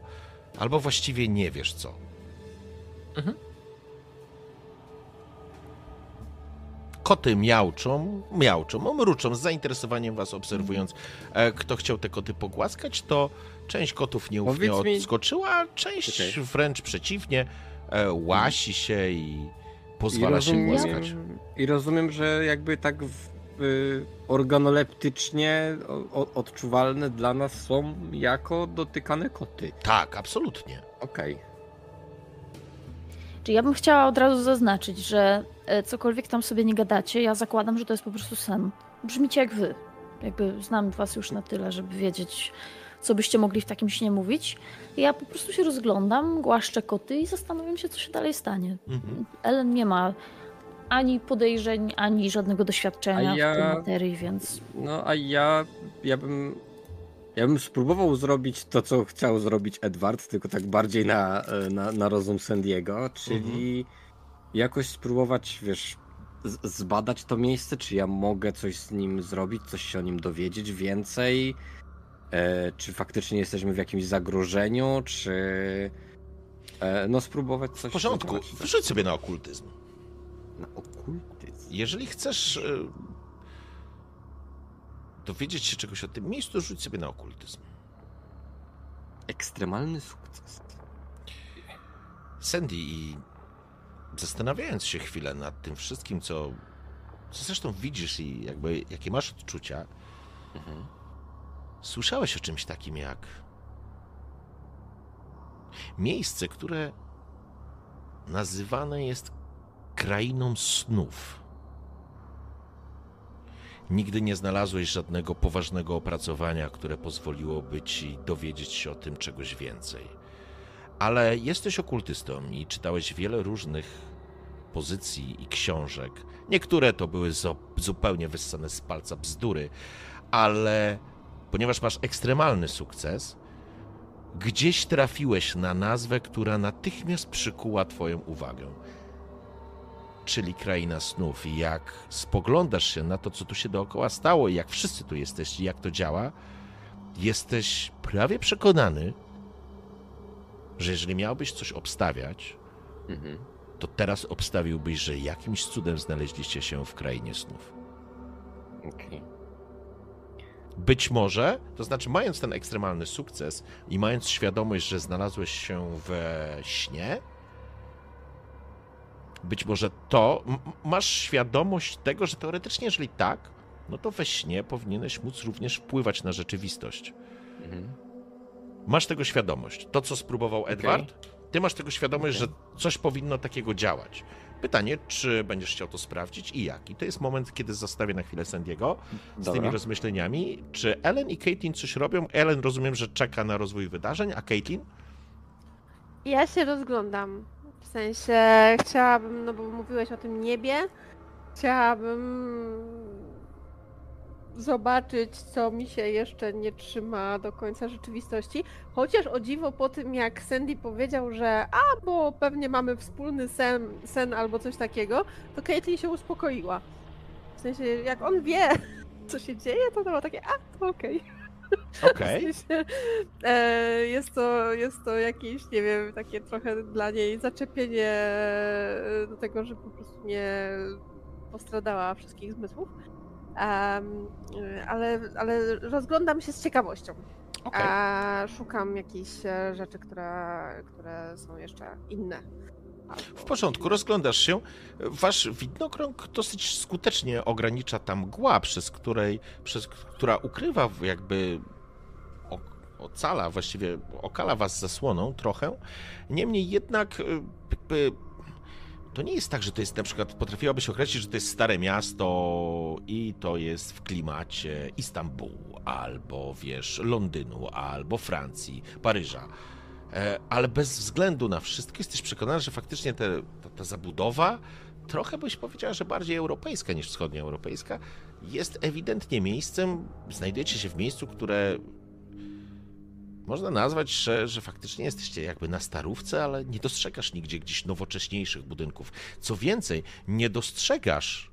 albo właściwie nie wiesz co. Mhm. Koty miauczą, miauczą, mruczą z zainteresowaniem was obserwując. E, Kto chciał te koty pogłaskać, to część kotów nieufnie Powiedz mi- odskoczyła, a część Okej. wręcz przeciwnie, e, łasi się i pozwala się głaskać. I rozumiem, że jakby tak w, organoleptycznie o, odczuwalne dla nas są jako dotykane koty. Tak, absolutnie. Okej. Okay. Czy ja bym chciała od razu zaznaczyć, że e, cokolwiek tam sobie nie gadacie, ja zakładam, że to jest po prostu sen. Brzmicie jak wy. Jakby znam was już na tyle, żeby wiedzieć, co byście mogli w takim śnie mówić. Ja po prostu się rozglądam, głaszczę koty i zastanawiam się, co się dalej stanie. Mhm. Ellen nie ma ani podejrzeń, ani żadnego doświadczenia ja, w tej materii, więc. No a ja, ja bym. Ja bym spróbował zrobić to, co chciał zrobić Edward, tylko tak bardziej na, na, na rozum Sandiego, czyli mhm. jakoś spróbować, wiesz, zbadać to miejsce, czy ja mogę coś z nim zrobić, coś się o nim dowiedzieć więcej, e, czy faktycznie jesteśmy w jakimś zagrożeniu, czy e, no spróbować coś... W porządku, wrzuć sobie na okultyzm. Na okultyzm? Jeżeli chcesz e, dowiedzieć się czegoś o tym miejscu, rzuć sobie na okultyzm. Ekstremalny sukces. Sandy i zastanawiając się chwilę nad tym wszystkim, co, co zresztą widzisz i jakby jakie masz odczucia, mhm. słyszałeś o czymś takim jak miejsce, które nazywane jest krainą snów. Nigdy nie znalazłeś żadnego poważnego opracowania, które pozwoliłoby ci dowiedzieć się o tym czegoś więcej. Ale jesteś okultystą i czytałeś wiele różnych pozycji i książek. Niektóre to były zupełnie wyssane z palca bzdury, ale ponieważ masz ekstremalny sukces, gdzieś trafiłeś na nazwę, która natychmiast przykuła Twoją uwagę. Czyli kraina snów. I jak spoglądasz się na to, co tu się dookoła stało, i jak wszyscy tu jesteście, jak to działa, jesteś prawie przekonany, że jeżeli miałbyś coś obstawiać, mhm. to teraz obstawiłbyś, że jakimś cudem znaleźliście się w krainie snów. Okay. Być może, to znaczy, mając ten ekstremalny sukces i mając świadomość, że znalazłeś się we śnie, być może to masz świadomość tego, że teoretycznie, jeżeli tak, no to we śnie powinieneś móc również wpływać na rzeczywistość. Mhm. Masz tego świadomość. To, co spróbował Edward, okay. ty masz tego świadomość, okay. że coś powinno takiego działać. Pytanie, czy będziesz chciał to sprawdzić i jak? I to jest moment, kiedy zostawię na chwilę Sandiego z Dobra. tymi rozmyśleniami. Czy Ellen i Caitlin coś robią? Ellen rozumiem, że czeka na rozwój wydarzeń, a Caitlin? Ja się rozglądam. W sensie chciałabym, no bo mówiłeś o tym niebie, chciałabym zobaczyć, co mi się jeszcze nie trzyma do końca rzeczywistości. Chociaż o dziwo po tym, jak Sandy powiedział, że a, bo pewnie mamy wspólny sen, sen albo coś takiego, to Caitlyn się uspokoiła. W sensie, jak on wie, co się dzieje, to było takie, a, to okej. Okay. Okej. Okay. e, jest, to, jest to jakieś, nie wiem, takie trochę dla niej zaczepienie do tego, że po prostu nie postradała wszystkich zmysłów. Um, ale, ale rozglądam się z ciekawością. Okay. A szukam jakichś e, rzeczy, które, które są jeszcze inne. W porządku, rozglądasz się. Wasz widnokrąg dosyć skutecznie ogranicza tam mgła, przez której, przez, która ukrywa jakby ocala, właściwie okala was zasłoną trochę. Niemniej jednak e, jakby to nie jest tak, że to jest na przykład, potrafiłabyś określić, że to jest stare miasto i to jest w klimacie Istambułu, albo wiesz, Londynu, albo Francji, Paryża. E, ale bez względu na wszystko jesteś przekonany, że faktycznie te, ta, ta zabudowa, trochę byś powiedziała, że bardziej europejska niż wschodnioeuropejska, jest ewidentnie miejscem, znajdujecie się w miejscu, które można nazwać, że, że faktycznie jesteście jakby na starówce, ale nie dostrzegasz nigdzie gdzieś nowocześniejszych budynków. Co więcej, nie dostrzegasz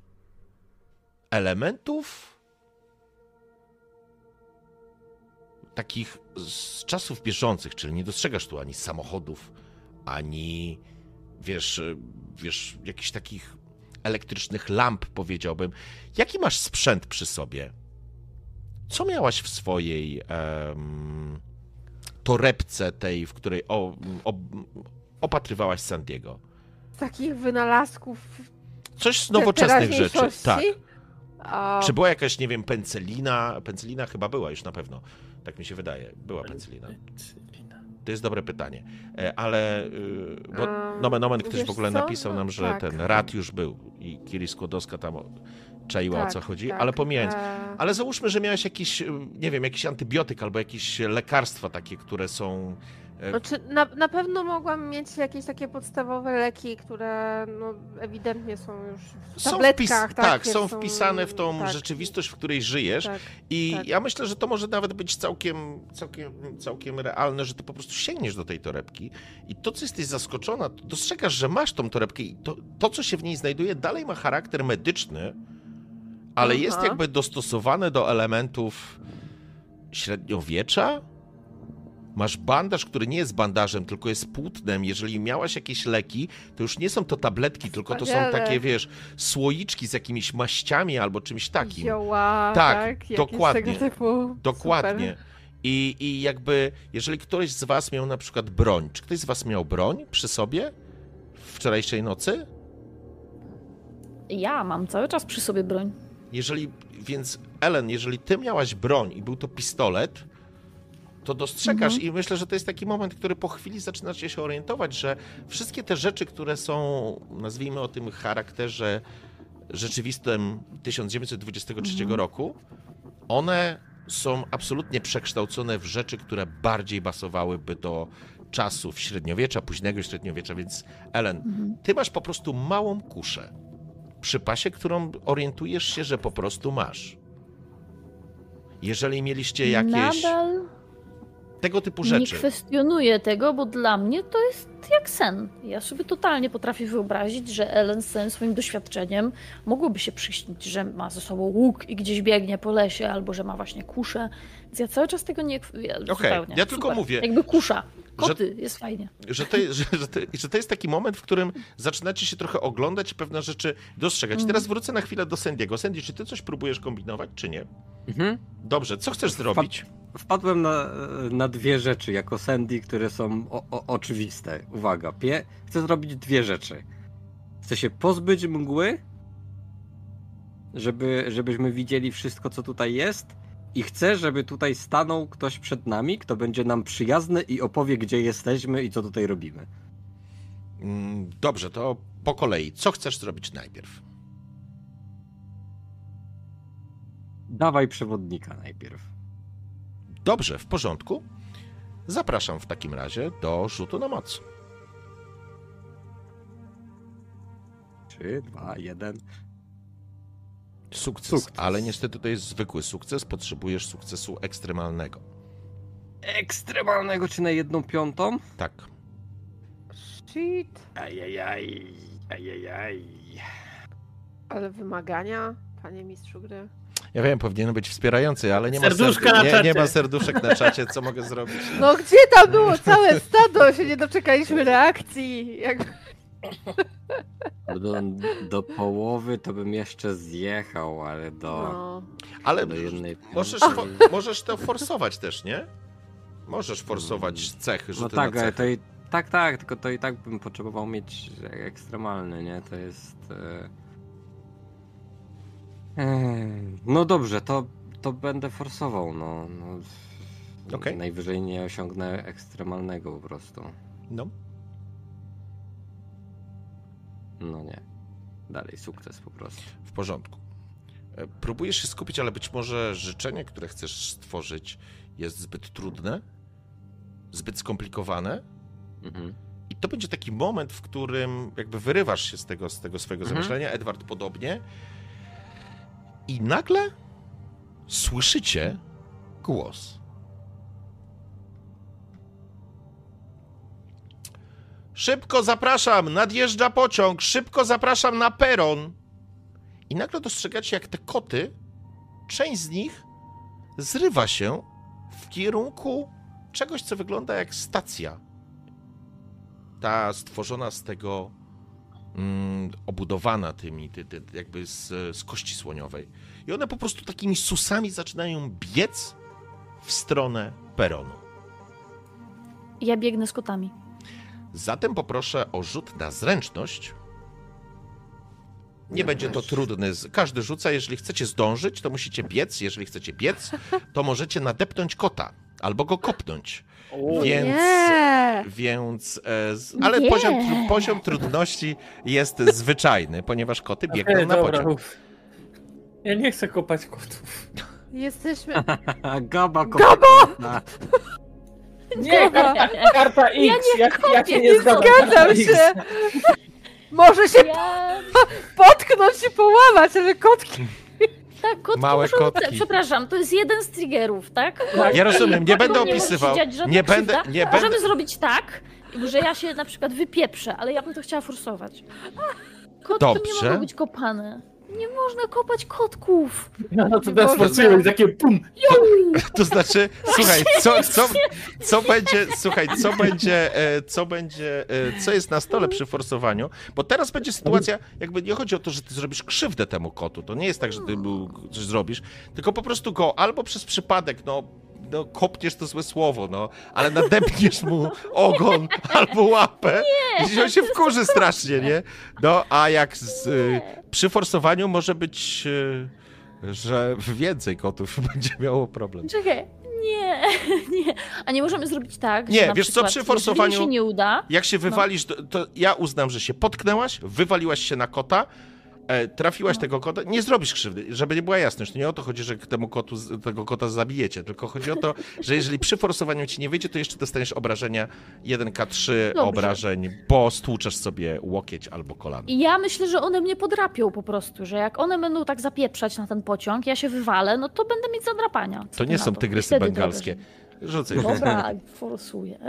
elementów takich z czasów bieżących, czyli nie dostrzegasz tu ani samochodów, ani wiesz, wiesz, jakichś takich elektrycznych lamp, powiedziałbym. Jaki masz sprzęt przy sobie? Co miałaś w swojej um, torebce tej, w której o, o, opatrywałaś Sandiego. Z takich wynalazków Coś z nowoczesnych rzeczy. Tak. A, Czy była jakaś, nie wiem, pencelina? Pencelina chyba była już na pewno. Tak mi się wydaje. Była pencelina. To jest dobre pytanie. E, Ale, y, bo A, nomen omen ktoś w ogóle co? napisał No, nam, że tak. ten rad już był i Kiri Skłodowska tam czaiła o tak, co chodzi, tak. ale pomijając. E, Ale załóżmy, że miałeś jakiś, y, nie wiem, jakiś antybiotyk albo jakieś lekarstwa takie, które są... e, Znaczy, na, na pewno mogłam mieć jakieś takie podstawowe leki, które no, ewidentnie są już w tabletkach. tak, wiesz, są wpisane w tą tak, rzeczywistość, w której żyjesz. Tak. I tak. ja myślę, że to może nawet być całkiem, całkiem, całkiem realne, że ty po prostu sięgniesz do tej torebki i to, co jesteś zaskoczona, to dostrzegasz, że masz tą torebkę i to, to co się w niej znajduje, dalej ma charakter medyczny, ale Aha. jest jakby dostosowane do elementów średniowiecza. Masz bandaż, który nie jest bandażem, tylko jest płótnem. Jeżeli miałaś jakieś leki, to już nie są to tabletki, tylko to są takie, wiesz, słoiczki z jakimiś maściami albo czymś takim. Zioła, Tak, tak, dokładnie. Tego typu. Dokładnie. Super. I, I jakby, jeżeli któryś z was miał na przykład broń, czy ktoś z was miał broń przy sobie wczorajszej nocy? Ja mam cały czas przy sobie broń. Jeżeli, więc Ellen, jeżeli ty miałaś broń i był to pistolet, to dostrzegasz Mhm. i myślę, że to jest taki moment, który po chwili zaczynacie się orientować, że wszystkie te rzeczy, które są, nazwijmy o tym charakterze rzeczywistym 1923 Mhm. roku, one są absolutnie przekształcone w rzeczy, które bardziej basowałyby do czasów średniowiecza, późnego średniowiecza, więc Ellen, Mhm. ty masz po prostu małą kuszę przy pasie, którą orientujesz się, że po prostu masz. Jeżeli mieliście jakieś Nadal tego typu nie rzeczy, kwestionuję tego, bo dla mnie to jest jak sen. Ja sobie totalnie potrafię wyobrazić, że Ellen z całym swoim doświadczeniem mogłoby się przyśnić, że ma ze sobą łuk i gdzieś biegnie po lesie, albo że ma właśnie kuszę. Więc ja cały czas tego nie... Ja, zupełnie. ja tylko Super. mówię, Jakby kusza. Koty, jest fajnie. że to, że, że, to, że to jest taki moment, w którym zaczynacie się trochę oglądać i pewne rzeczy dostrzegać. Mhm. Teraz wrócę na chwilę do Sandiego. Sandy, czy ty coś próbujesz kombinować, czy nie? Mhm. Dobrze, co chcesz zrobić? Wpadłem na, na dwie rzeczy jako Sandy, które są o, o, oczywiste. Uwaga, pie, chcę zrobić dwie rzeczy. Chcę się pozbyć mgły, żeby, żebyśmy widzieli wszystko, co tutaj jest. I chcę, żeby tutaj stanął ktoś przed nami, kto będzie nam przyjazny i opowie, gdzie jesteśmy i co tutaj robimy. Mm, Dobrze, to po kolei. Co chcesz zrobić najpierw? Dawaj przewodnika najpierw. Dobrze, w porządku. Zapraszam w takim razie do rzutu na moc. Trzy, dwa, jeden. Sukces, Sukces. ale niestety to jest zwykły sukces, potrzebujesz sukcesu ekstremalnego. Ekstremalnego czy na jedną piątą? Tak. Shit. Ajajaj, ajajaj. Ale wymagania, panie mistrzu gry. Ja wiem, powinien być wspierający, ale nie ma, Serduszka nie, czacie. nie ma serduszek na czacie, co mogę zrobić. No gdzie tam było całe stado? Się nie doczekaliśmy reakcji. Jak... Do, do połowy to bym jeszcze zjechał, ale do, No. Ale do jednej możesz, fo- możesz to forsować też, nie? Możesz forsować cechy, że No ty tak, na cechy. to i, tak, tak, tylko to i tak bym potrzebował mieć ekstremalny, nie? To jest... E... Ej, No dobrze, to, to będę forsował, no. no Okej. Najwyżej nie osiągnę ekstremalnego po prostu. No. No nie. Dalej sukces po prostu. W porządku. E, Próbujesz się skupić, ale być może życzenie, które chcesz stworzyć, jest zbyt trudne, zbyt skomplikowane. Mhm. I to będzie taki moment, w którym jakby wyrywasz się z tego, z tego swojego Mhm. zamyślenia. Edward podobnie. I nagle słyszycie głos. Szybko zapraszam, nadjeżdża pociąg, szybko zapraszam na peron. I nagle dostrzegacie, jak te koty, część z nich zrywa się w kierunku czegoś, co wygląda jak stacja. Ta stworzona z tego, mm, obudowana tymi, ty, ty, jakby z, z kości słoniowej. I one po prostu takimi susami zaczynają biec w stronę peronu. Ja biegnę z kotami. Zatem poproszę o rzut na zręczność. Nie będzie to trudny. Każdy rzuca, jeżeli chcecie zdążyć, to musicie biec. Jeżeli chcecie biec, to możecie nadepnąć kota albo go kopnąć. O, Więc, Nie! więc e, ale Nie. poziom, poziom trudności jest zwyczajny, ponieważ koty biegną okej, na dobra, pociąg. Ja nie chcę kopać kotów. Jesteśmy... Gaba, Gaba! Nie, karta, karta X. nie jak, jak się nie Nie zgadzam. się! Może się Ja... potknąć i połamać, ale kotki... Tak, kotki Małe muszą... kotki. Przepraszam, to jest jeden z triggerów, tak? Tak. Ja rozumiem, nie będę Nie opisywał. Nie będę, krzywda. nie będę. Możemy zrobić tak, że ja się na przykład wypieprzę, ale ja bym to chciała forsować. Kotki nie Dobrze. mogą być kopane. Nie można kopać kotków. No, no to teraz forsuję takie pum. To znaczy, słuchaj, co, co, co będzie, słuchaj, co będzie, e, co będzie, e, co jest na stole przy forsowaniu, bo teraz będzie sytuacja, jakby nie chodzi o to, że ty zrobisz krzywdę temu kotu, to nie jest tak, że ty mu coś zrobisz, tylko po prostu go albo przez przypadek, no, no kopniesz to złe słowo, no, ale nadepniesz mu ogon albo łapę i on się wkurzy strasznie, nie? No, a jak z, y, przy forsowaniu może być... y, że więcej kotów będzie miało problem. Czekaj. Nie, nie. A nie możemy zrobić tak, Nie, wiesz co, przy forsowaniu- się nie uda, Jak się wywalisz, to, to ja uznam, że się potknęłaś, wywaliłaś się na kota, trafiłaś No. tego kota, nie zrobisz krzywdy, żeby nie była jasność. To nie o to chodzi, że temu kotu, tego kota zabijecie, tylko chodzi o to, że jeżeli przy forsowaniu ci nie wyjdzie, to jeszcze dostaniesz obrażenia 1K3 Dobrze. obrażeń, bo stłuczesz sobie łokieć albo kolano. I ja myślę, że one mnie podrapią po prostu, że jak one będą tak zapieprzać na ten pociąg, ja się wywalę, no to będę mieć zadrapania. Co To nie są I tygrysy wtedy bengalskie. Rzucaj. Dobra, forsuję.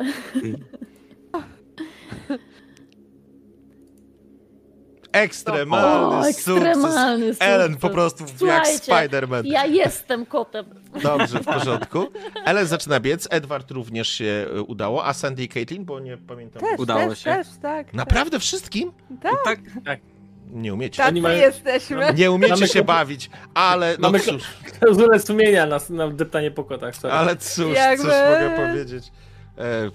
Ekstremalny O, sukces. ekstremalny sukces. Ellen po prostu jak Słuchajcie, Spider-Man. Ja jestem kotem. Dobrze, w porządku. Ellen zaczyna biec, Edward również się y, udało, a Sandy i Caitlin, bo nie pamiętam. Też, Udało też, się. też, tak. Naprawdę wszystkim? Tak, Tak, Nie umiecie. tacy mają- jesteśmy. Nie umiecie Mamy się bawić, ale no Mamy cóż, Klauzulę sumienia na, na deptanie po kotach. Sorry. ale cóż, Jakby- cóż mogę powiedzieć. E,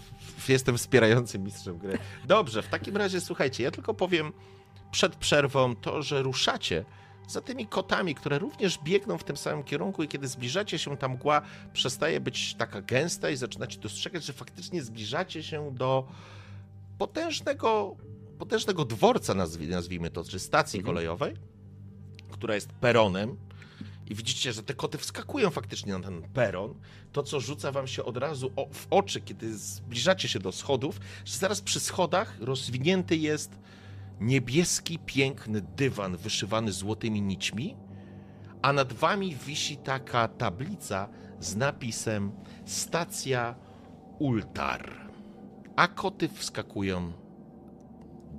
jestem wspierającym mistrzem gry. Dobrze, w takim razie słuchajcie, ja tylko powiem przed przerwą to, że ruszacie za tymi kotami, które również biegną w tym samym kierunku i kiedy zbliżacie się, ta mgła przestaje być taka gęsta i zaczynacie dostrzegać, że faktycznie zbliżacie się do potężnego, potężnego dworca, nazwi- nazwijmy to, czy stacji Mhm. kolejowej, która jest peronem i widzicie, że te koty wskakują faktycznie na ten peron, to co rzuca wam się od razu w oczy, kiedy zbliżacie się do schodów, że zaraz przy schodach rozwinięty jest niebieski, piękny dywan wyszywany złotymi nićmi, a nad wami wisi taka tablica z napisem Stacja Ultar. A koty wskakują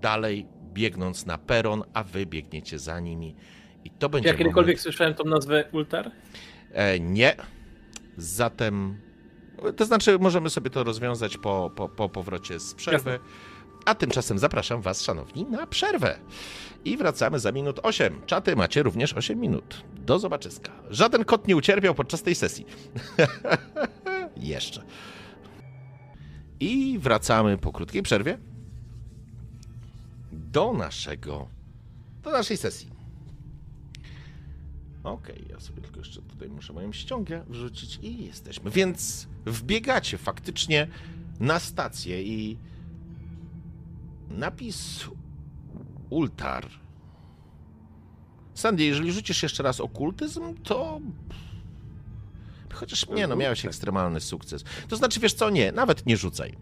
dalej, biegnąc na peron, a wy biegniecie za nimi. I to będzie Ja kiedykolwiek moment... słyszałem tą nazwę Ultar? E, nie. Zatem. To znaczy, możemy sobie to rozwiązać po, po, po powrocie z przerwy. A tymczasem zapraszam Was, szanowni, na przerwę. I wracamy za minut 8. Czaty macie również 8 minut. Do zobaczyska. Żaden kot nie ucierpiał podczas tej sesji. Jeszcze. I wracamy po krótkiej przerwie do naszego. do naszej sesji. Okej, ja sobie tylko jeszcze tutaj muszę moją ściągę wrzucić i jesteśmy. Więc wbiegacie faktycznie na stację i napis Ultar. Sandy, jeżeli rzucisz jeszcze raz okultyzm, to. Chociaż nie, no miałeś ekstremalny sukces. To znaczy, wiesz co, nie, nawet nie rzucaj.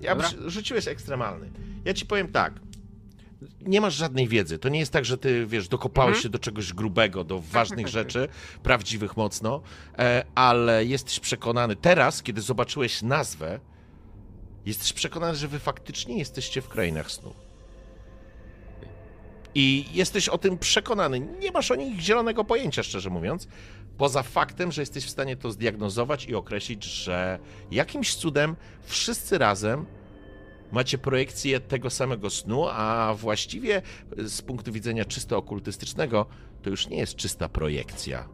Ja przy- rzuciłeś ekstremalny. Ja ci powiem tak. Nie masz żadnej wiedzy. To nie jest tak, że ty, wiesz, dokopałeś Mhm. się do czegoś grubego, do ważnych rzeczy, prawdziwych mocno, e, ale jesteś przekonany teraz, kiedy zobaczyłeś nazwę, jesteś przekonany, że wy faktycznie jesteście w krainach snu. I jesteś o tym przekonany. Nie masz o nich zielonego pojęcia, szczerze mówiąc, poza faktem, że jesteś w stanie to zdiagnozować i określić, że jakimś cudem wszyscy razem macie projekcję tego samego snu, a właściwie z punktu widzenia czysto okultystycznego to już nie jest czysta projekcja.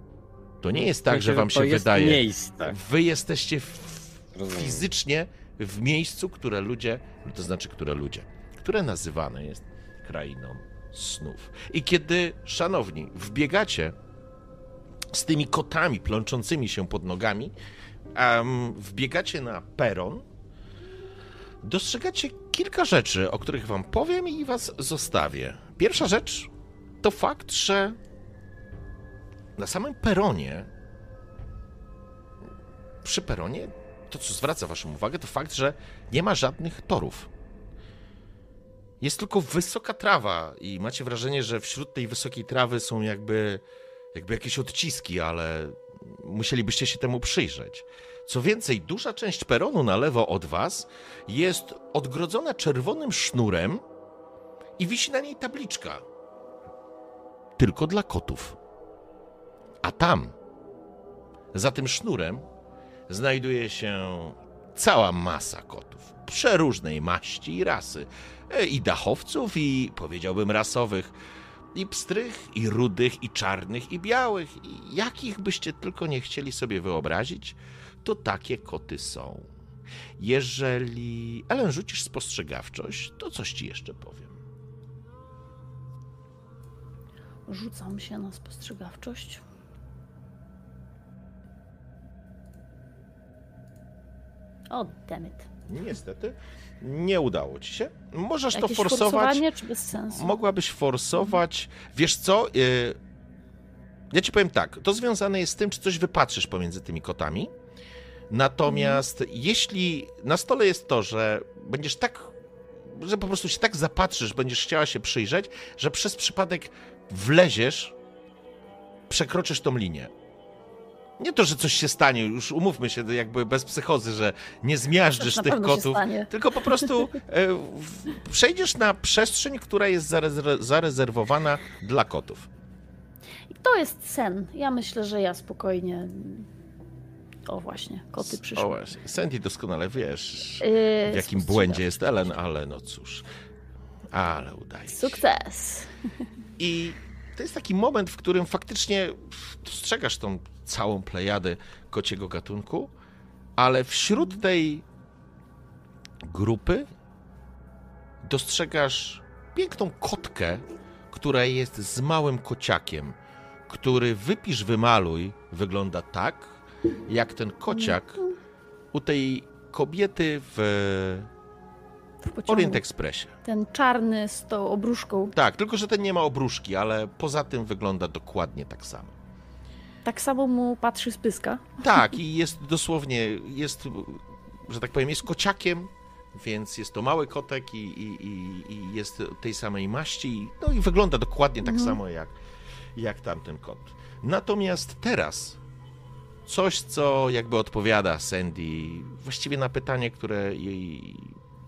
To nie jest tak, że wam się to jest wydaje. Miejsce. Wy jesteście fizycznie w miejscu, które ludzie, to znaczy które ludzie, które nazywane jest krainą snów. I kiedy, szanowni, wbiegacie z tymi kotami plączącymi się pod nogami, um, wbiegacie na peron, dostrzegacie kilka rzeczy, o których wam powiem i was zostawię. Pierwsza rzecz to fakt, że na samym peronie, przy peronie, to co zwraca waszą uwagę, to fakt, że nie ma żadnych torów. Jest tylko wysoka trawa i macie wrażenie, że wśród tej wysokiej trawy są jakby, jakby jakieś odciski, ale musielibyście się temu przyjrzeć. Co więcej, duża część peronu na lewo od was jest odgrodzona czerwonym sznurem i wisi na niej tabliczka. Tylko dla kotów. A tam, za tym sznurem, znajduje się cała masa kotów. Przeróżnej maści i rasy. E, I dachowców, i powiedziałbym rasowych. I pstrych, i rudych, i czarnych, i białych. I jakich byście tylko nie chcieli sobie wyobrazić, to takie koty są. Jeżeli Ellen rzucisz spostrzegawczość, to coś ci jeszcze powiem. Rzucam się na spostrzegawczość. O, dammit. Niestety, nie udało ci się. Możesz Jakieś to forsować. czy bez sensu? Mogłabyś forsować. Wiesz co? y, Ja ci powiem tak. To związane jest z tym, czy coś wypatrzysz pomiędzy tymi kotami. Natomiast jeśli na stole jest to, że będziesz tak, że po prostu się tak zapatrzysz, będziesz chciała się przyjrzeć, że przez przypadek wleziesz, przekroczysz tą linię. Nie to, że coś się stanie, już umówmy się jakby bez psychozy, że nie zmiażdżysz tych kotów, tylko po prostu e, przejdziesz na przestrzeń, która jest zarezerw- zarezerwowana dla kotów. I to jest sen. Ja myślę, że ja spokojnie. O właśnie, koty O przyszły. właśnie, Sandy doskonale wiesz, Yy, w jakim błędzie jest Ellen, ale no cóż, ale udaje się. Sukces. I to jest taki moment, w którym faktycznie dostrzegasz tą całą plejadę kociego gatunku, ale wśród tej grupy dostrzegasz piękną kotkę, która jest z małym kociakiem, który wypisz, wymaluj, wygląda tak, jak ten kociak u tej kobiety w W. Orient Expressie. Ten czarny z tą obruszką. Tak, tylko że ten nie ma obruszki, ale poza tym wygląda dokładnie tak samo. Tak samo mu patrzy z pyska. Tak, i jest dosłownie, jest, że tak powiem, jest kociakiem, więc jest to mały kotek i, i, i, i jest tej samej maści, no i wygląda dokładnie tak Mhm. samo jak, jak tamten kot. Natomiast teraz coś, co jakby odpowiada Sandy właściwie na pytanie, które jej,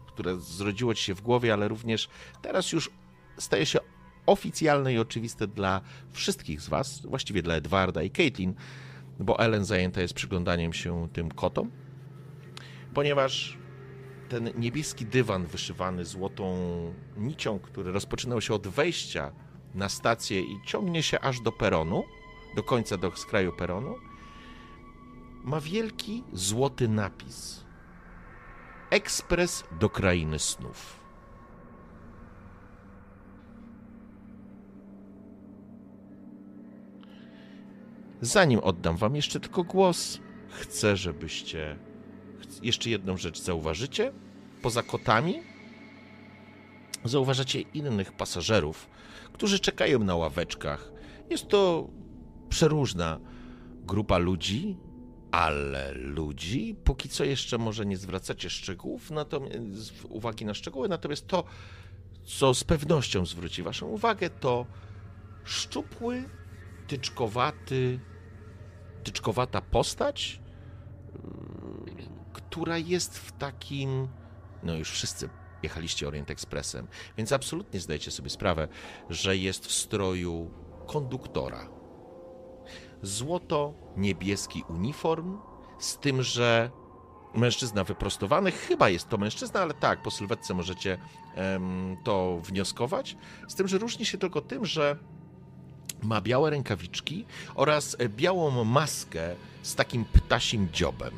które zrodziło ci się w głowie, ale również teraz już staje się oficjalne i oczywiste dla wszystkich z was, właściwie dla Edwarda i Caitlin, bo Ellen zajęta jest przyglądaniem się tym kotom, ponieważ ten niebieski dywan wyszywany złotą nicią, który rozpoczynał się od wejścia na stację i ciągnie się aż do peronu, do końca, do skraju peronu, ma wielki złoty napis. Ekspres do krainy snów. Zanim oddam wam jeszcze tylko głos, chcę, żebyście jeszcze jedną rzecz zauważycie. Poza kotami zauważacie innych pasażerów, którzy czekają na ławeczkach. Jest to przeróżna grupa ludzi, ale ludzi, póki co jeszcze może nie zwracacie szczegółów, natomiast uwagi na szczegóły, natomiast to, co z pewnością zwróci waszą uwagę, to szczupły, tyczkowaty, tyczkowata postać, yy, która jest w takim. No już wszyscy jechaliście Orient Expressem, więc absolutnie zdajecie sobie sprawę, że jest w stroju konduktora. Złoto-niebieski uniform, z tym, że mężczyzna wyprostowany, chyba jest to mężczyzna, ale tak, po sylwetce możecie em, to wnioskować, z tym, że różni się tylko tym, że ma białe rękawiczki oraz e, białą maskę z takim ptasim dziobem.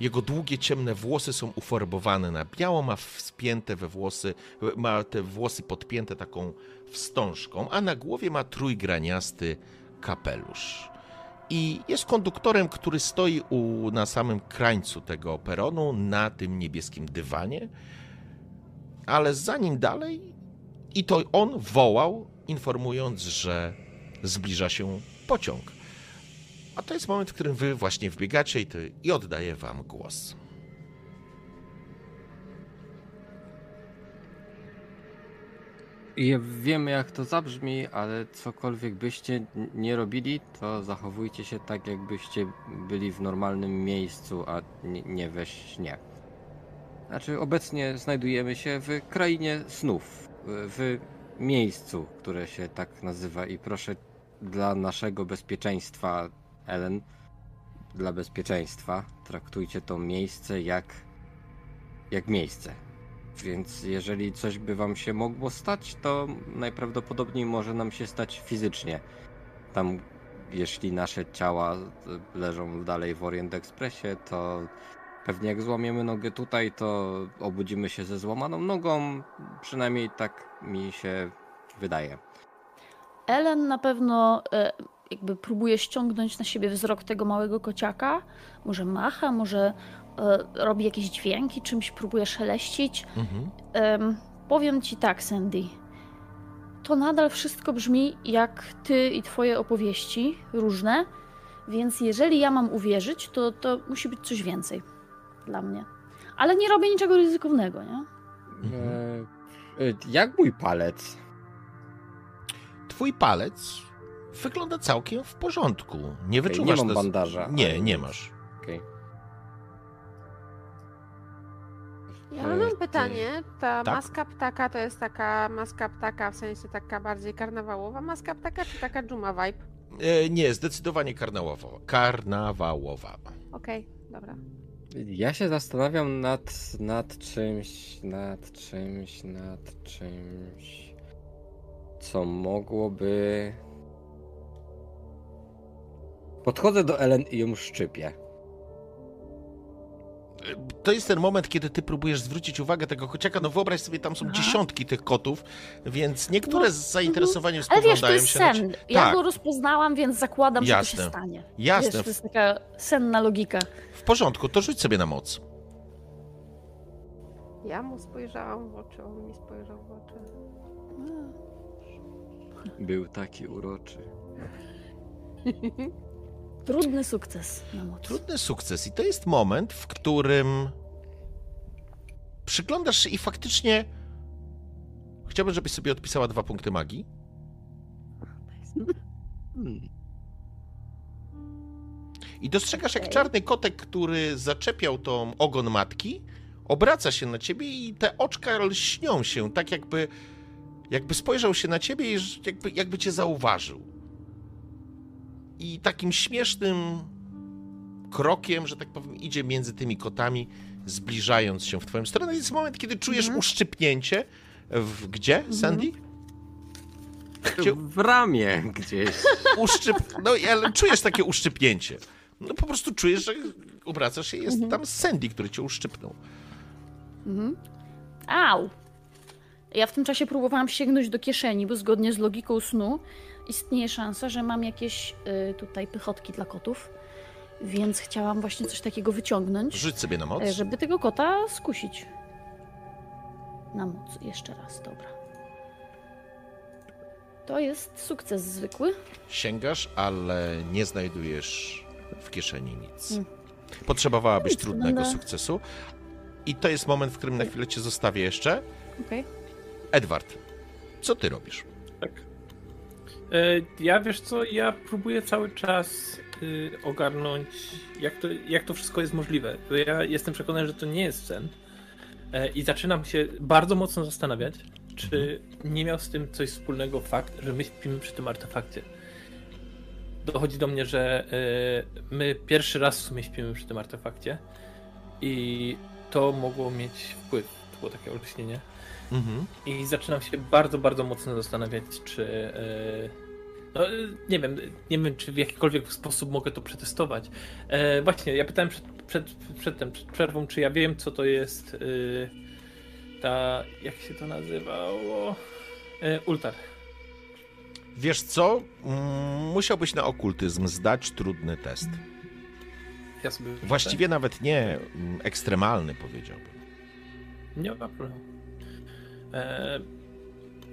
Jego długie, ciemne włosy są ufarbowane na biało, ma wspięte we włosy, ma te włosy podpięte taką wstążką, a na głowie ma trójgraniasty kapelusz. I jest konduktorem, który stoi u, na samym krańcu tego peronu, na tym niebieskim dywanie. Ale zanim dalej, i to on wołał, informując, że zbliża się pociąg. A to jest moment, w którym wy właśnie wbiegacie i, ty, i oddaję wam głos. I wiemy jak to zabrzmi, ale cokolwiek byście nie robili, to zachowujcie się tak, jakbyście byli w normalnym miejscu, a nie we śnie. Znaczy, obecnie znajdujemy się w krainie snów, w miejscu, które się tak nazywa i proszę dla naszego bezpieczeństwa, Ellen, dla bezpieczeństwa, traktujcie to miejsce jak, jak miejsce. Więc jeżeli coś by wam się mogło stać, to najprawdopodobniej może nam się stać fizycznie. Tam, jeśli nasze ciała leżą dalej w Orient Expressie, to pewnie jak złamiemy nogę tutaj, to obudzimy się ze złamaną nogą. Przynajmniej tak mi się wydaje. Ellen na pewno e, jakby próbuje ściągnąć na siebie wzrok tego małego kociaka. Może macha, może e, robi jakieś dźwięki, czymś próbuje szeleścić. Mhm. powiem ci tak, Sandy. To nadal wszystko brzmi jak ty i twoje opowieści, różne. Więc jeżeli ja mam uwierzyć, to, to musi być coś więcej dla mnie. Ale nie robię niczego ryzykownego, nie? Mhm. E, jak mój palec? Twój palec wygląda całkiem w porządku. Nie wyczuwasz... Nie mam bandaża. Nie, nie masz. Okej. Ja mam pytanie. Ta tak? maska ptaka to jest taka maska ptaka, w sensie taka bardziej karnawałowa maska ptaka, czy taka dżuma vibe? E, nie, zdecydowanie karnawałowa. Karnawałowa. Okej, okay, dobra. Ja się zastanawiam nad, nad czymś, nad czymś, nad czymś, co mogłoby Podchodzę do Ellen i ją szczypię. To jest ten moment, kiedy ty próbujesz zwrócić uwagę tego kociaka. No wyobraź sobie, tam są Aha. dziesiątki tych kotów, więc niektóre no, z zainteresowaniem spoglądają Ale wiesz, to jest sen. Się Ja tak. go rozpoznałam, więc zakładam, Jasne. że to się stanie. Jasne. Wiesz, to jest taka senna logika. W porządku, to rzuć sobie na moc. Ja mu spojrzałam w oczy, on mi spojrzał w oczy. Był taki uroczy. Trudny sukces na moc. Trudny sukces i to jest moment, w którym przyglądasz się i faktycznie chciałbym, żebyś sobie odpisała dwa punkty magii. I dostrzegasz, jak czarny kotek, który zaczepiał tą ogon matki, obraca się na ciebie i te oczka lśnią się, tak jakby, jakby spojrzał się na ciebie i jakby, jakby cię zauważył i takim śmiesznym krokiem, że tak powiem, idzie między tymi kotami, zbliżając się w twoją stronę. Jest moment, kiedy czujesz mhm. uszczypnięcie. W gdzie, mhm. Sandy? Gdzie? W ramię gdzieś. Uszczyp... No, ale czujesz takie uszczypnięcie. No po prostu czujesz, że obracasz się, jest mhm. tam Sandy, który cię uszczypnął. Mhm. Au! Ja w tym czasie próbowałam sięgnąć do kieszeni, bo zgodnie z logiką snu istnieje szansa, że mam jakieś y, tutaj pychotki dla kotów, więc chciałam właśnie coś takiego wyciągnąć. Rzuć sobie na moc. Y, żeby tego kota skusić. Na moc, jeszcze raz, dobra. To jest sukces zwykły. Sięgasz, ale nie znajdujesz w kieszeni nic. Hmm. Potrzebowałabyś nic, trudnego sukcesu. I to jest moment, w którym na chwilę cię zostawię jeszcze. Okej. Edward, co ty robisz? Tak. E, ja wiesz co, ja próbuję cały czas y, ogarnąć, jak to, jak to wszystko jest możliwe. Bo ja jestem przekonany, że to nie jest sen. E, I zaczynam się bardzo mocno zastanawiać, czy nie miał z tym coś wspólnego fakt, że my śpimy przy tym artefakcie. Dochodzi do mnie, że y, my pierwszy raz w sumie śpimy przy tym artefakcie i to mogło mieć wpływ. To było takie olśnienie. Mhm. I zaczynam się bardzo, bardzo mocno zastanawiać, czy. Yy, No, nie wiem, nie wiem, czy w jakikolwiek sposób mogę to przetestować. E, właśnie, ja pytałem przed, przed, przed, tym, przed przerwą, czy ja wiem, co to jest y, ta, jak się to nazywało? E, ultar. Wiesz co? Mm, Musiałbyś na okultyzm zdać trudny test. Ja Właściwie nawet nie mm, ekstremalny, powiedziałbym. Nie ma problemu. E,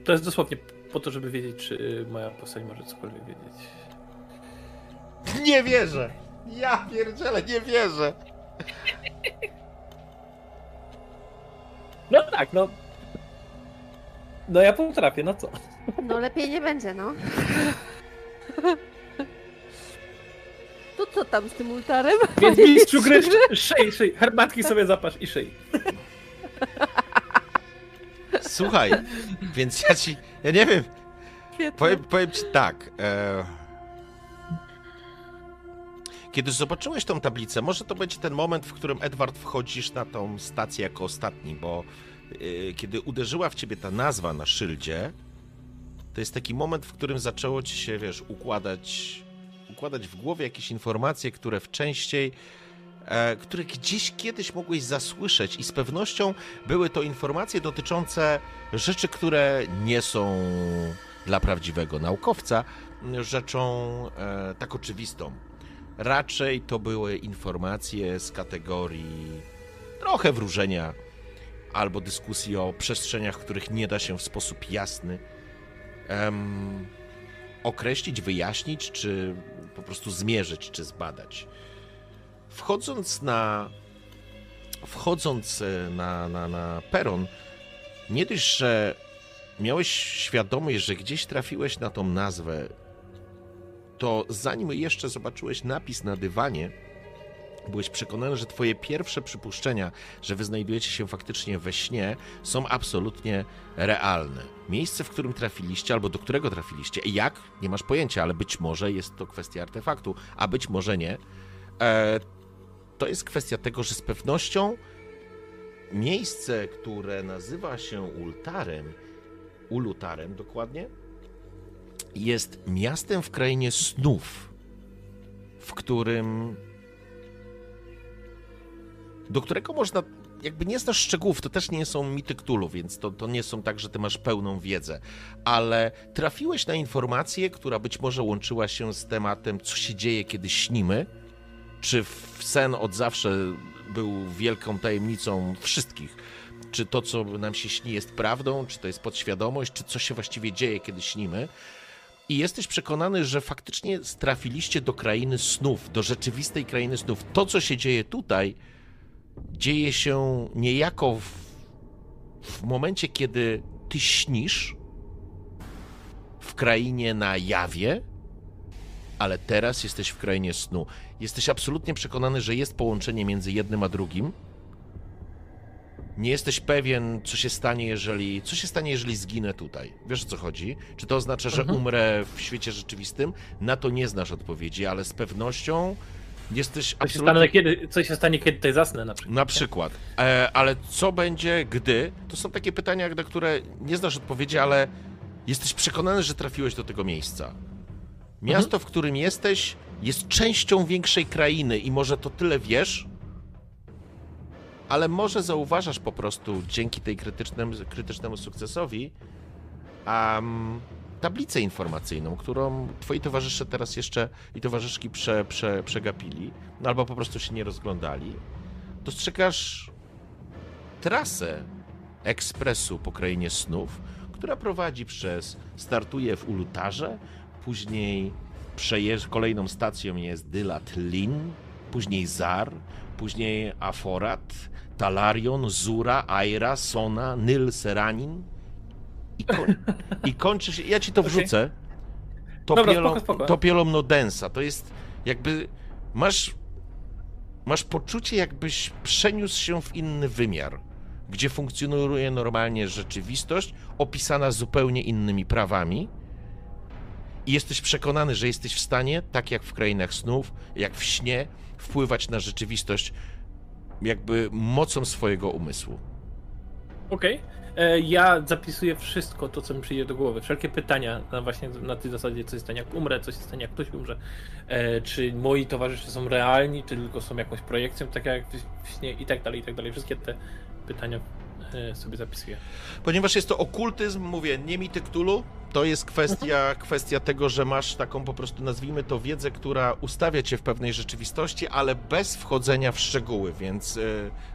to jest dosłownie po to, żeby wiedzieć, czy moja postać może cokolwiek wiedzieć. Nie wierzę! Ja pierdzielę, nie wierzę! No tak, no. No ja potrafię, no co? No lepiej nie będzie, no. To co tam z tym ultarem? Więc mistrzu gry, szyj, szyj. Herbatki sobie zapasz i szyj. Słuchaj, więc ja ci. Ja nie wiem. Świetnie. Powiem, powiem ci tak. E... Kiedy zobaczyłeś tą tablicę, może to będzie ten moment, w którym Edward wchodzisz na tą stację jako ostatni, bo e, kiedy uderzyła w ciebie ta nazwa na szyldzie, to jest taki moment, w którym zaczęło ci się, wiesz, układać, układać w głowie jakieś informacje, które w częściej, e, które gdzieś kiedyś mogłeś zasłyszeć i z pewnością były to informacje dotyczące rzeczy, które nie są dla prawdziwego naukowca rzeczą e, tak oczywistą. Raczej to były informacje z kategorii trochę wróżenia albo dyskusji o przestrzeniach, których nie da się w sposób jasny em, określić, wyjaśnić, czy po prostu zmierzyć, czy zbadać. Wchodząc na wchodząc e, na, na, na peron, nie dość, że miałeś świadomość, że gdzieś trafiłeś na tą nazwę, to zanim jeszcze zobaczyłeś napis na dywanie, byłeś przekonany, że twoje pierwsze przypuszczenia, że wy znajdujecie się faktycznie we śnie, są absolutnie realne. Miejsce, w którym trafiliście, albo do którego trafiliście, jak, nie masz pojęcia, ale być może jest to kwestia artefaktu, a być może nie. To jest kwestia tego, że z pewnością miejsce, które nazywa się Ultarem, Ulutarem dokładnie, jest miastem w krainie snów, w którym. do którego można. Jakby nie znasz szczegółów, to też nie są mity Cthulhu, więc to, to nie są tak, że ty masz pełną wiedzę, ale trafiłeś na informację, która być może łączyła się z tematem, co się dzieje, kiedy śnimy, czy sen od zawsze był wielką tajemnicą wszystkich, czy to, co nam się śni, jest prawdą, czy to jest podświadomość, czy co się właściwie dzieje, kiedy śnimy. I jesteś przekonany, że faktycznie trafiliście do krainy snów, do rzeczywistej krainy snów. To, co się dzieje tutaj, dzieje się niejako w, w momencie, kiedy ty śnisz w krainie na jawie, ale teraz jesteś w krainie snu. Jesteś absolutnie przekonany, że jest połączenie między jednym a drugim. Nie jesteś pewien, co się stanie, jeżeli. Co się stanie, jeżeli zginę tutaj? Wiesz o co chodzi? Czy to oznacza, że Mhm. umrę w świecie rzeczywistym? Na to nie znasz odpowiedzi, ale z pewnością jesteś Co się, absolutnie. stanie, kiedy, co się stanie, kiedy tutaj zasnę na przykład? Na przykład. E, ale co będzie, gdy? To są takie pytania, na które nie znasz odpowiedzi, ale jesteś przekonany, że trafiłeś do tego miejsca. Miasto, w którym jesteś, jest częścią większej krainy i może to tyle wiesz, ale może zauważasz po prostu dzięki tej krytycznemu, krytycznemu sukcesowi um, tablicę informacyjną, którą twoi towarzysze teraz jeszcze i towarzyszki prze, prze, przegapili, no albo po prostu się nie rozglądali. Dostrzegasz trasę ekspresu po krainie snów, która prowadzi przez, startuje w Ulutarze, później przejeżdża, kolejną stacją jest Dylat Lin, później Zar, później Aforat, Talarion, Zura, Aira, Sona, Nyl, Seranin. I, koń, i kończy się, ja ci to wrzucę, Dobra, Topielom, spoko, spoko. Topielom Nodensa, to jest jakby, masz, masz poczucie jakbyś przeniósł się w inny wymiar, gdzie funkcjonuje normalnie rzeczywistość, opisana zupełnie innymi prawami, i jesteś przekonany, że jesteś w stanie, tak jak w krainach snów, jak w śnie, wpływać na rzeczywistość jakby mocą swojego umysłu. Okej. E, Ja zapisuję wszystko to, co mi przyjdzie do głowy. Wszelkie pytania na właśnie na tej zasadzie, co się stanie jak umrę, co się stanie jak ktoś umrze. E, czy moi towarzysze są realni, czy tylko są jakąś projekcją, tak jak w- śnie i tak dalej, i tak dalej. Wszystkie te pytania sobie zapisuję. Ponieważ jest to okultyzm, mówię, nie mity Cthulhu, to jest kwestia, kwestia tego, że masz taką po prostu, nazwijmy to, wiedzę, która ustawia cię w pewnej rzeczywistości, ale bez wchodzenia w szczegóły, więc e,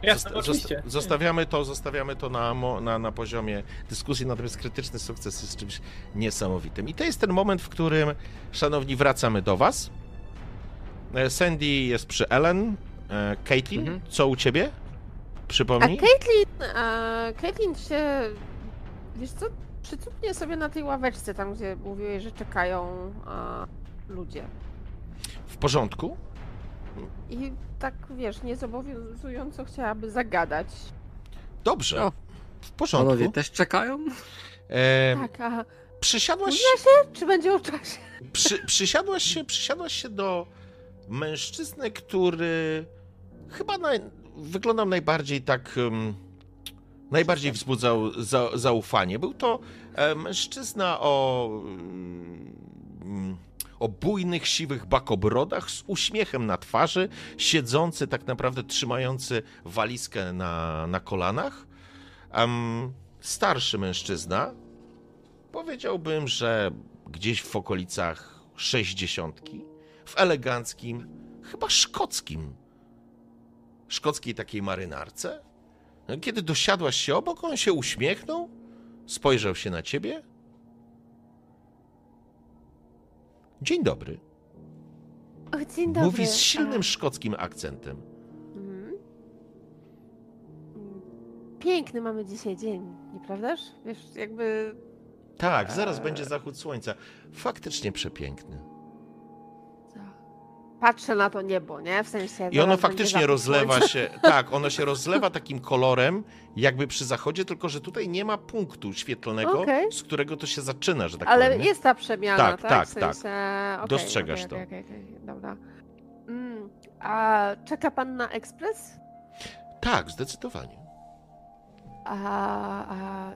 Jasne, zosta- oczywiście. zosta- zostawiamy to, zostawiamy to na, mo- na, na poziomie dyskusji, natomiast krytyczny sukces jest czymś niesamowitym. I to jest ten moment, w którym, szanowni, wracamy do was. E, Sandy jest przy Ellen. E, Caitlin, Mhm. co u ciebie? A Przypomnij. Caitlin, a Caitlin się, wiesz co, przycupnie sobie na tej ławeczce, tam gdzie mówiłeś, że czekają a, ludzie. W porządku? I tak, wiesz, niezobowiązująco chciałaby zagadać. Dobrze. O, W porządku. Panowie też czekają? E, Tak, a przysiadłaś, się, czy będzie o czasie? przy, przysiadłaś, się, przysiadłaś się do mężczyzny, który chyba naj, wyglądał najbardziej tak. Um, najbardziej wzbudzał za, zaufanie. Był to e, mężczyzna o. mm, o bujnych, siwych bakobrodach, z uśmiechem na twarzy, siedzący, tak naprawdę trzymający walizkę na, na kolanach. Em, starszy mężczyzna, Powiedziałbym, że gdzieś w okolicach sześćdziesiątki, w eleganckim, chyba szkockim, szkockiej takiej marynarce. Kiedy dosiadłaś się obok, on się uśmiechnął, spojrzał się na ciebie. Dzień dobry. O, dzień dobry. Mówi z silnym szkockim akcentem. mhm. Piękny mamy dzisiaj dzień, nieprawdaż? Wiesz, jakby Tak, zaraz będzie zachód słońca. Faktycznie przepiękny. Patrzę na to niebo, nie? W sensie. I ono faktycznie rozlewa się, tak, ono się rozlewa takim kolorem, jakby przy zachodzie, tylko że tutaj nie ma punktu świetlnego, Okej. z którego to się zaczyna, że tak Ale powiem. jest ta przemiana, Tak, tak? tak, w sensie... okej, Dostrzegasz okej, to. Dobra. Mm, a czeka pan na ekspres? Tak, zdecydowanie. A, a y,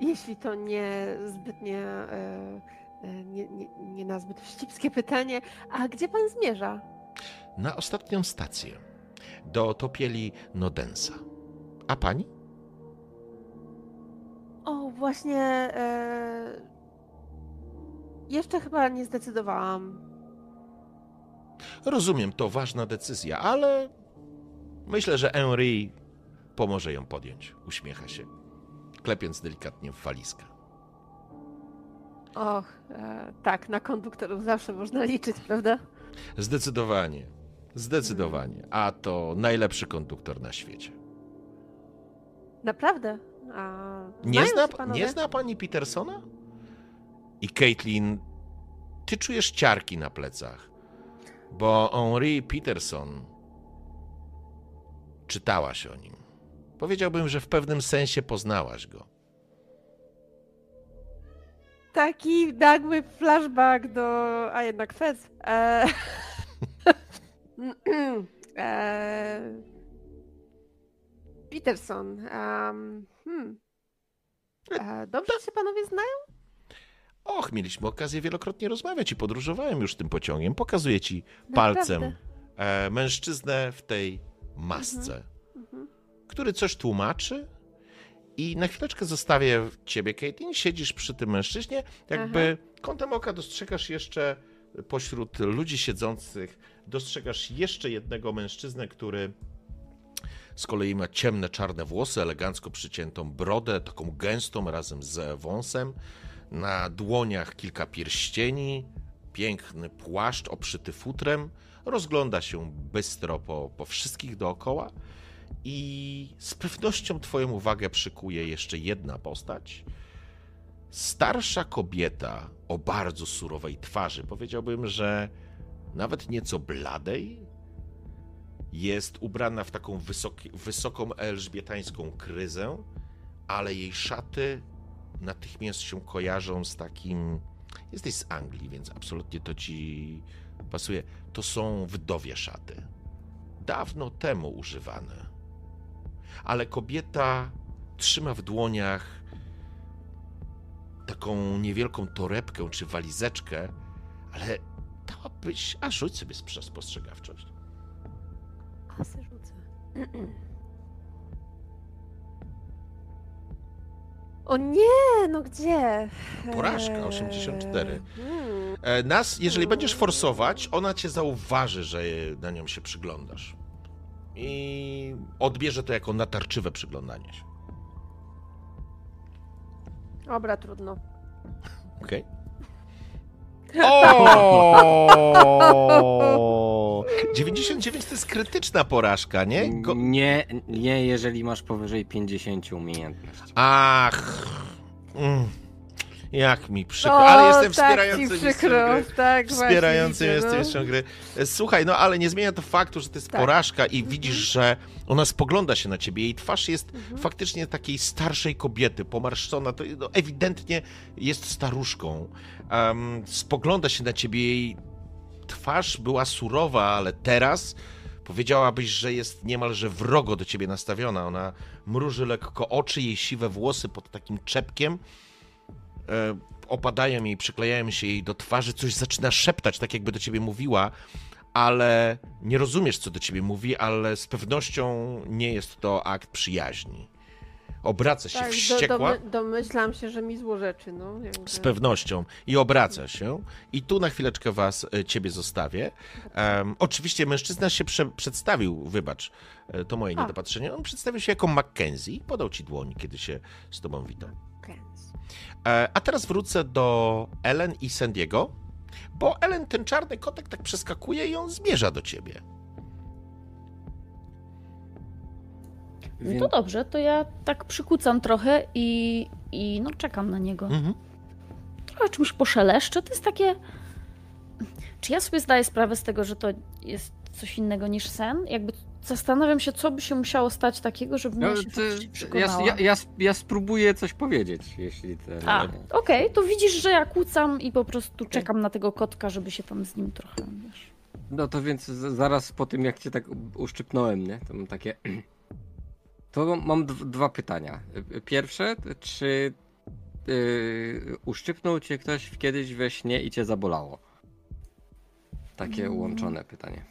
jeśli to nie zbytnie. Y, nie, nie, nie na zbyt wścibskie pytanie, a gdzie pan zmierza? Na ostatnią stację. Do topieli Nodensa. A pani? O, właśnie. E, jeszcze chyba nie zdecydowałam. Rozumiem, to ważna decyzja, ale myślę, że Henry pomoże ją podjąć. Uśmiecha się, klepiąc delikatnie w walizkę. Och, e, tak, na konduktorów zawsze można liczyć, prawda? Zdecydowanie. Zdecydowanie. A to najlepszy konduktor na świecie. Naprawdę? A, Nie zna, nie zna pani Petersona? I Caitlin, ty czujesz ciarki na plecach, bo Henri Peterson czytałaś o nim. Powiedziałbym, że w pewnym sensie poznałaś go. Taki nagły flashback do. A jednak Fez. E... e... Peterson. Um, hmm. e, dobrze się panowie znają? Och, mieliśmy okazję wielokrotnie rozmawiać i podróżowałem już tym pociągiem. Pokazuję ci palcem e, mężczyznę w tej masce, Mhm. który coś tłumaczy. I na chwileczkę zostawię ciebie, Caitlin. Siedzisz przy tym mężczyźnie, jakby kątem oka dostrzegasz jeszcze pośród ludzi siedzących, dostrzegasz jeszcze jednego mężczyznę, który z kolei ma ciemne, czarne włosy, elegancko przyciętą brodę, taką gęstą razem z wąsem. Na dłoniach kilka pierścieni, piękny płaszcz obszyty futrem. Rozgląda się bystro po, po wszystkich dookoła. I z pewnością Twoją uwagę przykuje jeszcze jedna postać. Starsza kobieta o bardzo surowej twarzy. Powiedziałbym, że nawet nieco bladej. Jest ubrana w taką wysoki, wysoką elżbietańską kryzę, ale jej szaty natychmiast się kojarzą z takim. Jesteś z Anglii, więc absolutnie to ci pasuje. To są wdowie szaty. Dawno temu używane ale kobieta trzyma w dłoniach taką niewielką torebkę czy walizeczkę, ale dałabyś... A rzuć sobie sp- spostrzegawczość. A, se rzucę. O nie, no gdzie? Porażka, Eee, 84. hmm. E, Nas, jeżeli będziesz forsować, ona cię zauważy, że na nią się przyglądasz. I odbierze to jako natarczywe przyglądanie się. Dobra, trudno. Okej? O! 99 to jest krytyczna porażka, nie? Go... Nie, nie, jeżeli masz powyżej 50 umiejętności. Ach. Mm. Jak mi przykro, O, ale jestem tak wspierający mistrzem przykro, gry. tak Wspierający właśnie widzę, no. mistrzem gry. Słuchaj, no ale nie zmienia to faktu, że to jest Tak. porażka i widzisz, że ona spogląda się na ciebie. Jej twarz jest Mhm. faktycznie takiej starszej kobiety, pomarszczona. To no, ewidentnie jest staruszką. Em, spogląda się na ciebie. Jej twarz była surowa, ale teraz powiedziałabyś, że jest niemalże wrogo do ciebie nastawiona. Ona mruży lekko oczy, jej siwe włosy pod takim czepkiem opadają jej, przyklejają się jej do twarzy, coś zaczyna szeptać, tak jakby do ciebie mówiła, ale nie rozumiesz, co do ciebie mówi, ale z pewnością nie jest to akt przyjaźni. Obraca się Tak, do, wściekła. domy, domyślam się, że mi złorzeczy, no. jakby. Z pewnością. I obraca się. I tu na chwileczkę was, e, ciebie zostawię. Em, oczywiście mężczyzna się prze, przedstawił, wybacz, e, to moje A. niedopatrzenie. On przedstawił się jako Mackenzie i podał ci dłoń, kiedy się z tobą witał. Kęs. E, A teraz wrócę do Ellen i Sandiego, bo Ellen, ten czarny kotek tak przeskakuje i on zmierza do ciebie. No to dobrze, to ja tak przykucam trochę i, i no czekam na niego. Mhm. Trochę czymś poszeleszczę. To jest takie. Czy ja sobie zdaję sprawę z tego, że to jest coś innego niż sen? Jakby zastanawiam się, co by się musiało stać takiego, żeby no, ja się ty, faktycznie ja, przekonała. ja, ja, ja spróbuję coś powiedzieć, jeśli ten... A, okej, to widzisz, że ja kłócam i po prostu czekam na tego kotka, żeby się tam z nim trochę, wiesz. No to więc zaraz po tym, jak cię tak uszczypnąłem, nie? To mam takie... To mam dw- dwa pytania. Pierwsze, czy yy, uszczypnął cię ktoś kiedyś we śnie i cię zabolało? Takie Mm. łączone pytanie.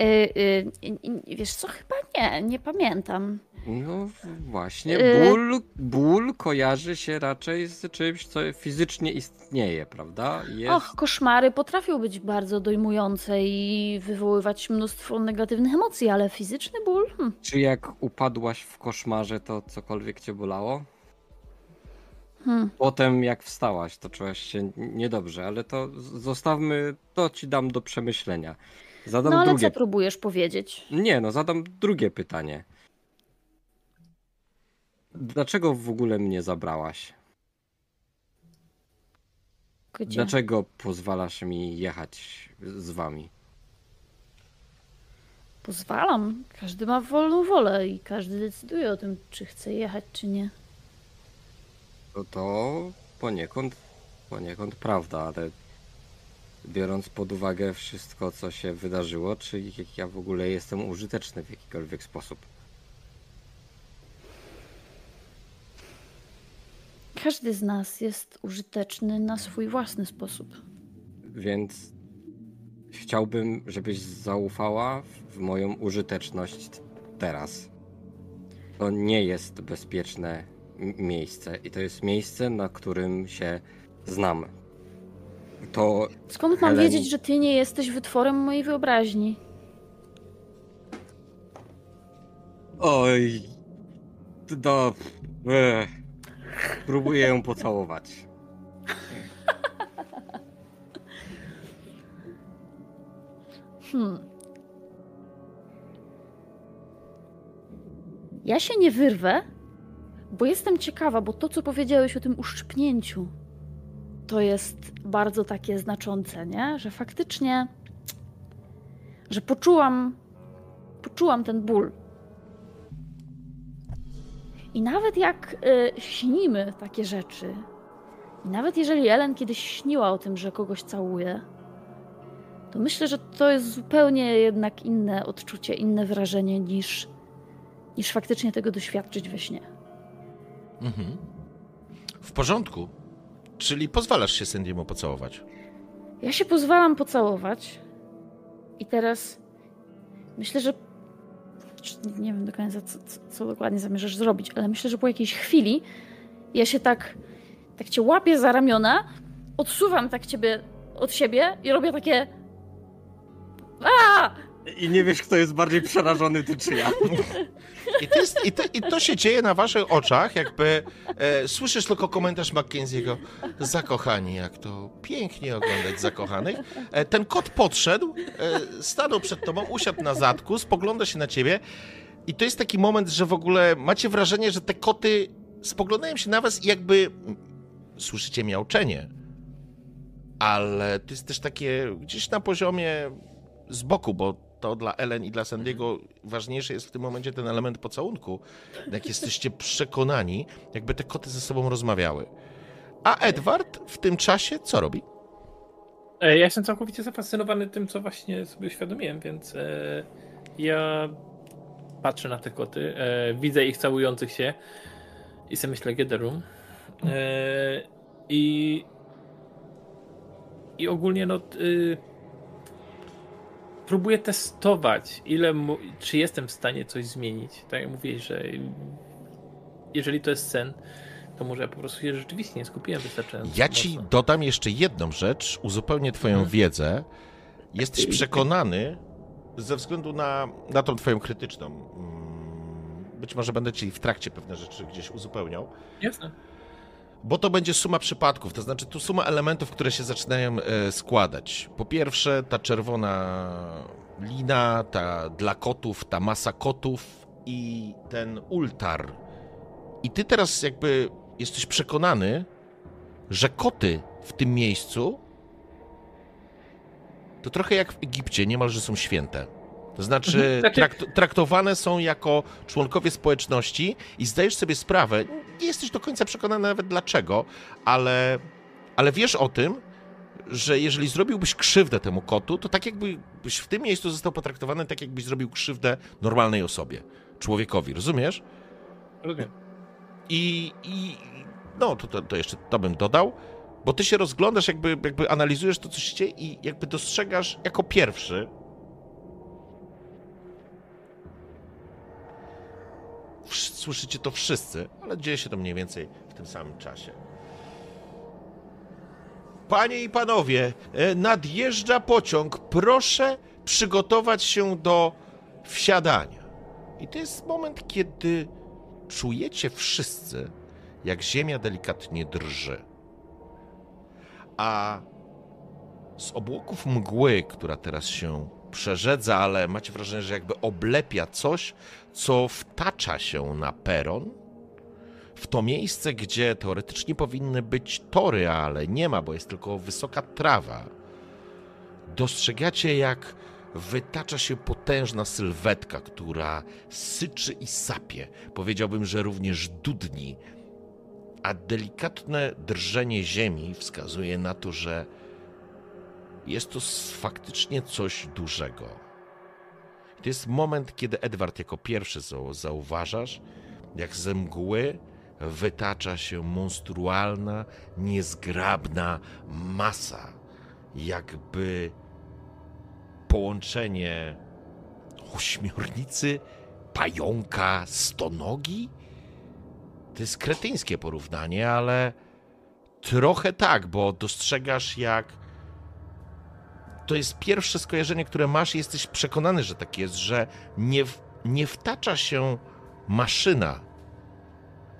Yy, yy, wiesz co, chyba nie, nie pamiętam. No właśnie, Y- ból, ból kojarzy się raczej z czymś, co fizycznie istnieje, prawda? Jest... Och, koszmary potrafią być bardzo dojmujące i wywoływać mnóstwo negatywnych emocji, ale fizyczny ból? Hm. Czy jak upadłaś w koszmarze, to cokolwiek cię bolało? Hmm. Potem jak wstałaś, to czułaś się niedobrze, ale to zostawmy, to ci dam do przemyślenia. Zadam No ale drugie. co próbujesz powiedzieć? Nie, no zadam drugie pytanie. Dlaczego w ogóle mnie zabrałaś? Gdzie? Dlaczego pozwalasz mi jechać z wami? Pozwalam. Każdy ma wolną wolę i każdy decyduje o tym, czy chce jechać, czy nie. To, to poniekąd, poniekąd prawda, ale biorąc pod uwagę wszystko, co się wydarzyło, czy jak ja w ogóle jestem użyteczny w jakikolwiek sposób? Każdy z nas jest użyteczny na swój własny sposób. Więc chciałbym, żebyś zaufała w moją użyteczność teraz. To nie jest bezpieczne miejsce i to jest miejsce, na którym się znam. To Skąd mam Helen- wiedzieć, że ty nie jesteś wytworem mojej wyobraźni? Oj. Do. Ech. Próbuję ją pocałować. Hmm. Ja się nie wyrwę, bo jestem ciekawa, bo to, co powiedziałeś o tym uszczypnięciu, to jest bardzo takie znaczące, nie? Że faktycznie, że poczułam, poczułam ten ból. I nawet jak y, śnimy takie rzeczy, i nawet jeżeli Ellen kiedyś śniła o tym, że kogoś całuje, to myślę, że to jest zupełnie jednak inne odczucie, inne wrażenie niż, niż faktycznie tego doświadczyć we śnie. Mhm. W porządku. Czyli pozwalasz się Sandy'emu pocałować. Ja się pozwalam pocałować. I teraz myślę, że. Nie wiem do końca, co, co, dokładnie zamierzasz zrobić, ale myślę, że po jakiejś chwili ja się tak. Tak cię łapię za ramiona, odsuwam tak ciebie od siebie i robię takie. A! I nie wiesz, kto jest bardziej przerażony, ty czy ja. I to, jest, i, to, I to się dzieje na waszych oczach, jakby e, słyszysz tylko komentarz Mackenzie'ego. Zakochani, jak to pięknie oglądać zakochanych. E, ten kot podszedł, e, stanął przed tobą, usiadł na zadku, spogląda się na ciebie i to jest taki moment, że w ogóle macie wrażenie, że te koty spoglądają się na was i jakby słyszycie miauczenie. Ale to jest też takie gdzieś na poziomie z boku, bo to dla Ellen i dla Sandiego ważniejszy jest w tym momencie ten element pocałunku. Jak jesteście przekonani, jakby te koty ze sobą rozmawiały. A Edward w tym czasie co robi? E, Ja jestem całkowicie zafascynowany tym, co właśnie sobie uświadomiłem, więc e, ja patrzę na te koty, e, widzę ich całujących się i sobie myślę, get the. E, I i ogólnie no y, próbuję testować, ile mu, czy jestem w stanie coś zmienić. Tak jak mówiłeś, że jeżeli to jest sen, to może ja po prostu się rzeczywiście nie skupiłem wystarczająco. Ja ci mocno. dodam jeszcze jedną rzecz, uzupełnię twoją Mhm. wiedzę. Jesteś przekonany, ze względu na, na tą twoją krytyczną, mm, być może będę ci w trakcie pewne rzeczy gdzieś uzupełniał, Jasne. Bo to będzie suma przypadków, to znaczy tu suma elementów, które się zaczynają e, składać. Po pierwsze, ta czerwona lina, ta dla kotów, ta masa kotów i ten ultar. I ty teraz jakby jesteś przekonany, że koty w tym miejscu to trochę jak w Egipcie, niemalże są święte. To znaczy, Mhm. Znaczy- trakt, traktowane są jako członkowie społeczności i zdajesz sobie sprawę, nie jesteś do końca przekonany nawet dlaczego, ale, ale wiesz o tym, że jeżeli zrobiłbyś krzywdę temu kotu, to tak jakbyś w tym miejscu został potraktowany tak, jakbyś zrobił krzywdę normalnej osobie, człowiekowi, rozumiesz? Rozumiem. I, i no, to, to, to jeszcze to bym dodał, bo ty się rozglądasz, jakby, jakby analizujesz to, co się dzieje i jakby dostrzegasz jako pierwszy. Słyszycie to wszyscy, ale dzieje się to mniej więcej w tym samym czasie. Panie i panowie, e, nadjeżdża pociąg. Proszę przygotować się do wsiadania. I to jest moment, kiedy czujecie wszyscy, jak ziemia delikatnie drży. A z obłoków mgły, która teraz się przerzedza, ale macie wrażenie, że jakby oblepia coś, co wtacza się na peron, w to miejsce, gdzie teoretycznie powinny być tory, ale nie ma, bo jest tylko wysoka trawa. Dostrzegacie, jak wytacza się potężna sylwetka, która syczy i sapie. Powiedziałbym, że również dudni. A delikatne drżenie ziemi wskazuje na to, że jest to faktycznie coś dużego. To jest moment, kiedy Edward jako pierwszy zau- zauważasz, jak ze mgły wytacza się monstrualna, niezgrabna masa, jakby połączenie ośmiornicy, pająka, stonogi. To jest kretyńskie porównanie, ale trochę tak, bo dostrzegasz jak to jest pierwsze skojarzenie, które masz i jesteś przekonany, że tak jest, że nie, nie wtacza się maszyna,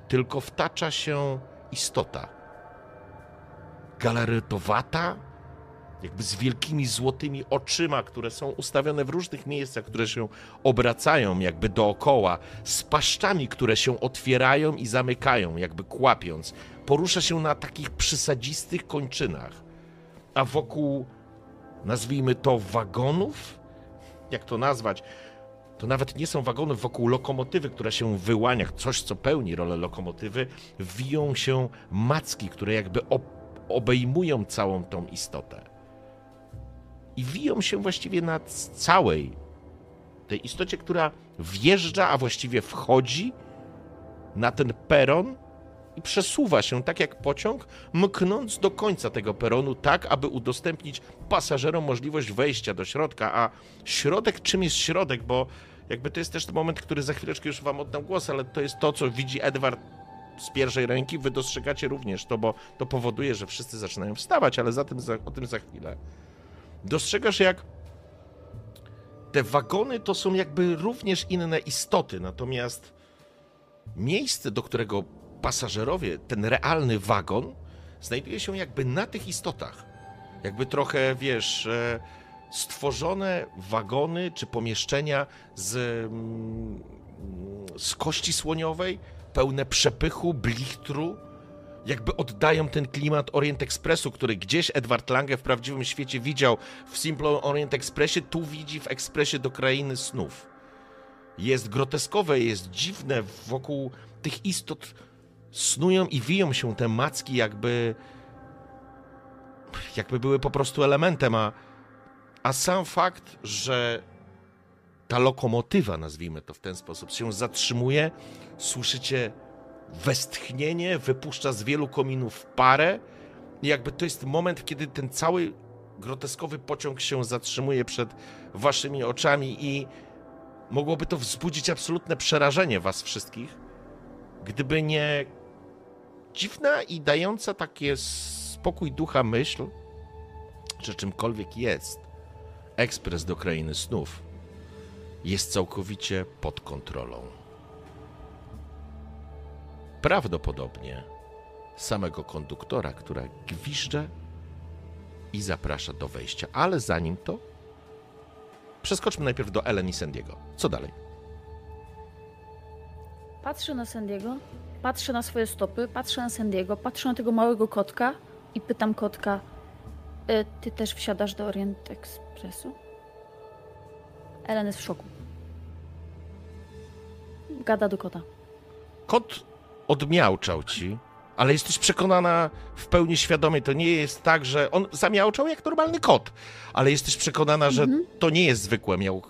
tylko wtacza się istota. Galaretowata, jakby z wielkimi złotymi oczyma, które są ustawione w różnych miejscach, które się obracają jakby dookoła, z paszczami, które się otwierają i zamykają, jakby kłapiąc. Porusza się na takich przysadzistych kończynach, a wokół, nazwijmy to, wagonów, jak to nazwać, to nawet nie są wagony wokół lokomotywy, która się wyłania, coś co pełni rolę lokomotywy, wiją się macki, które jakby ob- obejmują całą tą istotę. I wiją się właściwie na całej tej istocie, która wjeżdża, a właściwie wchodzi na ten peron i przesuwa się tak jak pociąg, mknąc do końca tego peronu, tak aby udostępnić pasażerom możliwość wejścia do środka. A środek, czym jest środek? Bo jakby to jest też ten moment, który za chwileczkę już wam oddam głos, ale to jest to, co widzi Edward z pierwszej ręki. Wy dostrzegacie również to, bo to powoduje, że wszyscy zaczynają wstawać, ale za tym, za, o tym za chwilę. Dostrzegasz, jak te wagony to są jakby również inne istoty, natomiast miejsce, do którego pasażerowie, ten realny wagon, znajduje się jakby na tych istotach. Jakby trochę, wiesz, e, stworzone wagony czy pomieszczenia z, mm, z kości słoniowej, pełne przepychu, blichtru, jakby oddają ten klimat Orient Expressu, który gdzieś Edward Lange w prawdziwym świecie widział w Simple Orient Expressie, tu widzi w Ekspresie do Krainy Snów. Jest groteskowe, jest dziwne, wokół tych istot snują i wiją się te macki, jakby jakby były po prostu elementem, a, a sam fakt, że ta lokomotywa, nazwijmy to w ten sposób, się zatrzymuje, słyszycie westchnienie, wypuszcza z wielu kominów parę i jakby to jest moment, kiedy ten cały groteskowy pociąg się zatrzymuje przed waszymi oczami i mogłoby to wzbudzić absolutne przerażenie was wszystkich, gdyby nie dziwna i dająca takie spokój ducha myśl, że czymkolwiek jest ekspres do krainy snów, jest całkowicie pod kontrolą. Prawdopodobnie samego konduktora, która gwizdże i zaprasza do wejścia. Ale zanim to, przeskoczmy najpierw do Ellen i Sandiego. Co dalej? Patrzę na Sandiego, patrzę na swoje stopy, patrzę na Sandiego, patrzę na tego małego kotka i pytam kotka, y, ty też wsiadasz do Orient Expressu? Ellen jest w szoku. Gada do kota. Kot odmiałczał ci, ale jesteś przekonana w pełni świadomie, to nie jest tak, że on zamiałczał jak normalny kot, ale jesteś przekonana, że Mhm. to nie jest zwykłe miał...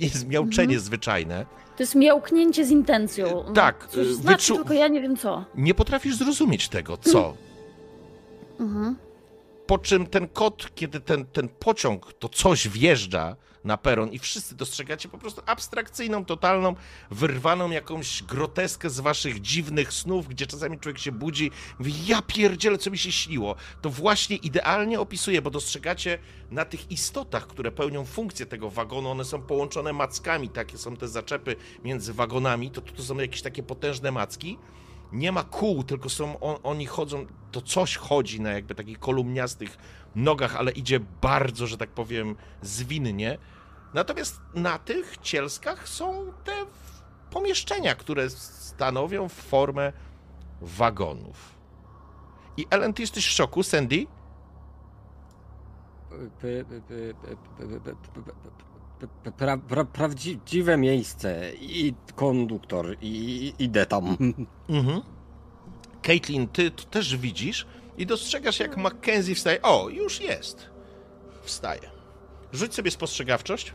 nie jest miauczenie Mhm. zwyczajne. To jest miałknięcie z intencją. No, tak, Coś y, znaczy, wyczu- tylko ja nie wiem co. Nie potrafisz zrozumieć tego, co. Mhm. Po czym ten kot, kiedy ten, ten pociąg, to coś wjeżdża na peron i wszyscy dostrzegacie po prostu abstrakcyjną, totalną, wyrwaną jakąś groteskę z waszych dziwnych snów, gdzie czasami człowiek się budzi mówi, ja pierdzielę, co mi się śniło. To właśnie idealnie opisuje, bo dostrzegacie na tych istotach, które pełnią funkcję tego wagonu, one są połączone mackami, takie są te zaczepy między wagonami, to, to, to są jakieś takie potężne macki, nie ma kół, tylko są, on, oni chodzą, to coś chodzi na jakby takich kolumniastych nogach, ale idzie bardzo, że tak powiem, zwinnie. Natomiast na tych cielskach są te pomieszczenia, które stanowią formę wagonów. I Ellen, ty jesteś w szoku, Sandy? Prawdziwe miejsce i konduktor, i, i idę tam. Mhm. Caitlin, ty to też widzisz, i dostrzegasz, jak Mackenzie wstaje. O, już jest. Wstaje. Rzuć sobie spostrzegawczość.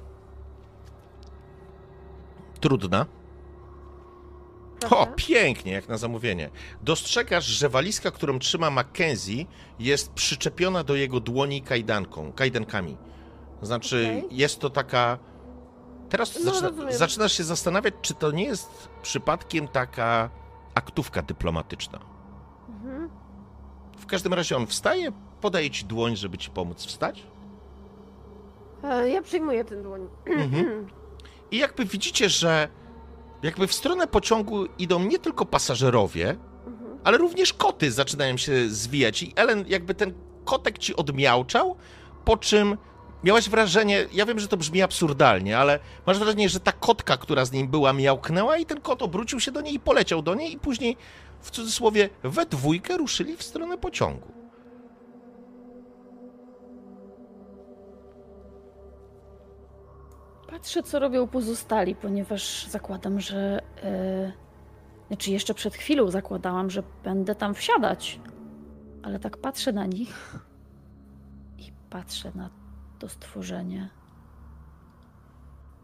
Trudna. O, pięknie, jak na zamówienie. Dostrzegasz, że walizka, którą trzyma Mackenzie, jest przyczepiona do jego dłoni kajdanką, kajdankami. Znaczy, Okej. jest to taka. Teraz No, zaczyna, zaczynasz się zastanawiać, czy to nie jest przypadkiem taka aktówka dyplomatyczna. W każdym razie on wstaje, podaje ci dłoń, żeby ci pomóc wstać. E, Ja przyjmuję ten dłoń. Mhm. I jakby widzicie, że jakby w stronę pociągu idą nie tylko pasażerowie, Mhm. ale również koty zaczynają się zwijać. I Ellen, jakby ten kotek ci odmiałczał, po czym miałaś wrażenie, ja wiem, że to brzmi absurdalnie, ale masz wrażenie, że ta kotka, która z nim była, miałknęła i ten kot obrócił się do niej i poleciał do niej i później, w cudzysłowie, we dwójkę ruszyli w stronę pociągu. Patrzę, co robią pozostali, ponieważ zakładam, że. E, znaczy, jeszcze przed chwilą zakładałam, że będę tam wsiadać. Ale tak patrzę na nich i patrzę na to stworzenie.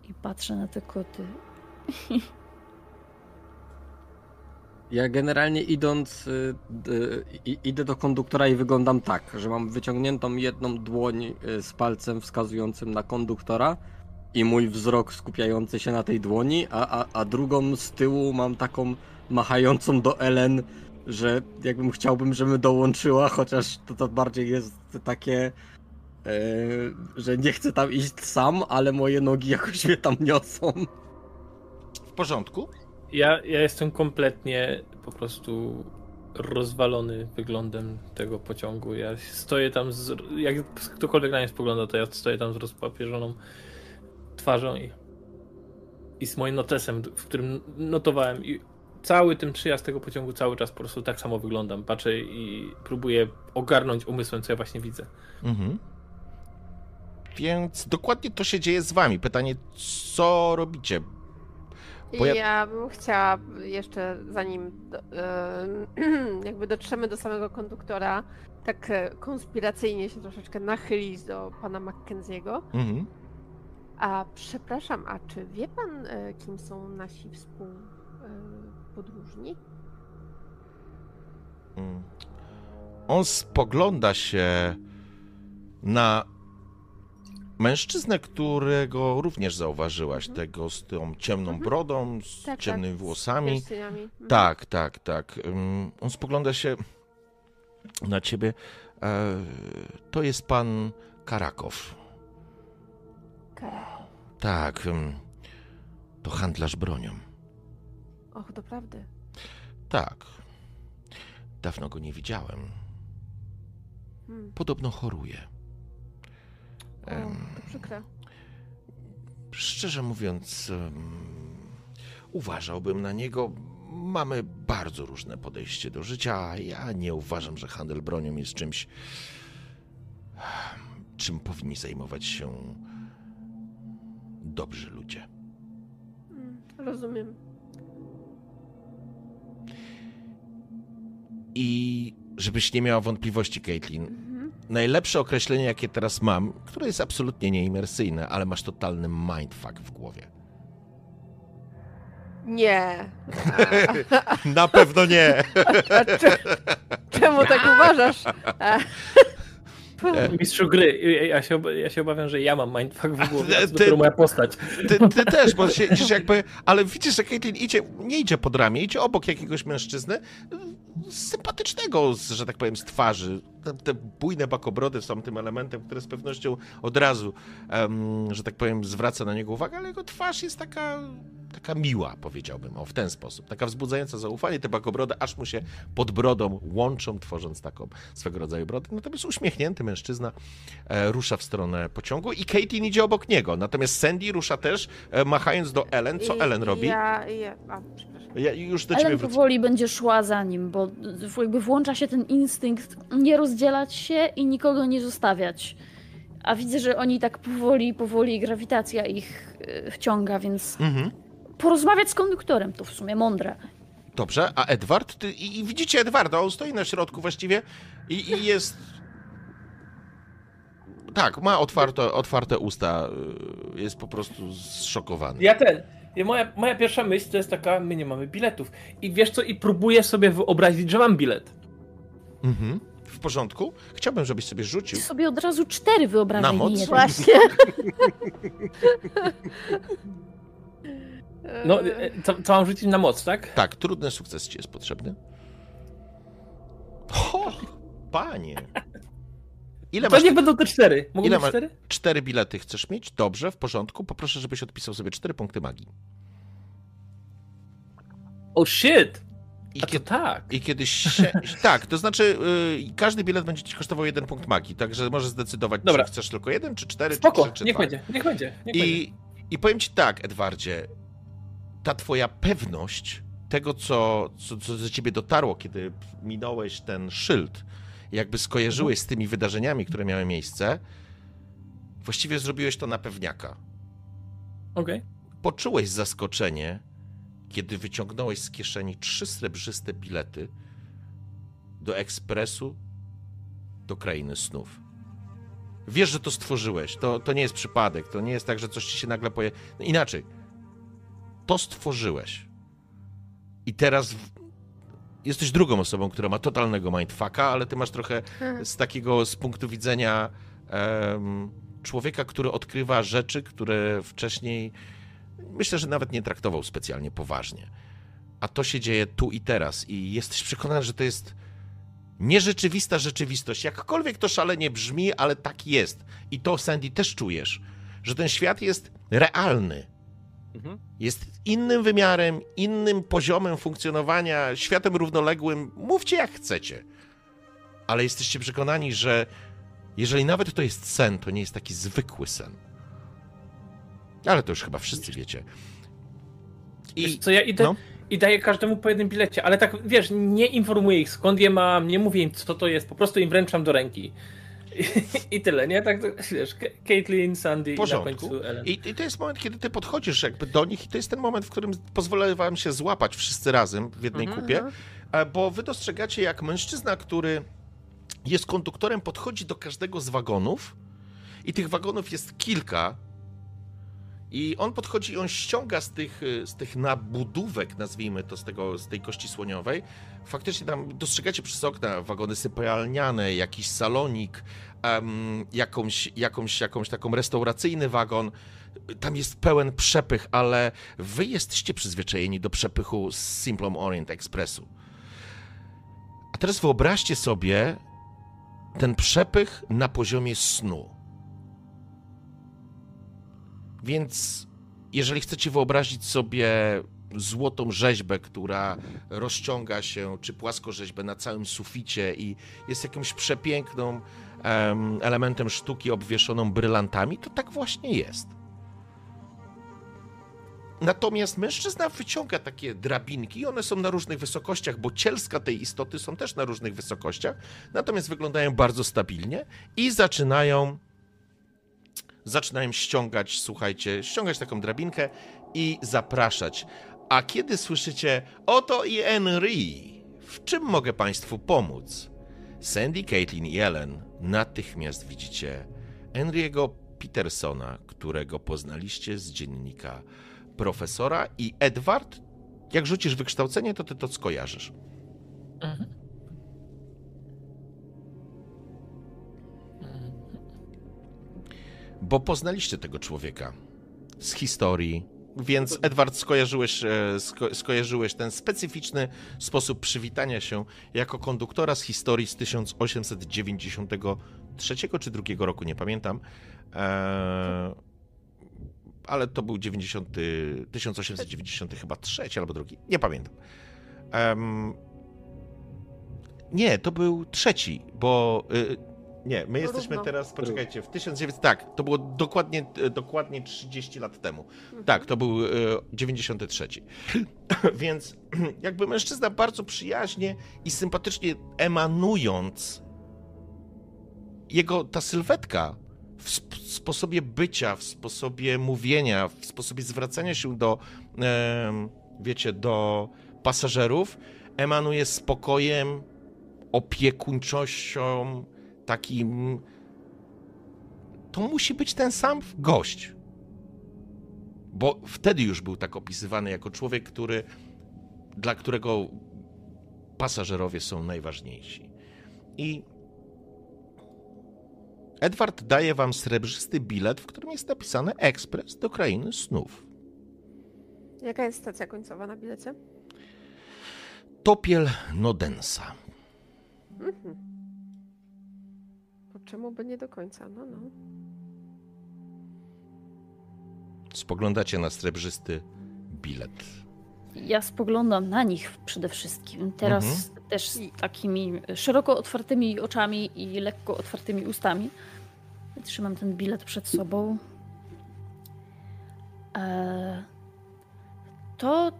I patrzę na te koty. Ja generalnie idąc, y, idę do konduktora i wyglądam tak, że mam wyciągniętą jedną dłoń y, z palcem wskazującym na konduktora i mój wzrok skupiający się na tej dłoni, a, a, a drugą z tyłu mam taką machającą do Ellen, że jakbym chciałbym, żeby dołączyła, chociaż to, to bardziej jest takie, e, że nie chcę tam iść sam, ale moje nogi jakoś mnie tam niosą. W porządku? Ja, ja jestem kompletnie po prostu rozwalony wyglądem tego pociągu. Ja stoję tam, z, jak ktokolwiek na mnie spogląda, to ja stoję tam z rozpapierzoną twarzą i, i z moim notesem, w którym notowałem i cały ten przyjazd tego pociągu cały czas po prostu tak samo wyglądam. Patrzę i próbuję ogarnąć umysłem, co ja właśnie widzę. Mhm. Więc dokładnie to się dzieje z wami. Pytanie, co robicie? Ja- Ja... bym chciała jeszcze, zanim do, e, jakby dotrzemy do samego konduktora, tak e, konspiracyjnie się troszeczkę nachylić do pana Mackenziego. Mhm. A przepraszam, a czy wie pan, e, kim są nasi współpodróżni? Mm. On spogląda się na mężczyznę, którego również zauważyłaś, Mhm. tego z tą ciemną Mhm. brodą, z Tak, ciemnymi tak, z włosami. pierścieniami. Mhm. Tak, tak, tak. Ym, On spogląda się na ciebie. E, To jest pan Karakow. Kara. Tak, ym, to handlarz bronią. Och, doprawdy. Tak. Dawno go nie widziałem. Hmm. Podobno choruje. O, to przykre. Szczerze mówiąc, uważałbym na niego. Mamy bardzo różne podejście do życia, ja nie uważam, że handel bronią jest czymś, czym powinni zajmować się dobrzy ludzie. Mm, Rozumiem. I żebyś nie miała wątpliwości, Caitlin, Mhm. Najlepsze określenie, jakie teraz mam, które jest absolutnie nieimersyjne, ale masz totalny mindfuck w głowie. Nie. Na pewno nie! Czemu tak uważasz? A, Mistrzu gry, ja się, ja się obawiam, że ja mam mindfuck w głowie, a Ty- moja postać. Ty, ty też, bo siedzisz jakby, ale widzisz, że Caitlin idzie, nie idzie pod ramię, idzie obok jakiegoś mężczyzny, sympatycznego, że tak powiem, z twarzy. Te, te bujne bakobrody są tym elementem, który z pewnością od razu, em, że tak powiem, zwraca na niego uwagę, ale jego twarz jest taka, taka miła, powiedziałbym, o, w ten sposób. Taka wzbudzająca zaufanie, te bakobrody aż mu się pod brodą łączą, tworząc taką swego rodzaju brodę. Natomiast uśmiechnięty mężczyzna e, rusza w stronę pociągu i Caitlin idzie obok niego. Natomiast Sandy rusza też, e, machając do Ellen. Co i- Ellen robi? Ja, ja, a, przepraszam. Ja już do ciebie Ellen powoli będzie szła za nim, bo jakby włącza się ten instynkt nie rozdzielać się i nikogo nie zostawiać. A widzę, że oni tak powoli, powoli grawitacja ich y, wciąga, więc Mhm. Porozmawiać z konduktorem to w sumie mądre. Dobrze, a Edward? Ty, i, I widzicie Edwarda, on stoi na środku właściwie i, i jest... Tak, ma otwarte, otwarte usta, y, jest po prostu zszokowany. Ja ten. ja- Moja, moja pierwsza myśl to jest taka, my nie mamy biletów. I wiesz co, i próbuję sobie wyobrazić, że mam bilet. Mhm. W porządku? Chciałbym, żebyś sobie rzucił. Ty sobie od razu cztery wyobrażaj, Na moc? Właśnie. No, E, e, co, co mam rzucić na moc, tak? Tak, trudny sukces ci jest potrzebny. O, panie! Ile To masz? niech będą te cztery. Mogą Ile być cztery? Cztery bilety chcesz mieć? Dobrze, w porządku. Poproszę, żebyś odpisał sobie cztery punkty magii. Oh shit! I, kiedy, tak. i kiedyś się, Tak, to znaczy y, każdy bilet będzie ci kosztował jeden punkt magii, także możesz zdecydować, Dobra. czy chcesz tylko jeden, czy cztery, Spoko, czy trzy, czy niech dwa. będzie, niech będzie. Niech będzie. I, I powiem ci tak, Edwardzie, ta twoja pewność tego, co, co, co do ciebie dotarło, kiedy minąłeś ten szyld, jakby skojarzyłeś z tymi wydarzeniami, które miały miejsce, właściwie zrobiłeś to na pewniaka. Okej. Poczułeś zaskoczenie, kiedy wyciągnąłeś z kieszeni trzy srebrzyste bilety do ekspresu do krainy snów. Wiesz, że to stworzyłeś. To, to nie jest przypadek. To nie jest tak, że coś ci się nagle poje. No inaczej. To stworzyłeś. I teraz jesteś drugą osobą, która ma totalnego mindfucka, ale ty masz trochę z takiego, z punktu widzenia em, człowieka, który odkrywa rzeczy, które wcześniej myślę, że nawet nie traktował specjalnie poważnie. A to się dzieje tu i teraz i jesteś przekonany, że to jest nierzeczywista rzeczywistość. Jakkolwiek to szalenie brzmi, ale tak jest. I to, Sandy, też czujesz, że ten świat jest realny. Mhm. Jest innym wymiarem, innym poziomem funkcjonowania, światem równoległym. Mówcie jak chcecie. Ale jesteście przekonani, że jeżeli nawet to jest sen, to nie jest taki zwykły sen. Ale to już chyba wszyscy wiecie. Wiesz I co, ja idę no. i daję każdemu po jednym bilecie, ale tak, wiesz, nie informuję ich skąd je mam, nie mówię im co to jest, po prostu im wręczam do ręki. I, i tyle, nie? Tak, wiesz, Caitlyn, Sandy w i na porządku. końcu Ellen. I, I to jest moment, kiedy ty podchodzisz jakby do nich i to jest ten moment, w którym pozwolę wam się złapać wszyscy razem w jednej Mhm. kupie, e, bo wy dostrzegacie, jak mężczyzna, który jest konduktorem, podchodzi do każdego z wagonów i tych wagonów jest kilka i on podchodzi i on ściąga z tych, y, z tych nabudówek, nazwijmy to, z, tego, z tej kości słoniowej. Faktycznie tam dostrzegacie przez okna wagony sypialniane, jakiś salonik, em, jakąś, jakąś, jakąś taką restauracyjny wagon. Tam jest pełen przepych, ale wy jesteście przyzwyczajeni do przepychu z Simplon Orient Expressu. A teraz wyobraźcie sobie ten przepych na poziomie snu. Więc jeżeli chcecie wyobrazić sobie złotą rzeźbę, która rozciąga się, czy płaskorzeźbę na całym suficie i jest jakimś przepiękną elementem sztuki obwieszoną brylantami, to tak właśnie jest. Natomiast mężczyzna wyciąga takie drabinki one są na różnych wysokościach, bo cielska tej istoty są też na różnych wysokościach, natomiast wyglądają bardzo stabilnie i zaczynają zaczynają ściągać, słuchajcie, ściągać taką drabinkę i zapraszać. A kiedy słyszycie, oto i Henry, w czym mogę Państwu pomóc? Sandy, Caitlin i Ellen natychmiast widzicie Henry'ego Petersona, którego poznaliście z dziennika profesora i Edward, jak rzucisz wykształcenie, to ty to skojarzysz. Bo poznaliście tego człowieka z historii, więc Edward skojarzyłeś, e, sko, skojarzyłeś ten specyficzny sposób przywitania się jako konduktora z historii z 1893 czy drugiego roku, nie pamiętam. E, ale to był 90, 1890 chyba trzeci albo drugi, nie pamiętam. Nie, to był trzeci, bo y, nie, my jesteśmy Równo. teraz, poczekajcie, w 1900, tak, to było dokładnie, e, dokładnie 30 lat temu. Tak, to był e, 93. Więc jakby mężczyzna bardzo przyjaźnie i sympatycznie emanując, jego ta sylwetka w sp- sposobie bycia, w sposobie mówienia, w sposobie zwracania się do, em, wiecie, do pasażerów, emanuje spokojem, opiekuńczością, takim. To musi być ten sam gość. Bo wtedy już był tak opisywany jako człowiek, który, dla którego pasażerowie są najważniejsi. I Edward daje wam srebrzysty bilet, w którym jest napisane ekspres do krainy snów. Jaka jest stacja końcowa na bilecie? Topiel Nodensa. Mhm. Czemu by nie do końca? No, no. Spoglądacie na srebrzysty bilet. Ja spoglądam na nich przede wszystkim. Teraz Mhm. też z takimi szeroko otwartymi oczami i lekko otwartymi ustami. Trzymam ten bilet przed sobą. E, to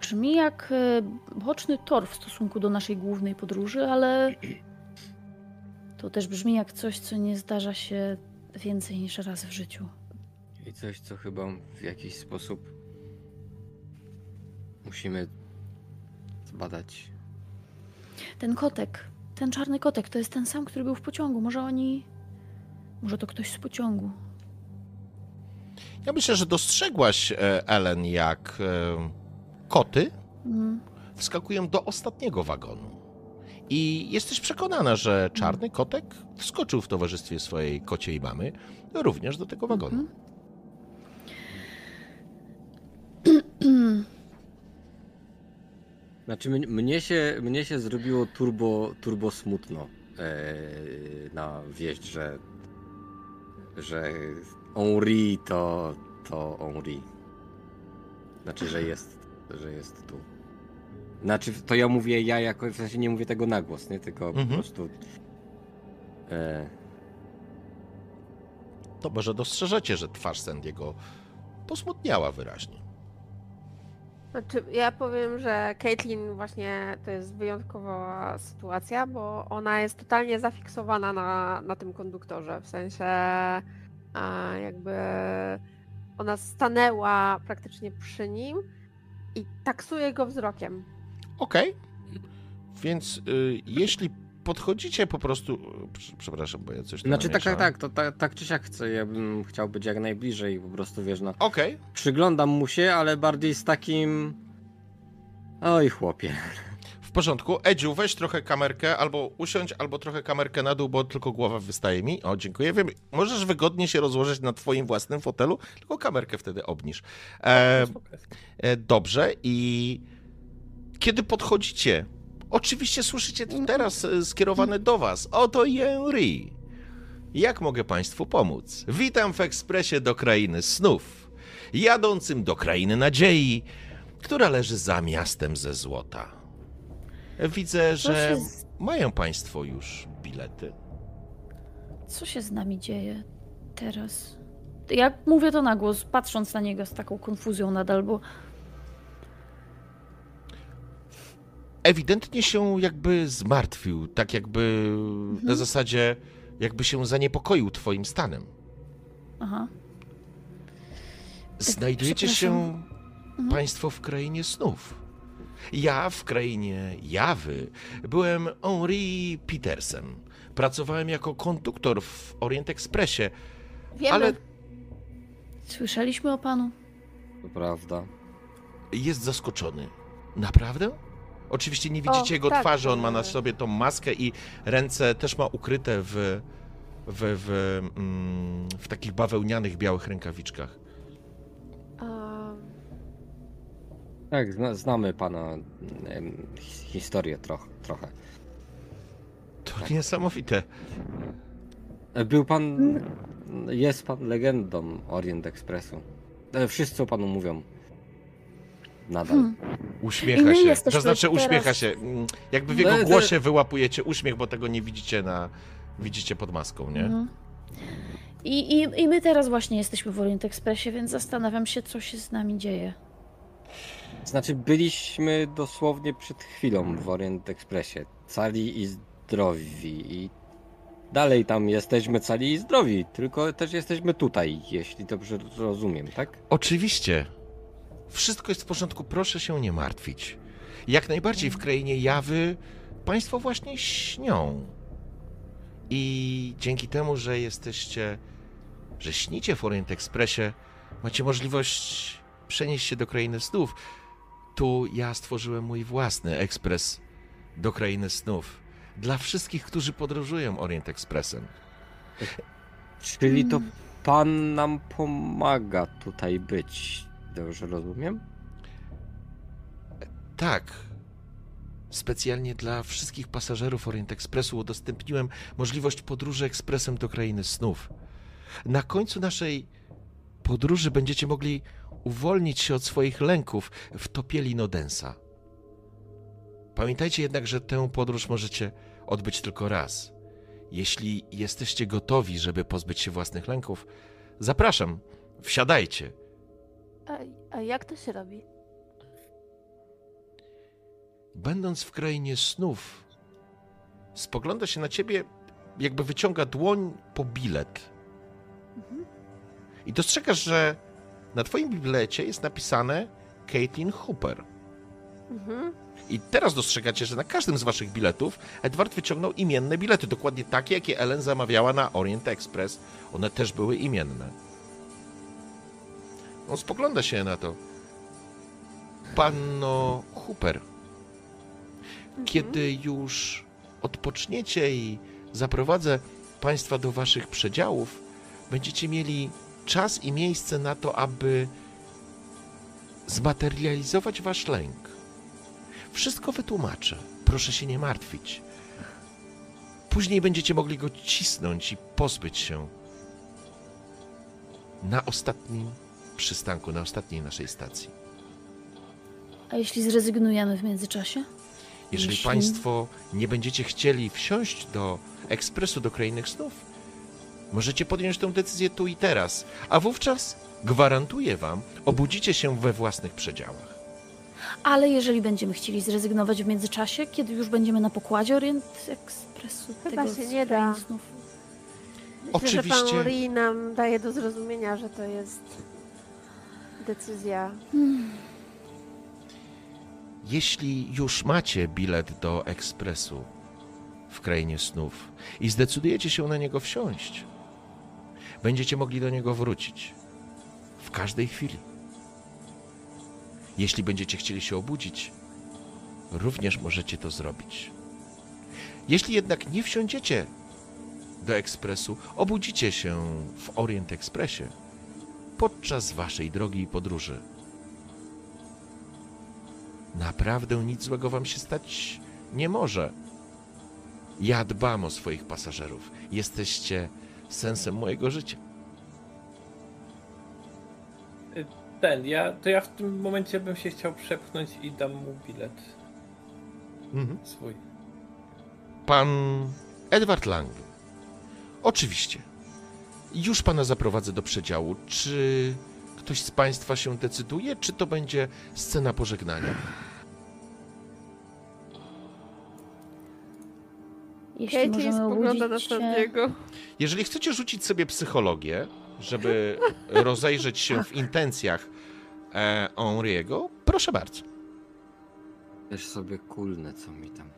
brzmi jak e, boczny tor w stosunku do naszej głównej podróży, ale to też brzmi jak coś, co nie zdarza się więcej niż raz w życiu. I coś, co chyba w jakiś sposób musimy zbadać. Ten kotek, ten czarny kotek, to jest ten sam, który był w pociągu. Może oni. Może to ktoś z pociągu. Ja myślę, że dostrzegłaś, e, Ellen, jak e, koty Mm. wskakują do ostatniego wagonu. I jesteś przekonana, że czarny kotek wskoczył w towarzystwie swojej kociej mamy również do tego wagonu. Znaczy mnie- mnie się, mnie się zrobiło turbo, turbo smutno e, na wieść, że że Henri to to Henri. Znaczy, że jest, że jest tu. Znaczy, to ja mówię ja jako, w sensie nie mówię tego na głos, nie? Tylko po Mhm. prostu e, To może dostrzeżecie, że twarz Sandiego posmutniała wyraźnie. Znaczy, ja powiem, że Caitlin właśnie to jest wyjątkowa sytuacja, bo ona jest totalnie zafiksowana na, na tym konduktorze. W sensie a, jakby ona stanęła praktycznie przy nim i taksuje go wzrokiem. Okej. Więc y, jeśli podchodzicie po prostu. prze- Przepraszam, bo ja coś tu Znaczy tak, tak, tak, to tak, tak czy siak chcę, ja bym chciał być jak najbliżej po prostu wiesz, no Okej. przyglądam mu się, ale bardziej z takim oj chłopie. W porządku. Edziu, weź trochę kamerkę, albo usiądź, albo trochę kamerkę na dół, bo tylko głowa wystaje mi. O, dziękuję. Wiem, możesz wygodnie się rozłożyć na twoim własnym fotelu, tylko kamerkę wtedy obniż. E, e, dobrze. I kiedy podchodzicie, oczywiście słyszycie to teraz e, skierowane do was. Oto Henry. Jak mogę państwu pomóc? Witam w ekspresie do krainy snów, jadącym do krainy nadziei, która leży za miastem ze złota. Widzę, że z, mają państwo już bilety. co się z nami dzieje teraz? Ja mówię to na głos, patrząc na niego z taką konfuzją nadal, bo Ewidentnie się jakby zmartwił, tak jakby na zasadzie, jakby się zaniepokoił twoim stanem. aha. Znajdujecie się Mhm. państwo w krainie snów. Ja w krainie Jawy byłem Henri Petersen. Pracowałem jako konduktor w Orient Expressie, Wiemy, ale Słyszeliśmy o panu? To prawda. jest zaskoczony. Naprawdę? Oczywiście nie widzicie O, jego tak, twarzy, on ma na sobie tą maskę i ręce też ma ukryte w, w, w, mm, w takich bawełnianych białych rękawiczkach. Tak, zna, znamy pana historię troch, trochę. To niesamowite. E, Był pan, jest pan legendą Orient Expressu. E, Wszyscy o panu mówią. Nadal. Hmm. Uśmiecha się. To znaczy teraz- uśmiecha się. Mm, Jakby w No, jego to- głosie wyłapujecie uśmiech, bo tego nie widzicie na. Widzicie pod maską, nie? Mhm. I, i, I my teraz właśnie jesteśmy w Orient Expressie, więc zastanawiam się, co się z nami dzieje. Znaczy, byliśmy dosłownie przed chwilą w Orient Expressie. Cali i zdrowi. I dalej tam jesteśmy cali i zdrowi. Tylko też jesteśmy tutaj, jeśli dobrze rozumiem, tak? Oczywiście. Wszystko jest w porządku, proszę się nie martwić. Jak najbardziej w krainie jawy państwo właśnie śnią. I dzięki temu, że jesteście, że śnicie w Orient Expressie, macie możliwość przenieść się do krainy snów. Tu ja stworzyłem mój własny ekspres do krainy snów. Dla wszystkich, którzy podróżują Orient Expressem. Czyli to pan nam pomaga tutaj być. Dobrze rozumiem? Tak. Specjalnie dla wszystkich pasażerów Orient Expressu udostępniłem możliwość podróży ekspresem do krainy snów. Na końcu naszej podróży będziecie mogli uwolnić się od swoich lęków w topieli Nodensa. Pamiętajcie jednak, że tę podróż możecie odbyć tylko raz. Jeśli jesteście gotowi, żeby pozbyć się własnych lęków, zapraszam, wsiadajcie. A, a jak to się robi? będąc w krainie snów, spogląda się na ciebie, jakby wyciąga dłoń po bilet. I dostrzegasz, że na twoim bilecie jest napisane Caitlin Hooper. Mhm. I teraz dostrzegacie, że na każdym z waszych biletów Edward wyciągnął imienne bilety, dokładnie takie, jakie Ellen zamawiała na Orient Express. One też były imienne. On spogląda się na to. Panno Hooper, kiedy już odpoczniecie i zaprowadzę Państwa do Waszych przedziałów, będziecie mieli czas i miejsce na to, aby zmaterializować Wasz lęk. Wszystko wytłumaczę. Proszę się nie martwić. Później będziecie mogli go cisnąć i pozbyć się na ostatnim przystanku, na ostatniej naszej stacji. A jeśli zrezygnujemy w międzyczasie? Jeżeli Jeśli- Państwo nie będziecie chcieli wsiąść do ekspresu do krainy snów, możecie podjąć tę decyzję tu i teraz, a wówczas gwarantuję Wam, obudzicie się we własnych przedziałach. Ale jeżeli będziemy chcieli zrezygnować w międzyczasie, kiedy już będziemy na pokładzie Orient Expressu, Chyba tego się nie da. snów. Myślę, że Oczywiście. pan Ri nam daje do zrozumienia, że to jest decyzja. Jeśli już macie bilet do ekspresu w krainie snów i zdecydujecie się na niego wsiąść, będziecie mogli do niego wrócić w każdej chwili. Jeśli będziecie chcieli się obudzić, również możecie to zrobić. Jeśli jednak nie wsiądziecie do ekspresu, obudzicie się w Orient Expressie podczas waszej drogi i podróży. Naprawdę nic złego wam się stać nie może. Ja dbam o swoich pasażerów. Jesteście sensem mojego życia. Ten, ja, to ja w tym momencie bym się chciał przepchnąć i dam mu bilet Mhm. swój. Pan Edward Lang. Oczywiście. Już pana zaprowadzę do przedziału. Czy ktoś z państwa się decyduje, czy to będzie scena pożegnania? Jeśli Katie możemy spogląda na obudzić się... Sandiego. Jeżeli chcecie rzucić sobie psychologię, żeby rozejrzeć się w intencjach e, Henriego, proszę bardzo. Też sobie kulnę, co mi tam.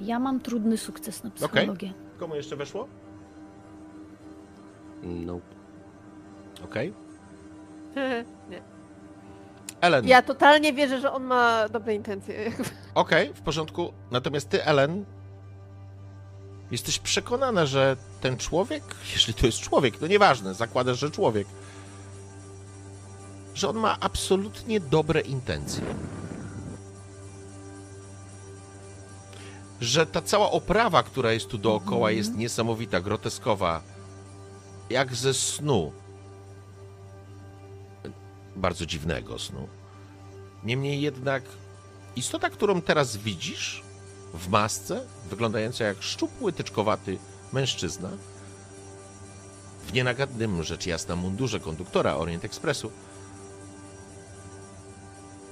Ja mam trudny sukces na psychologię. Komu jeszcze weszło? No, Okej. Nie. Ellen. Ja totalnie wierzę, że on ma dobre intencje. Okej, w porządku. Natomiast ty, Ellen, jesteś przekonana, że ten człowiek, jeśli to jest człowiek, to nieważne, zakładasz, że człowiek, że on ma absolutnie dobre intencje. Że ta cała oprawa, która jest tu dookoła, jest niesamowita, groteskowa, jak ze snu. Bardzo dziwnego snu. Niemniej jednak istota, którą teraz widzisz w masce, wyglądająca jak szczupły, tyczkowaty mężczyzna, w nienagadnym, rzecz jasna, mundurze konduktora Orient Expressu,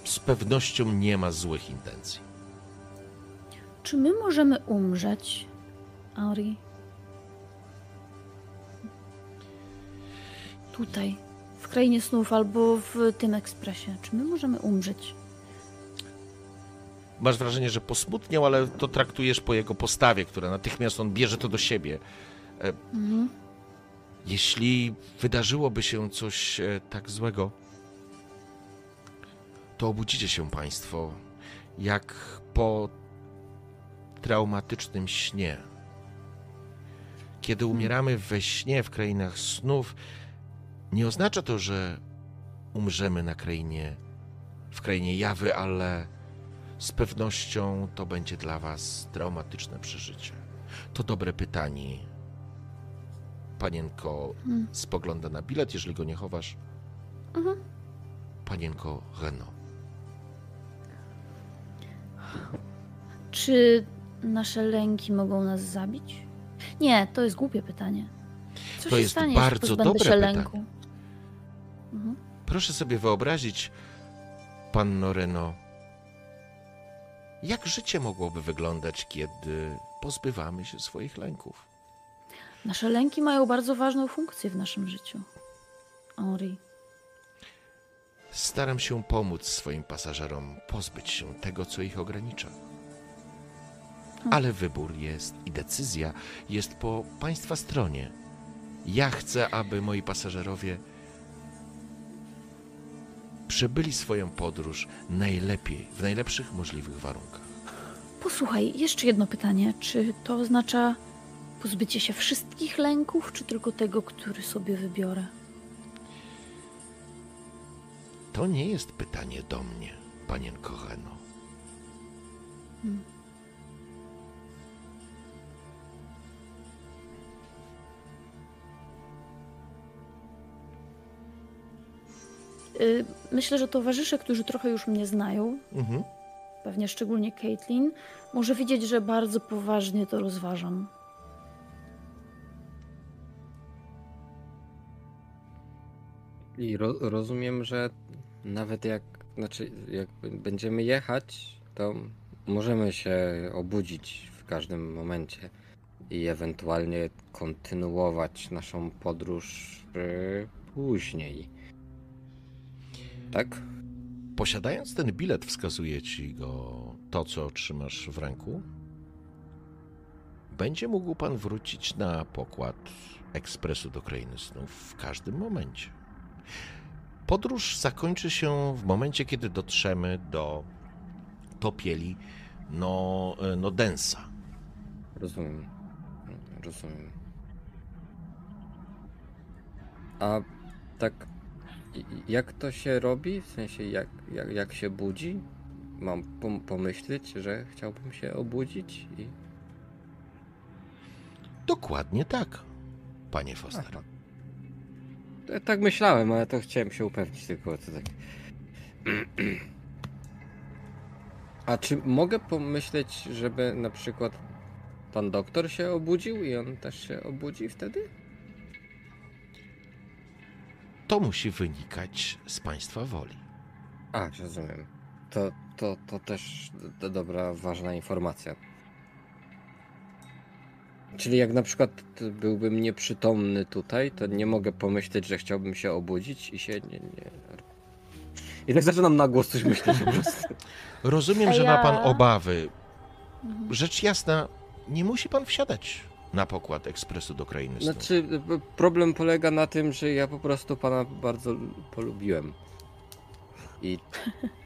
z pewnością nie ma złych intencji. Czy my możemy umrzeć, Henri? Tutaj, w krainie snów albo w tym ekspresie. Czy my możemy umrzeć? Masz wrażenie, że posmutniał, ale to traktujesz po jego postawie, która natychmiast on bierze to do siebie. Mhm. Jeśli wydarzyłoby się coś e, tak złego, to obudzicie się Państwo jak po traumatycznym śnie. Kiedy umieramy we śnie w krainach snów, nie oznacza to, że umrzemy na krainie, w krainie jawy, ale z pewnością to będzie dla Was traumatyczne przeżycie. To dobre pytanie. Panienko Hmm. spogląda na bilet, jeżeli go nie chowasz. Mhm. Panienko Reno. Czy nasze lęki mogą nas zabić? Nie, to jest głupie pytanie. Co To się jest stanie, bardzo dobre się lęku? Mhm. Proszę sobie wyobrazić, panno Reno, jak życie mogłoby wyglądać, kiedy pozbywamy się swoich lęków? Nasze lęki mają bardzo ważną funkcję w naszym życiu. Henri. Staram się pomóc swoim pasażerom pozbyć się tego, co ich ogranicza. Ale wybór jest i decyzja jest po Państwa stronie. Ja chcę, aby moi pasażerowie przebyli swoją podróż najlepiej, w najlepszych możliwych warunkach. Posłuchaj, jeszcze jedno pytanie. Czy to oznacza pozbycie się wszystkich lęków, czy tylko tego, który sobie wybiorę? To nie jest pytanie do mnie, panienko Heno. Y, Myślę, że towarzysze, którzy trochę już mnie znają, Mhm. pewnie szczególnie Caitlin, może widzieć, że bardzo poważnie to rozważam. I ro rozumiem, że nawet jak, znaczy, jak będziemy jechać, to możemy się obudzić w każdym momencie i ewentualnie kontynuować naszą podróż y, później. Tak? Posiadając ten bilet, wskazuje ci go to, co otrzymasz w ręku. Będzie mógł pan wrócić na pokład ekspresu do krainy snów w każdym momencie. Podróż zakończy się w momencie, kiedy dotrzemy do topieli no, no Densa. Rozumiem. Rozumiem. A tak, jak to się robi? W sensie, jak, jak, jak się budzi? Mam pom- pomyśleć, że chciałbym się obudzić i... Dokładnie tak, panie Foster. Aha. Ja Tak myślałem, ale to chciałem się upewnić tylko, co tak... A czy mogę pomyśleć, żeby na przykład pan doktor się obudził i on też się obudzi wtedy? To musi wynikać z państwa woli. A, rozumiem. To, to, to też do, dobra, ważna informacja. Czyli jak na przykład byłbym nieprzytomny tutaj, to nie mogę pomyśleć, że chciałbym się obudzić i się nie... nie... I tak zaczynam na głos coś myśleć po prostu. Rozumiem, że ma pan obawy. Mhm. Rzecz jasna, nie musi pan wsiadać na pokład ekspresu do krainy. Znaczy, problem polega na tym, że ja po prostu pana bardzo polubiłem. I...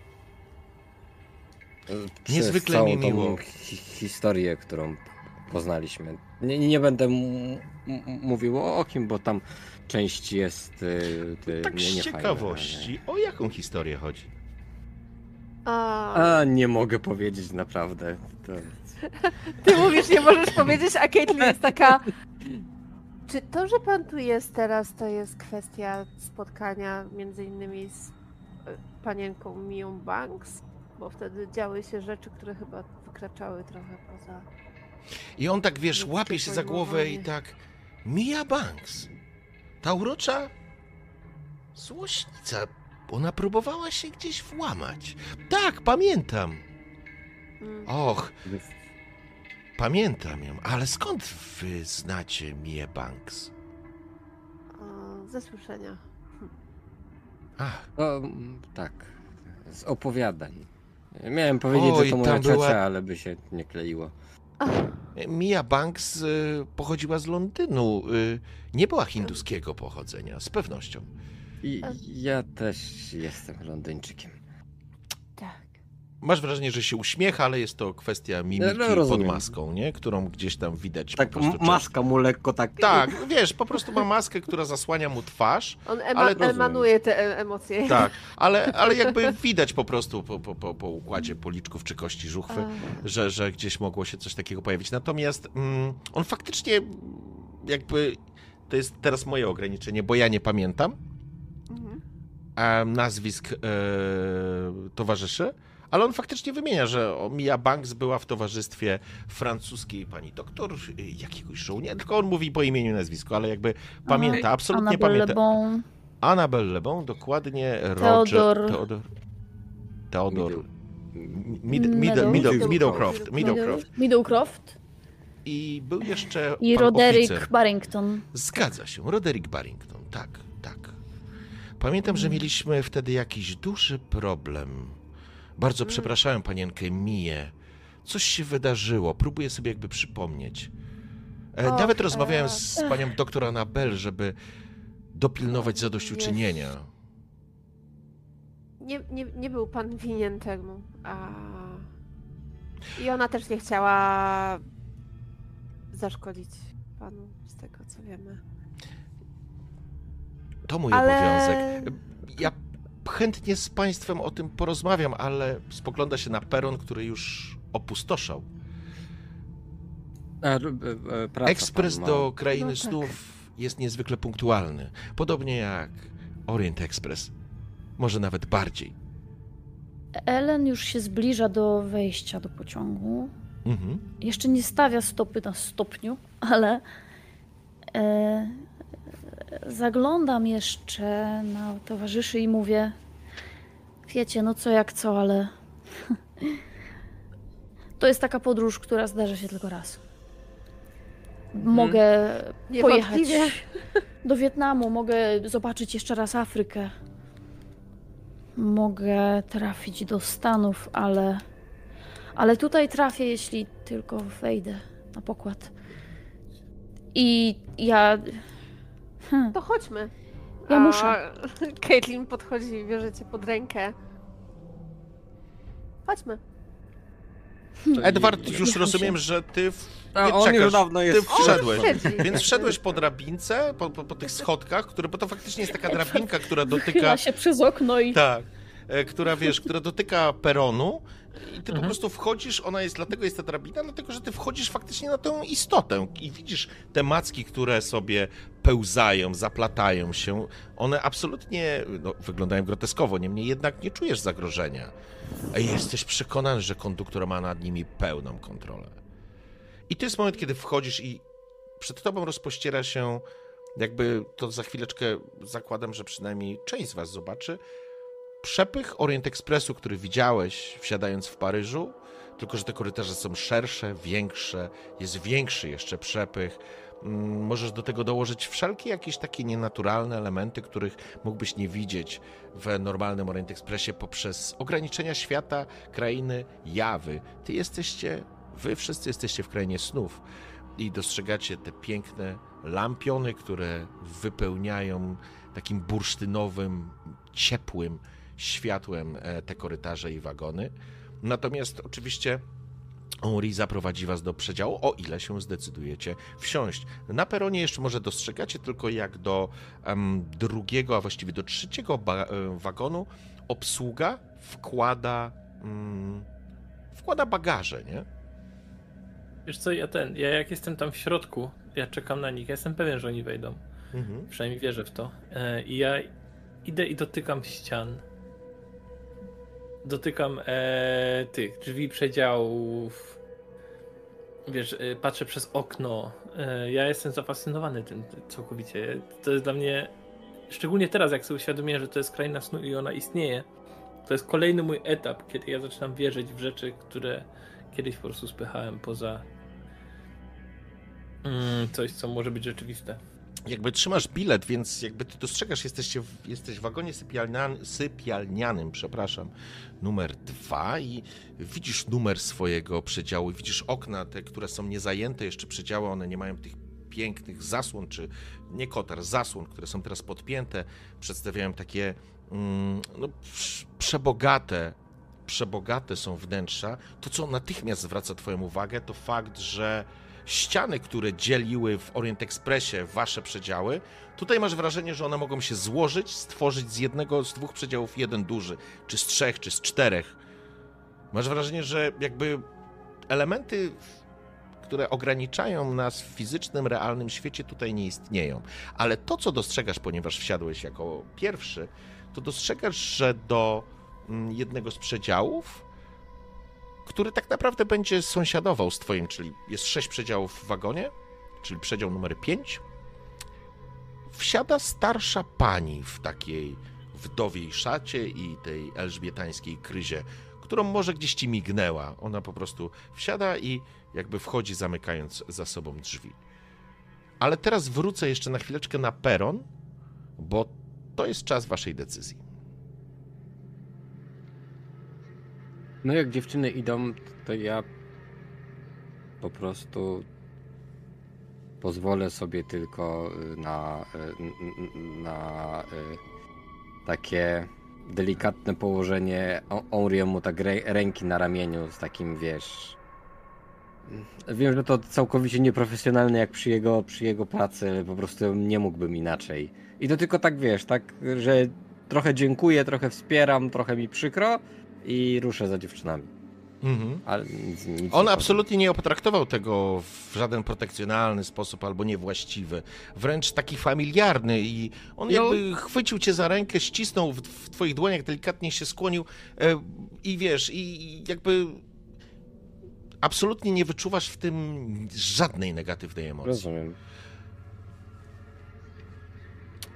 Niezwykle całą mi miło. Hi historię, którą poznaliśmy. Nie, nie będę mówił o kim, bo tam część jest y, y, tak nie, z nie ciekawości, o jaką historię chodzi? A, A, nie mogę powiedzieć naprawdę. To... ty mówisz, nie możesz powiedzieć, a Caitlyn jest taka... Czy to, że pan tu jest teraz, to jest kwestia spotkania między innymi z e, panienką Mią Banks? Bo wtedy działy się rzeczy, które chyba wykraczały trochę poza... I on tak, wiesz, łapie się za głowę i tak... Mia Banks. Ta urocza złośnica. Ona próbowała się gdzieś włamać. Tak, pamiętam. Mm. Och, pamiętam ją. Ale skąd wy znacie Mia Banks? Ze słyszenia. Ach, tak. Z opowiadań. Miałem powiedzieć, Oj, że to moja tam ciocia, była- ale by się nie kleiło. Mia Banks y, pochodziła z Londynu. Y, nie była hinduskiego pochodzenia, z pewnością. I ja też jestem Londyńczykiem. Masz wrażenie, że się uśmiecha, ale jest to kwestia mimiki No, pod rozumiem. maską, nie? Którą gdzieś tam widać Tak, po prostu. m- maska mu lekko tak. Tak, wiesz, po prostu ma maskę, która zasłania mu twarz. On ema- Ale emanuje te e- emocje. Tak, ale, ale jakby widać po prostu po, po, po, po układzie policzków czy kości żuchwy, A, że, że gdzieś mogło się coś takiego pojawić. Natomiast mm, on faktycznie jakby to jest teraz moje ograniczenie, bo ja nie pamiętam mhm. nazwisk e, towarzyszy, ale on faktycznie wymienia, że Mia Banks była w towarzystwie francuskiej pani doktor, y, jakiegoś żołnierza, tylko on mówi po imieniu i nazwisku, ale jakby pamięta, absolutnie Annabelle pamięta. Le Bon, Annabelle Le Bon, dokładnie, Roger, Theodor. Theodor, Theodor, Mid- Mid, Middle, Middle, Meadow- Middlecroft, Middlecroft. Middlecroft I był jeszcze i pan Roderick oficer. Barrington. Zgadza się, Roderick Barrington, tak, tak. Pamiętam, że mieliśmy wtedy jakiś duży problem. Bardzo Mm. przepraszałem panienkę Miję. Coś się wydarzyło, próbuję sobie jakby przypomnieć. E, Och, Nawet rozmawiałem e, z panią doktor Anabel, żeby dopilnować zadośćuczynienia. nie, nie, nie był pan winien temu, a... I ona też nie chciała zaszkodzić panu, z tego co wiemy. To mój Ale- obowiązek. Ja chętnie z państwem o tym porozmawiam, ale spogląda się na peron, który już opustoszał. E, e, praca Ekspres do krainy No tak. snów jest niezwykle punktualny. Podobnie jak Orient Express. Może nawet bardziej. Ellen już się zbliża do wejścia do pociągu. Mhm. Jeszcze nie stawia stopy na stopniu, ale e, zaglądam jeszcze na towarzyszy i mówię: Wiecie, no co jak co, ale to jest taka podróż, która zdarza się tylko raz. Mogę pojechać Niewątpliwie. do Wietnamu, mogę zobaczyć jeszcze raz Afrykę. Mogę trafić do Stanów, ale. Ale tutaj trafię, jeśli tylko wejdę na pokład. I ja. Hmm, To chodźmy. Ja A muszę. Caitlin podchodzi i bierze cię pod rękę. Chodźmy. To Edward, już rozumiem, że ty w... A, nie on czekasz. już dawno jest Ty wszedłeś. Siedzi. Więc wszedłeś po drabince, po, po, po tych schodkach, które, bo to faktycznie jest taka drabinka, która dotyka Wychyla się przez okno i. Tak. e, Która wiesz, która dotyka peronu i ty po Mhm. prostu wchodzisz, ona jest, dlatego jest ta drabina, dlatego że ty wchodzisz faktycznie na tę istotę i widzisz te macki, które sobie pełzają, zaplatają się. One absolutnie no, wyglądają groteskowo, niemniej jednak nie czujesz zagrożenia. A jesteś przekonany, że konduktor ma nad nimi pełną kontrolę. I to jest moment, kiedy wchodzisz i przed tobą rozpościera się, jakby to za chwileczkę zakładam, że przynajmniej część z was zobaczy, przepych Orient Expressu, który widziałeś wsiadając w Paryżu, tylko że te korytarze są szersze, większe, jest większy jeszcze przepych. Mm, Możesz do tego dołożyć wszelkie jakieś takie nienaturalne elementy, których mógłbyś nie widzieć w normalnym Orient Expressie poprzez ograniczenia świata, krainy, jawy. Ty jesteście, wy wszyscy jesteście w krainie snów i dostrzegacie te piękne lampiony, które wypełniają takim bursztynowym, ciepłym światłem e, te korytarze i wagony. Natomiast oczywiście Henri zaprowadzi was do przedziału, o ile się zdecydujecie wsiąść. Na peronie jeszcze może dostrzegacie tylko jak do em, drugiego, a właściwie do trzeciego e, wagonu obsługa wkłada, mm, wkłada bagaże, nie? Wiesz co, ja ten, ja jak jestem tam w środku, ja czekam na nich, ja jestem pewien, że oni wejdą. Mhm. Przynajmniej wierzę w to. E, I ja idę i dotykam ścian. Dotykam e, tych drzwi przedziałów. Wiesz, e, patrzę przez okno. E, ja jestem zafascynowany tym całkowicie. To jest dla mnie, szczególnie teraz, jak sobie uświadomiłem, że to jest kraina snu i ona istnieje. To jest kolejny mój etap, kiedy ja zaczynam wierzyć w rzeczy, które kiedyś po prostu spychałem poza mm, coś, co może być rzeczywiste. Jakby trzymasz bilet, więc jakby ty dostrzegasz, jesteście w, jesteś w wagonie sypialnianym, sypialnianym, przepraszam, numer dwa i widzisz numer swojego przedziału, widzisz okna, te, które są niezajęte jeszcze przedziały, one nie mają tych pięknych zasłon, czy nie kotar, zasłon, które są teraz podpięte, przedstawiają takie mm, no, prz- przebogate, przebogate są wnętrza. To, co natychmiast zwraca twoją uwagę, to fakt, że ściany, które dzieliły w Orient Expressie wasze przedziały, tutaj masz wrażenie, że one mogą się złożyć, stworzyć z jednego, z dwóch przedziałów jeden duży, czy z trzech, czy z czterech. Masz wrażenie, że jakby elementy, które ograniczają nas w fizycznym, realnym świecie, tutaj nie istnieją. Ale to, co dostrzegasz, ponieważ wsiadłeś jako pierwszy, to dostrzegasz, że do mm, jednego z przedziałów który tak naprawdę będzie sąsiadował z twoim, czyli jest sześć przedziałów w wagonie, czyli przedział numer 5. Wsiada starsza pani w takiej wdowiej szacie i tej elżbietańskiej kryzie, którą może gdzieś ci mignęła. Ona po prostu wsiada i jakby wchodzi, zamykając za sobą drzwi. Ale teraz wrócę jeszcze na chwileczkę na peron, bo to jest czas waszej decyzji. No jak dziewczyny idą, to ja po prostu pozwolę sobie tylko y, na, y, na y, takie delikatne położenie Onriemu tak ręki na ramieniu z takim, wiesz... Wiem, że to całkowicie nieprofesjonalne jak przy jego, przy jego pracy, ale po prostu nie mógłbym inaczej. I to tylko tak, wiesz, tak, że trochę dziękuję, trochę wspieram, trochę mi przykro i ruszę za dziewczynami. Mhm. Ale nic, nic On nie absolutnie nie potraktował tego w żaden protekcjonalny sposób albo niewłaściwy, wręcz taki familiarny i on no. jakby chwycił cię za rękę, ścisnął w, w twoich dłoniach, delikatnie się skłonił e, i wiesz, i jakby absolutnie nie wyczuwasz w tym żadnej negatywnej emocji. Rozumiem.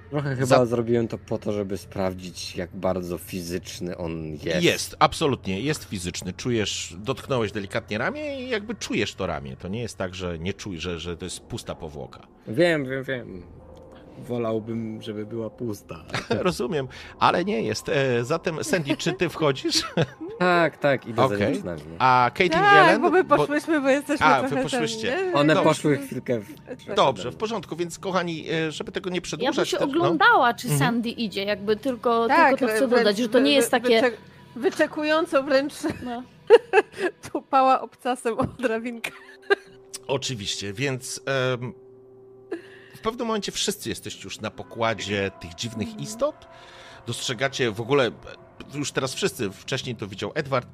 Trochę chyba Za... zrobiłem to po to, żeby sprawdzić, jak bardzo fizyczny on jest. Jest, absolutnie, jest fizyczny. Czujesz, dotknąłeś delikatnie ramię i jakby czujesz to ramię. To nie jest tak, że nie czujesz, że, że to jest pusta powłoka. Wiem, wiem, wiem wolałbym, żeby była pusta. Rozumiem, ale nie jest. E, zatem, Sandy, czy ty wchodzisz? tak, tak, idę okay. za dziewczynami. A Katie tak, Jelen? bo my poszłyśmy, bo jesteśmy A, wy poszłyście. One Dobrze. poszły chwilkę w... Dobrze, w porządku, więc kochani, e, żeby tego nie przedłużać... Ja bym się oglądała, czy mhm. Sandy mhm. idzie, jakby tylko, tak, tylko to chcę dodać, że to nie jest takie... Wyczek wyczekująco wręcz no. tupała obcasem o drabinkę. Oczywiście, więc... Um, w pewnym momencie wszyscy jesteście już na pokładzie tych dziwnych istot. Dostrzegacie w ogóle, już teraz wszyscy, wcześniej to widział Edward,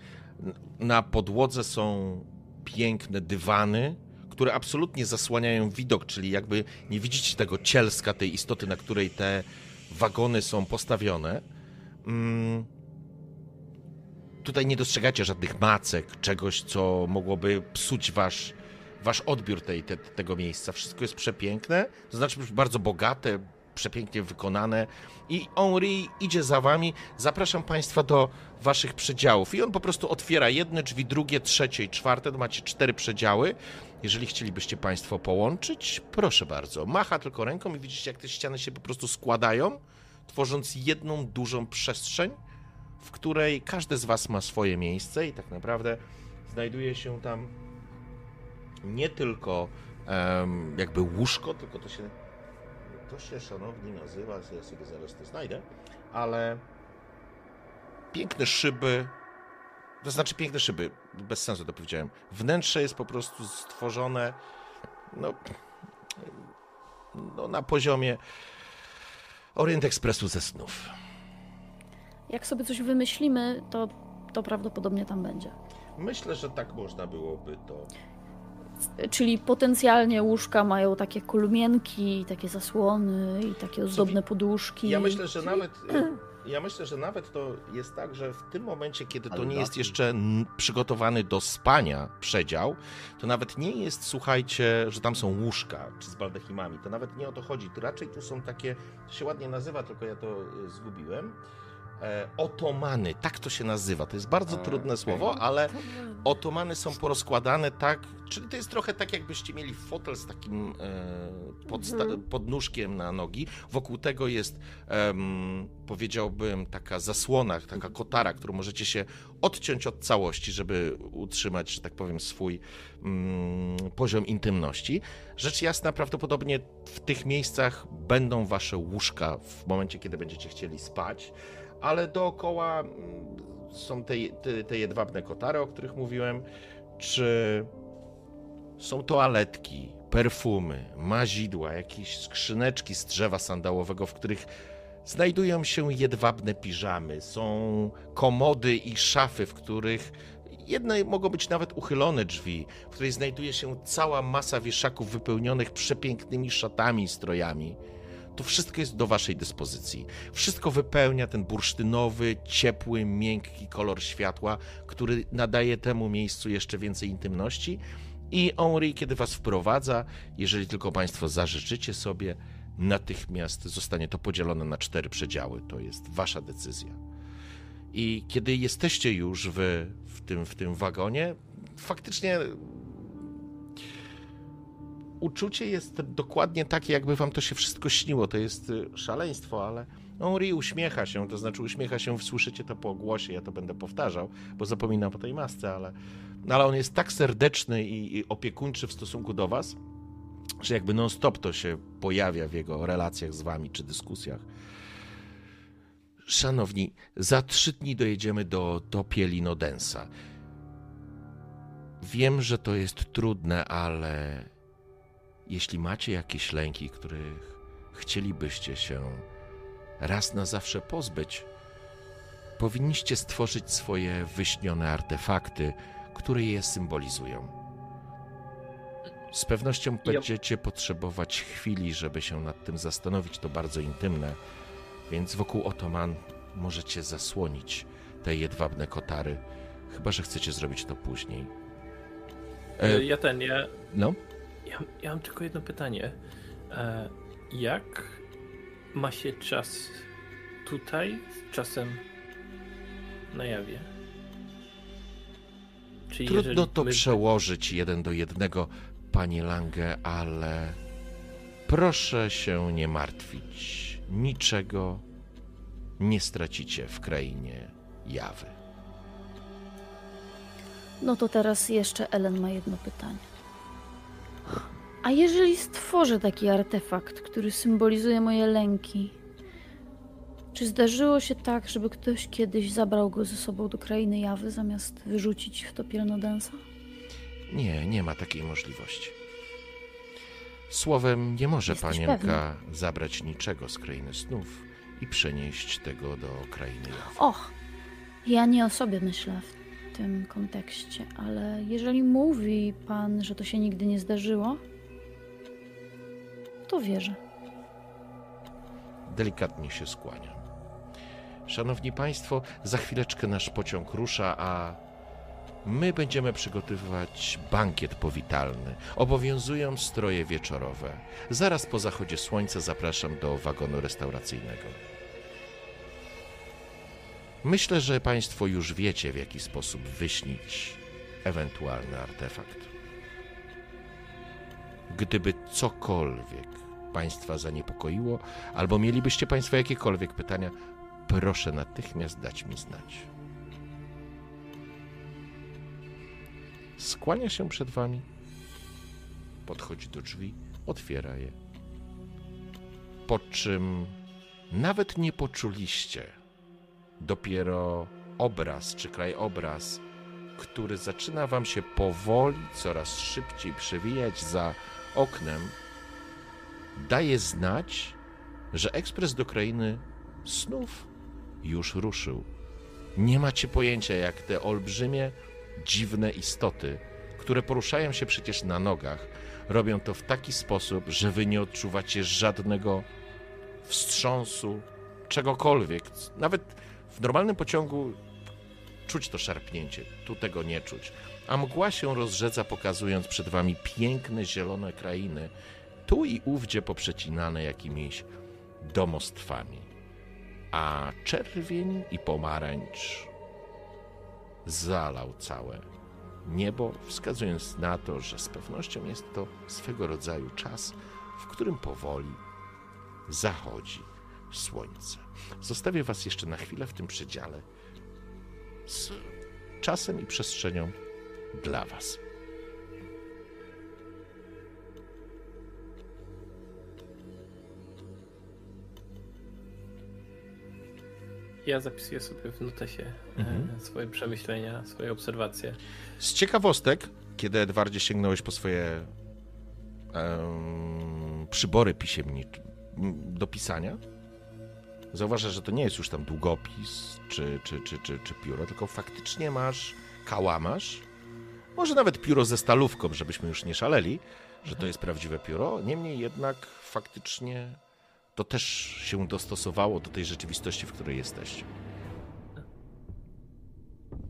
na podłodze są piękne dywany, które absolutnie zasłaniają widok, czyli jakby nie widzicie tego cielska, tej istoty, na której te wagony są postawione. Mm. Tutaj nie dostrzegacie żadnych macek, czegoś, co mogłoby psuć wasz wasz odbiór tej, te, tego miejsca. Wszystko jest przepiękne, to znaczy bardzo bogate, przepięknie wykonane i Henri idzie za wami. Zapraszam państwa do waszych przedziałów i on po prostu otwiera jedne drzwi, drugie, trzecie i czwarte. Macie cztery przedziały. Jeżeli chcielibyście państwo połączyć, proszę bardzo. Macha tylko ręką i widzicie, jak te ściany się po prostu składają, tworząc jedną dużą przestrzeń, w której każdy z was ma swoje miejsce i tak naprawdę znajduje się tam nie tylko um, jakby łóżko, tylko to się to się szanowni nazywa, ja sobie zaraz to znajdę, ale piękne szyby, to znaczy piękne szyby, bez sensu to powiedziałem. Wnętrze jest po prostu stworzone no, no na poziomie Orient Expressu ze snów. Jak sobie coś wymyślimy, to, to prawdopodobnie tam będzie. Myślę, że tak można byłoby to Czyli potencjalnie łóżka mają takie kolumienki, takie zasłony i takie ozdobne poduszki. Ja myślę, że nawet ja myślę, że nawet to jest tak, że w tym momencie, kiedy to nie jest jeszcze przygotowany do spania przedział, to nawet nie jest, słuchajcie, że tam są łóżka czy z baldechimami. To nawet nie o to chodzi. To raczej tu są takie, to się ładnie nazywa, tylko ja to y, zgubiłem otomany, tak to się nazywa. To jest bardzo trudne słowo, ale otomany są porozkładane tak, czyli to jest trochę tak, jakbyście mieli fotel z takim e, podsta- mhm. podnóżkiem na nogi. Wokół tego jest, powiedziałbym, taka zasłona, taka kotara, którą możecie się odciąć od całości, żeby utrzymać, że tak powiem, swój um, poziom intymności. Rzecz jasna, prawdopodobnie w tych miejscach będą wasze łóżka w momencie, kiedy będziecie chcieli spać ale dookoła mm, są te, te, te jedwabne kotary, o których mówiłem, czy są toaletki, perfumy, mazidła, jakieś skrzyneczki z drzewa sandałowego, w których znajdują się jedwabne piżamy, są komody i szafy, w których jedne mogą być nawet uchylone drzwi, w której znajduje się cała masa wieszaków wypełnionych przepięknymi szatami i strojami. To wszystko jest do waszej dyspozycji. Wszystko wypełnia ten bursztynowy, ciepły, miękki kolor światła, który nadaje temu miejscu jeszcze więcej intymności. I Henri, kiedy was wprowadza, jeżeli tylko państwo zażyczycie sobie, natychmiast zostanie to podzielone na cztery przedziały. To jest wasza decyzja. I kiedy jesteście już w, w, tym, w tym wagonie, faktycznie uczucie jest dokładnie takie, jakby wam to się wszystko śniło. To jest y, szaleństwo, ale Henri uśmiecha się, to znaczy uśmiecha się, słyszycie to po głosie, ja to będę powtarzał, bo zapominam po tej masce, ale, no ale on jest tak serdeczny i, i opiekuńczy w stosunku do was, że jakby non-stop to się pojawia w jego relacjach z wami czy dyskusjach. Szanowni, za trzy dni dojedziemy do, do Pielinodensa. Wiem, że to jest trudne, ale jeśli macie jakieś lęki, których chcielibyście się raz na zawsze pozbyć, powinniście stworzyć swoje wyśnione artefakty, które je symbolizują. Z pewnością będziecie potrzebować chwili, żeby się nad tym zastanowić. To bardzo intymne, więc wokół otoman możecie zasłonić te jedwabne kotary, chyba że chcecie zrobić to później. E, Ja ten, ja, no, ja, ja mam tylko jedno pytanie. E, jak ma się czas tutaj z czasem na jawie? Czy trudno to my- przełożyć jeden do jednego, panie Lange, ale proszę się nie martwić. Niczego nie stracicie w krainie jawy. No to teraz jeszcze Ellen ma jedno pytanie. A jeżeli stworzę taki artefakt, który symbolizuje moje lęki, czy zdarzyło się tak, żeby ktoś kiedyś zabrał go ze sobą do krainy jawy, zamiast wyrzucić w to pielnodensa? Nie, nie ma takiej możliwości. Słowem, nie może Jesteś panienka zabrać niczego z krainy snów i przenieść tego do krainy jawy. Och, ja nie o sobie myślę w tym kontekście, ale jeżeli mówi pan, że to się nigdy nie zdarzyło, to wierzę. Delikatnie się skłania. Szanowni Państwo, za chwileczkę nasz pociąg rusza, a my będziemy przygotowywać bankiet powitalny. Obowiązują stroje wieczorowe. Zaraz po zachodzie słońca zapraszam do wagonu restauracyjnego. Myślę, że Państwo już wiecie, w jaki sposób wyśnić ewentualny artefakt. Gdyby cokolwiek Państwa zaniepokoiło, albo mielibyście Państwo jakiekolwiek pytania, proszę natychmiast dać mi znać. Skłania się przed Wami, podchodzi do drzwi, otwiera je. Po czym nawet nie poczuliście dopiero obraz czy krajobraz, który zaczyna Wam się powoli, coraz szybciej przewijać za oknem, daje znać, że ekspres do krainy snów już ruszył. Nie macie pojęcia, jak te olbrzymie, dziwne istoty, które poruszają się przecież na nogach, robią to w taki sposób, że wy nie odczuwacie żadnego wstrząsu, czegokolwiek. Nawet w normalnym pociągu czuć to szarpnięcie, tu tego nie czuć. A mgła się rozrzedza, pokazując przed wami piękne, zielone krainy, tu i ówdzie poprzecinane jakimiś domostwami. A czerwień i pomarańcz zalał całe niebo, wskazując na to, że z pewnością jest to swego rodzaju czas, w którym powoli zachodzi słońce. Zostawię Was jeszcze na chwilę w tym przedziale z czasem i przestrzenią dla Was. Ja zapisuję sobie w notesie e, Mhm. swoje przemyślenia, swoje obserwacje. Z ciekawostek, kiedy Edwardzie sięgnąłeś po swoje em, przybory pisiemnicze do pisania, zauważasz, że to nie jest już tam długopis czy, czy, czy, czy, czy pióro, tylko faktycznie masz kałamarz, może nawet pióro ze stalówką, żebyśmy już nie szaleli, że to jest prawdziwe pióro, niemniej jednak faktycznie to też się dostosowało do tej rzeczywistości, w której jesteście.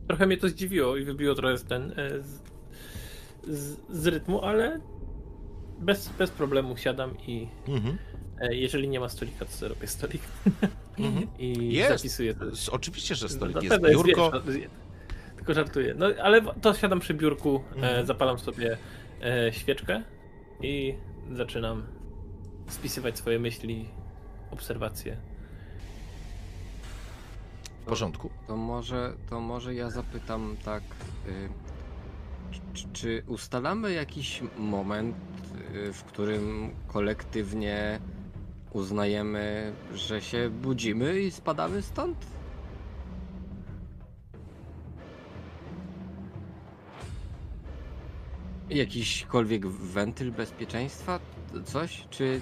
Trochę mnie to zdziwiło i wybiło trochę z ten e, z, z, z rytmu, ale bez, bez problemu siadam i Mhm. E, jeżeli nie ma stolika, to sobie robię stolik Mhm. i Jest. zapisuję to. Oczywiście, że stolik Na jest biurko. wiesz, no, tylko żartuję. No ale to siadam przy biurku, e, Mhm. zapalam sobie e, świeczkę i zaczynam spisywać swoje myśli, obserwacje. W porządku. To może, to może ja zapytam tak, y, czy, czy ustalamy jakiś moment, y, w którym kolektywnie uznajemy, że się budzimy i spadamy stąd? Jakiśkolwiek wentyl bezpieczeństwa? Coś? Czy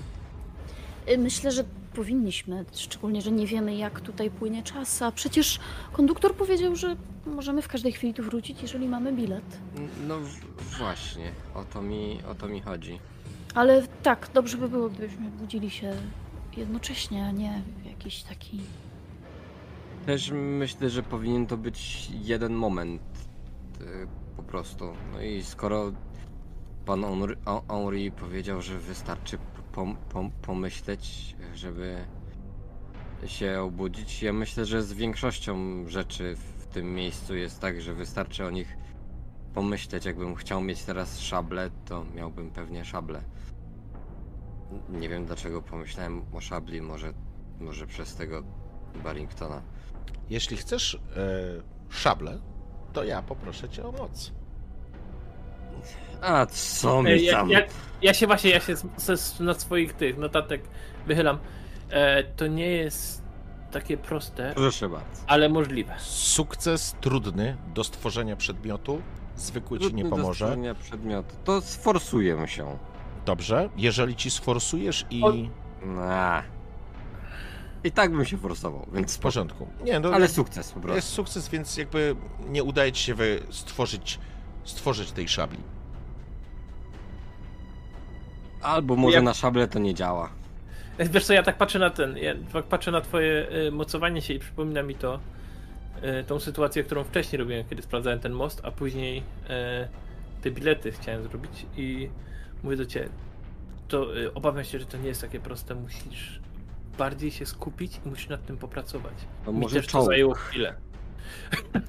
Y, Myślę, że powinniśmy, szczególnie, że nie wiemy, jak tutaj płynie czas, a przecież konduktor powiedział, że możemy w każdej chwili tu wrócić, jeżeli mamy bilet. No w- właśnie, o to mi, o to mi chodzi. Ale tak, dobrze by było, gdybyśmy budzili się jednocześnie, a nie jakiś taki... Też myślę, że powinien to być jeden moment e, po prostu. No i skoro pan Henri powiedział, że wystarczy pom, pom, pomyśleć, żeby się obudzić, ja myślę, że z większością rzeczy w tym miejscu jest tak, że wystarczy o nich pomyśleć. Jakbym chciał mieć teraz szablę, to miałbym pewnie szablę. Nie wiem dlaczego pomyślałem o szabli, może, może przez tego Barringtona. Jeśli chcesz e, szablę, to ja poproszę cię o moc. A co mi Ja, tam? ja, ja się właśnie, ja się z, z, na swoich tych notatek wychylam. E, to nie jest takie proste, Proszę bardzo. ale możliwe. Sukces trudny do stworzenia przedmiotu, zwykły ci nie Trudny do pomoże. stworzenia przedmiotu. To sforsuję się. Dobrze, jeżeli ci sforsujesz i O- Nah. I tak bym się forsował, więc w porządku. Nie, no, Ale sukces po prostu. jest sukces, więc jakby nie udaje ci się wy stworzyć, stworzyć tej szabli. Albo może Ja- na szable to nie działa. Wiesz co, ja tak patrzę na ten, ja tak patrzę na twoje y, mocowanie się i przypomina mi to y, tą sytuację, którą wcześniej robiłem, kiedy sprawdzałem ten most, a później y, te bilety chciałem zrobić i mówię do ciebie, to y, obawiam się, że to nie jest takie proste, musisz bardziej się skupić i musisz nad tym popracować. To Mi może też to zajęło chwilę.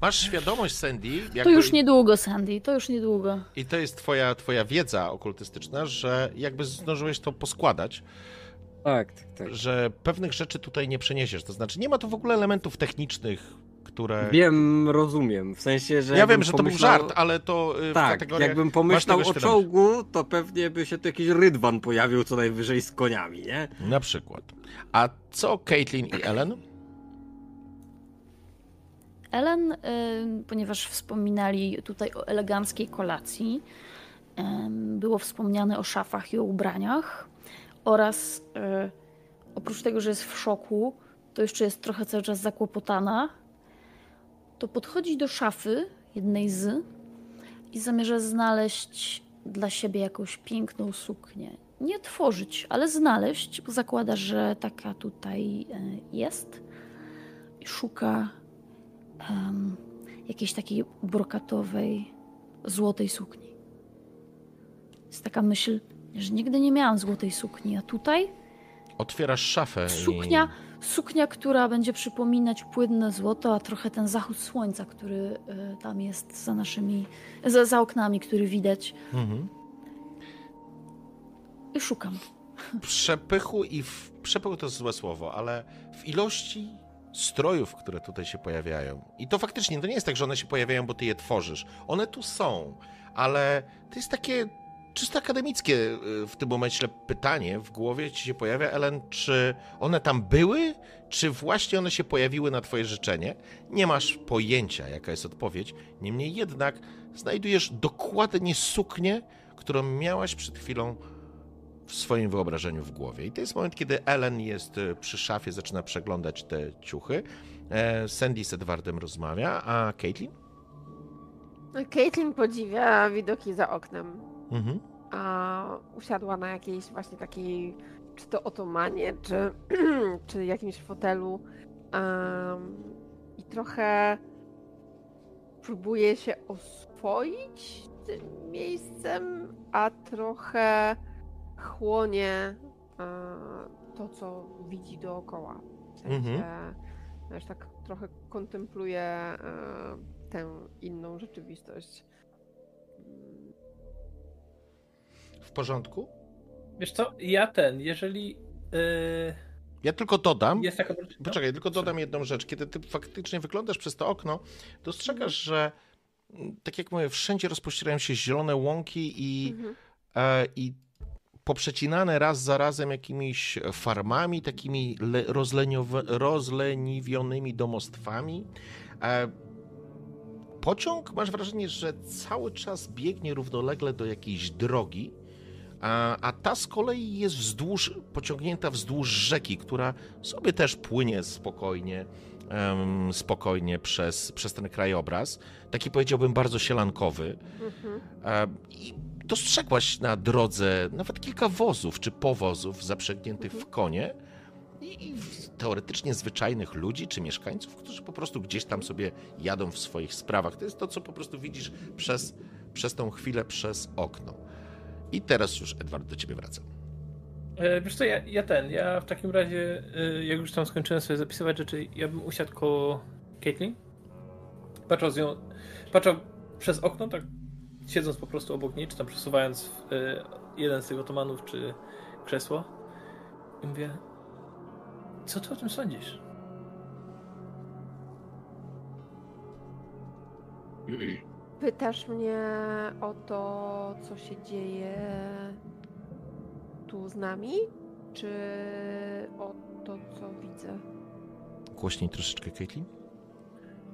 Masz świadomość, Sandy, jakby, To już niedługo, Sandy, to już niedługo. i to jest twoja, twoja wiedza okultystyczna, że jakby zdążyłeś to poskładać, Tak, tak, tak. że pewnych rzeczy tutaj nie przeniesiesz. To znaczy, nie ma tu w ogóle elementów technicznych, które... Wiem, rozumiem. W sensie, że. Ja wiem, że to był pomyślał- żart, ale to y, w Tak, kategoriach... jakbym pomyślał o czołgu, to pewnie by się tu jakiś rydwan pojawił co najwyżej z koniami, nie? Na przykład. A co Caitlin i Ellen? Ellen, y, ponieważ wspominali tutaj o eleganckiej kolacji, było wspomniane o szafach i o ubraniach oraz y, oprócz tego, że jest w szoku, to jeszcze jest trochę cały czas zakłopotana, to podchodzi do szafy jednej z i zamierza znaleźć dla siebie jakąś piękną suknię. Nie tworzyć, ale znaleźć, bo zakłada, że taka tutaj y, jest i szuka em, jakiejś takiej brokatowej, złotej sukni. Jest taka myśl, że nigdy nie miałam złotej sukni, a tutaj Otwierasz szafę suknia, suknia, która będzie przypominać płynne złoto, a trochę ten zachód słońca, który y, tam jest za naszymi, za, za oknami, który widać. i... Mhm. I szukam. Przepychu i w... Przepychu to złe słowo, ale w ilości strojów, które tutaj się pojawiają. I to faktycznie, to nie jest tak, że one się pojawiają, bo ty je tworzysz. One tu są, ale to jest takie czysto akademickie y, w tym momencie pytanie w głowie ci się pojawia, Ellen, czy one tam były, czy właśnie one się pojawiły na twoje życzenie? Nie masz pojęcia, jaka jest odpowiedź. Niemniej jednak znajdujesz dokładnie suknię, którą miałaś przed chwilą w swoim wyobrażeniu w głowie. I to jest moment, kiedy Ellen jest y, przy szafie, zaczyna przeglądać te ciuchy. E, Sandy z Edwardem rozmawia, a Caitlin? Caitlin podziwia widoki za oknem. Mhm. a usiadła na jakiejś właśnie takiej, czy to otomanie, czy, czy jakimś fotelu em, i trochę próbuje się oswoić tym miejscem, a trochę chłonie e, to, co widzi dookoła. W sensie, Mhm. wiesz, tak trochę kontempluje e, tę inną rzeczywistość. W porządku? Wiesz co, ja ten, jeżeli y, Ja tylko dodam, jest taka... no, poczekaj, tylko dodam jedną rzecz. Kiedy ty faktycznie wyglądasz przez to okno, dostrzegasz, że mm, tak jak mówię, wszędzie rozpościerają się zielone łąki i, Mhm. e, i poprzecinane raz za razem jakimiś farmami, takimi le- rozleniwionymi domostwami. E, Pociąg, masz wrażenie, że cały czas biegnie równolegle do jakiejś drogi, a, a ta z kolei jest wzdłuż, pociągnięta wzdłuż rzeki, która sobie też płynie spokojnie, em, spokojnie przez, przez ten krajobraz. Taki powiedziałbym bardzo sielankowy. Mhm. I dostrzegłaś na drodze nawet kilka wozów czy powozów zaprzęgniętych w konie i, teoretycznie zwyczajnych ludzi czy mieszkańców, którzy po prostu gdzieś tam sobie jadą w swoich sprawach. To jest to, co po prostu widzisz przez, przez tą chwilę przez okno. I teraz już, Edward, do ciebie wracam. E, Wiesz co, ja, ja ten, ja w takim razie, e, jak już tam skończyłem sobie zapisywać rzeczy, ja bym usiadł koło Caitlyn, patrząc ją, patrzył przez okno, tak siedząc po prostu obok niej, czy tam przesuwając e, jeden z tych otomanów, czy krzesło i mówię, co ty o tym sądzisz? Pytasz mnie o to, co się dzieje tu z nami, czy o to, co widzę? Głośniej troszeczkę, Caitlin.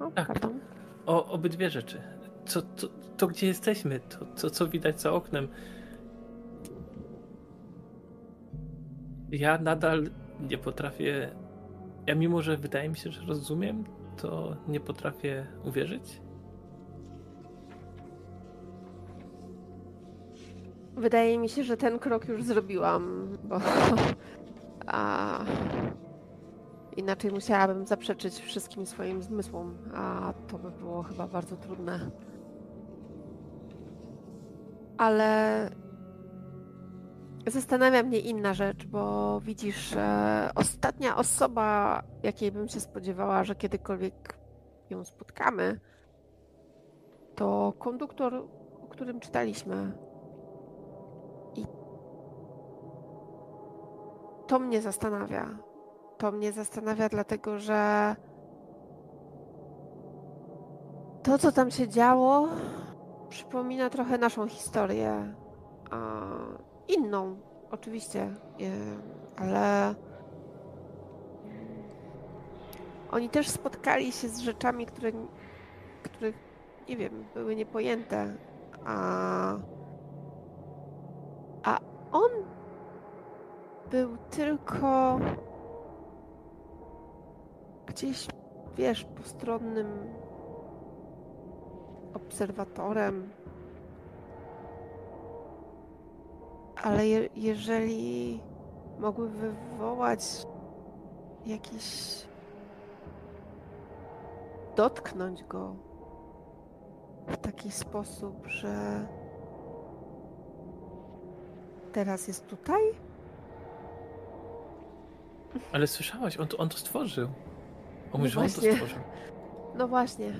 O, Tak. pardon. O obydwie rzeczy. Co, to, to gdzie jesteśmy, to, to co widać za oknem. Ja nadal nie potrafię. Ja mimo, że wydaje mi się, że rozumiem, to nie potrafię uwierzyć. Wydaje mi się, że ten krok już zrobiłam, bo. A... Inaczej musiałabym zaprzeczyć wszystkim swoim zmysłom, a to by było chyba bardzo trudne. Ale zastanawia mnie inna rzecz, bo widzisz, e, ostatnia osoba, jakiej bym się spodziewała, że kiedykolwiek ją spotkamy, to konduktor, o którym czytaliśmy. To mnie zastanawia. To mnie zastanawia, dlatego że to, co tam się działo, przypomina trochę naszą historię. Inną, oczywiście, ale oni też spotkali się z rzeczami, które, których, nie wiem, były niepojęte. A, a on był tylko gdzieś, wiesz, postronnym obserwatorem. Ale je, jeżeli mogły wywołać jakiś. dotknąć go w taki sposób, że teraz jest tutaj? Ale słyszałaś, on to, on to stworzył. On mówi, No że on to stworzył. No właśnie.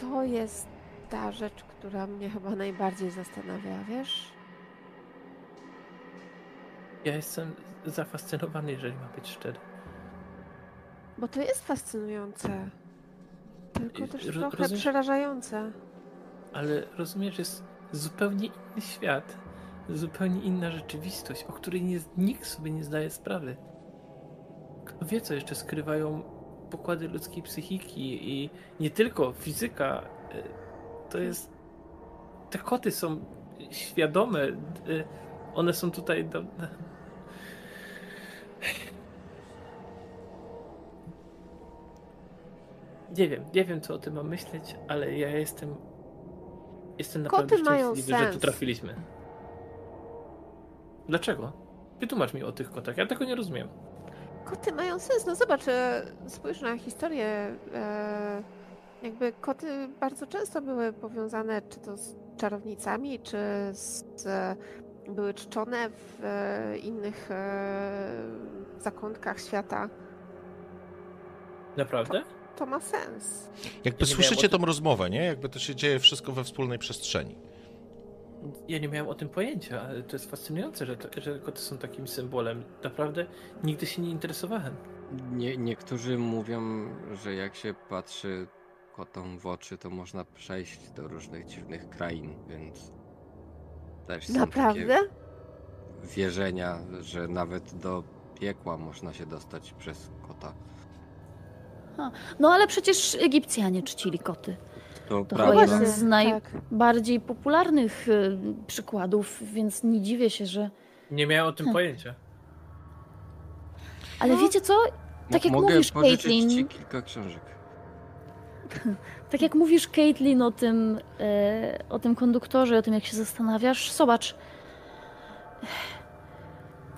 To jest ta rzecz, która mnie chyba najbardziej zastanawia, wiesz? Ja jestem zafascynowany, jeżeli mam być szczery. Bo to jest fascynujące. Tylko też ro- trochę rozumiesz- przerażające. Ale rozumiesz, jest zupełnie inny świat, zupełnie inna rzeczywistość, o której nie, nikt sobie nie zdaje sprawy. Kto wie, co jeszcze skrywają pokłady ludzkiej psychiki i nie tylko fizyka. y, To jest. Te koty są świadome. y, One są tutaj. Do... Nie wiem, nie wiem, co o tym mam myśleć, ale ja jestem. Jestem naprawdę Koty mają szczęśliwy, że tu trafiliśmy. Dlaczego? Wytłumacz mi o tych kotach. Ja tego nie rozumiem. Koty mają sens. No zobacz, e, spójrz na historię. e, Jakby koty bardzo często były powiązane czy to z czarownicami, czy z, e, były czczone w e, innych e, zakątkach świata. Naprawdę? To ma sens. Jakby Ja nie słyszycie tą rozmowę, nie? Jakby to się dzieje wszystko we wspólnej przestrzeni. Ja nie miałem o tym pojęcia, ale to jest fascynujące, że, to, że koty są takim symbolem. Naprawdę nigdy się nie interesowałem. Nie, niektórzy mówią, że jak się patrzy kotom w oczy, to można przejść do różnych dziwnych krain, więc też są Naprawdę? takie wierzenia, że nawet do piekła można się dostać przez kota. No ale przecież Egipcjanie czcili koty. To To prawda. chyba jeden z tak. najbardziej popularnych y, przykładów, więc nie dziwię się, że. Nie miałem o tym Hm. pojęcia. Ale No. wiecie co? Tak jak Mogę mówisz, pożyczyć Caitlin. ci kilka książek. Tak jak mówisz, Caitlin, o tym, e, o tym konduktorze, o tym, jak się zastanawiasz, zobacz.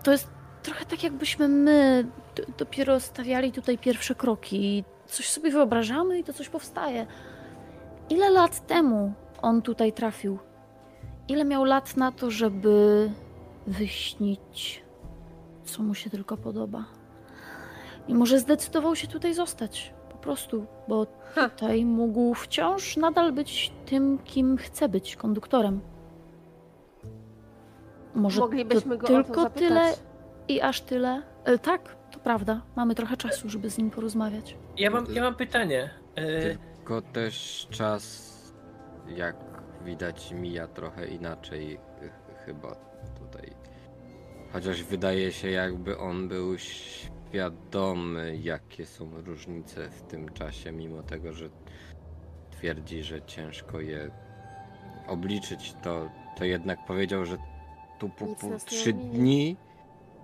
To jest trochę tak, jakbyśmy my d- dopiero stawiali tutaj pierwsze kroki. i Coś sobie wyobrażamy i to coś powstaje. Ile lat temu on tutaj trafił? Ile miał lat na to, żeby wyśnić, co mu się tylko podoba? I może zdecydował się tutaj zostać. Po prostu, bo Ha. tutaj mógł wciąż nadal być tym, kim chce być, konduktorem. Może Moglibyśmy to go o to tylko tyle i aż tyle. E, tak, to prawda. Mamy trochę czasu, żeby z nim porozmawiać. Ja mam, ja mam pytanie. E, Tylko też czas, jak widać, mija trochę inaczej ch- chyba tutaj. Chociaż wydaje się, jakby on był świadomy, jakie są różnice w tym czasie, mimo tego, że twierdzi, że ciężko je obliczyć, to, to jednak powiedział, że tu Nic nas nie trzy ominie. dni,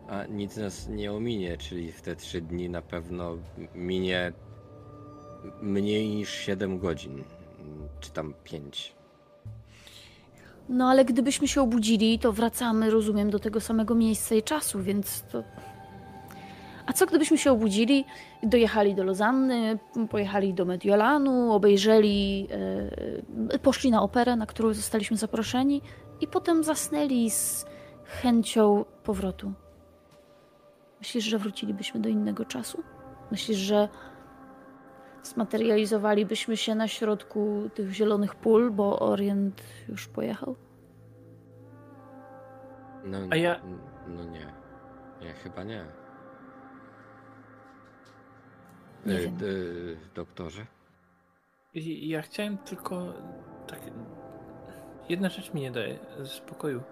a nic nas nie ominie, czyli w te trzy dni na pewno minie mniej niż 7 godzin, czy tam 5. No ale gdybyśmy się obudzili, to wracamy, rozumiem, do tego samego miejsca i czasu, więc to. A co gdybyśmy się obudzili, dojechali do Lozanny, pojechali do Mediolanu, obejrzeli, e, poszli na operę, na którą zostaliśmy zaproszeni i potem zasnęli z chęcią powrotu? Myślisz, że wrócilibyśmy do innego czasu? Myślisz, że zmaterializowalibyśmy się na środku tych zielonych pól, bo Orient już pojechał? No, A ja- No nie. Nie, chyba nie. Nie E, wiem. d- doktorze? I- Ja chciałem tylko tak. Jedna rzecz mi nie daje spokoju.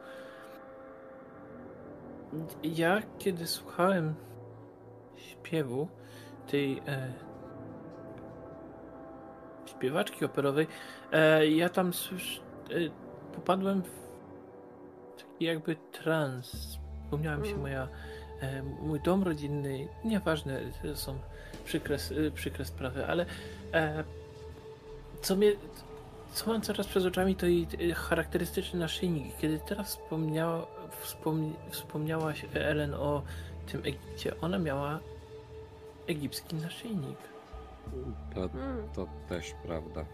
Ja, kiedy słuchałem śpiewu tej e, śpiewaczki operowej, e, ja tam słysz, e, popadłem w taki jakby trans. Wspomniała mi się Mm. moja, e, mój dom rodzinny. Nieważne, to są przykre, e, przykre sprawy, ale e, co mnie. Co mam coraz przed oczami, to jej charakterystyczny naszyjnik. Kiedy teraz wspomniała, wspomni, wspomniałaś Ellen o tym Egipcie, ona miała egipski naszyjnik. To, to też prawda.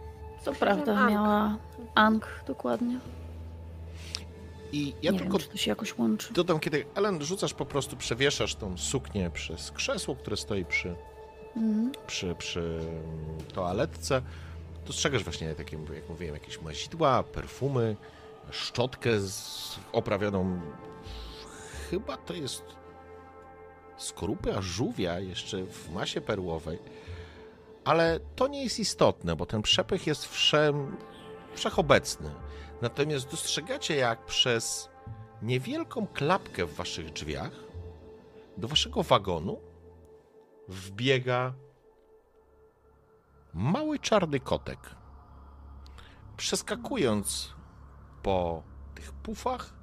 To prawda, Ankh. miała Ang dokładnie. I ja nie tylko wiem, czy to się jakoś łączy. dodam, kiedy Ellen rzucasz po prostu, przewieszasz tą suknię przez krzesło, które stoi przy, Mhm. przy, przy mm, toaletce, dostrzegasz właśnie takie, jak mówiłem, jakieś mazidła, perfumy, szczotkę z oprawioną, chyba to jest skorupę żółwia jeszcze w masie perłowej, ale to nie jest istotne, bo ten przepych jest wsze, wszechobecny. Natomiast dostrzegacie, jak przez niewielką klapkę w waszych drzwiach do waszego wagonu wbiega mały czarny kotek. Przeskakując po tych pufach,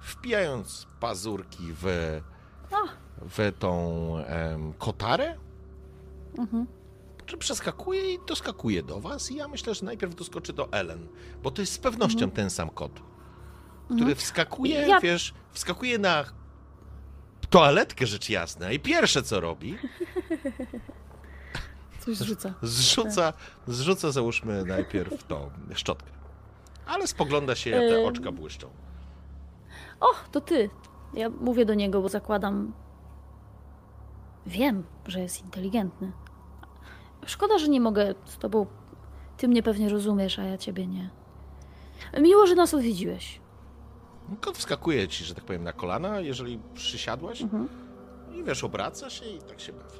wpijając pazurki w, w tą em, kotarę, Mhm. Czy przeskakuje i doskakuje do was i ja myślę, że najpierw doskoczy do Ellen, bo to jest z pewnością ten sam kot, który wskakuje, Ja- wiesz, wskakuje na toaletkę rzecz jasna i pierwsze co robi, Coś zrzuca. zrzuca, zrzuca załóżmy najpierw tą szczotkę. Ale spogląda się, jak te oczka błyszczą. O, to ty. Ja mówię do niego, bo zakładam. Wiem, że jest inteligentny. Szkoda, że nie mogę z tobą. Ty mnie pewnie rozumiesz, a ja ciebie nie. Miło, że nas odwiedziłeś. Kot wskakuje ci, że tak powiem, na kolana, jeżeli przysiadłaś Mhm. i wiesz, obraca się i tak się bawi.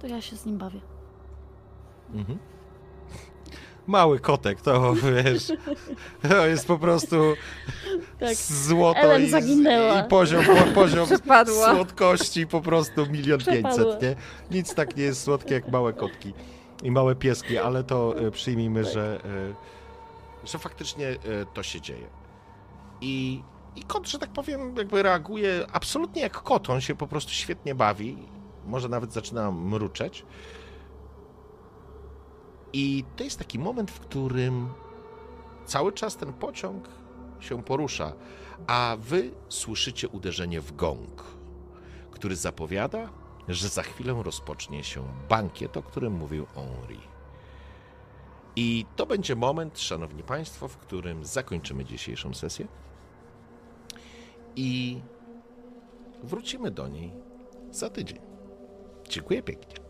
To ja się z nim bawię. Mhm. Mały kotek, to wiesz, to jest po prostu Tak. złoto Ellen i, zaginęła. i poziom, po, poziom Przepadła. słodkości po prostu milion pięćset, nie? Nic tak nie jest słodkie jak małe kotki i małe pieski, ale to e, przyjmijmy, że, e, że faktycznie e, to się dzieje. I, I kot, że tak powiem, jakby reaguje absolutnie jak kot. On się po prostu świetnie bawi. Może nawet zaczyna mruczeć. I to jest taki moment, w którym cały czas ten pociąg się porusza, a wy słyszycie uderzenie w gong, który zapowiada, że za chwilę rozpocznie się bankiet, o którym mówił Henri. I to będzie moment, szanowni państwo, w którym zakończymy dzisiejszą sesję i wrócimy do niej za tydzień. Dziękuję pięknie.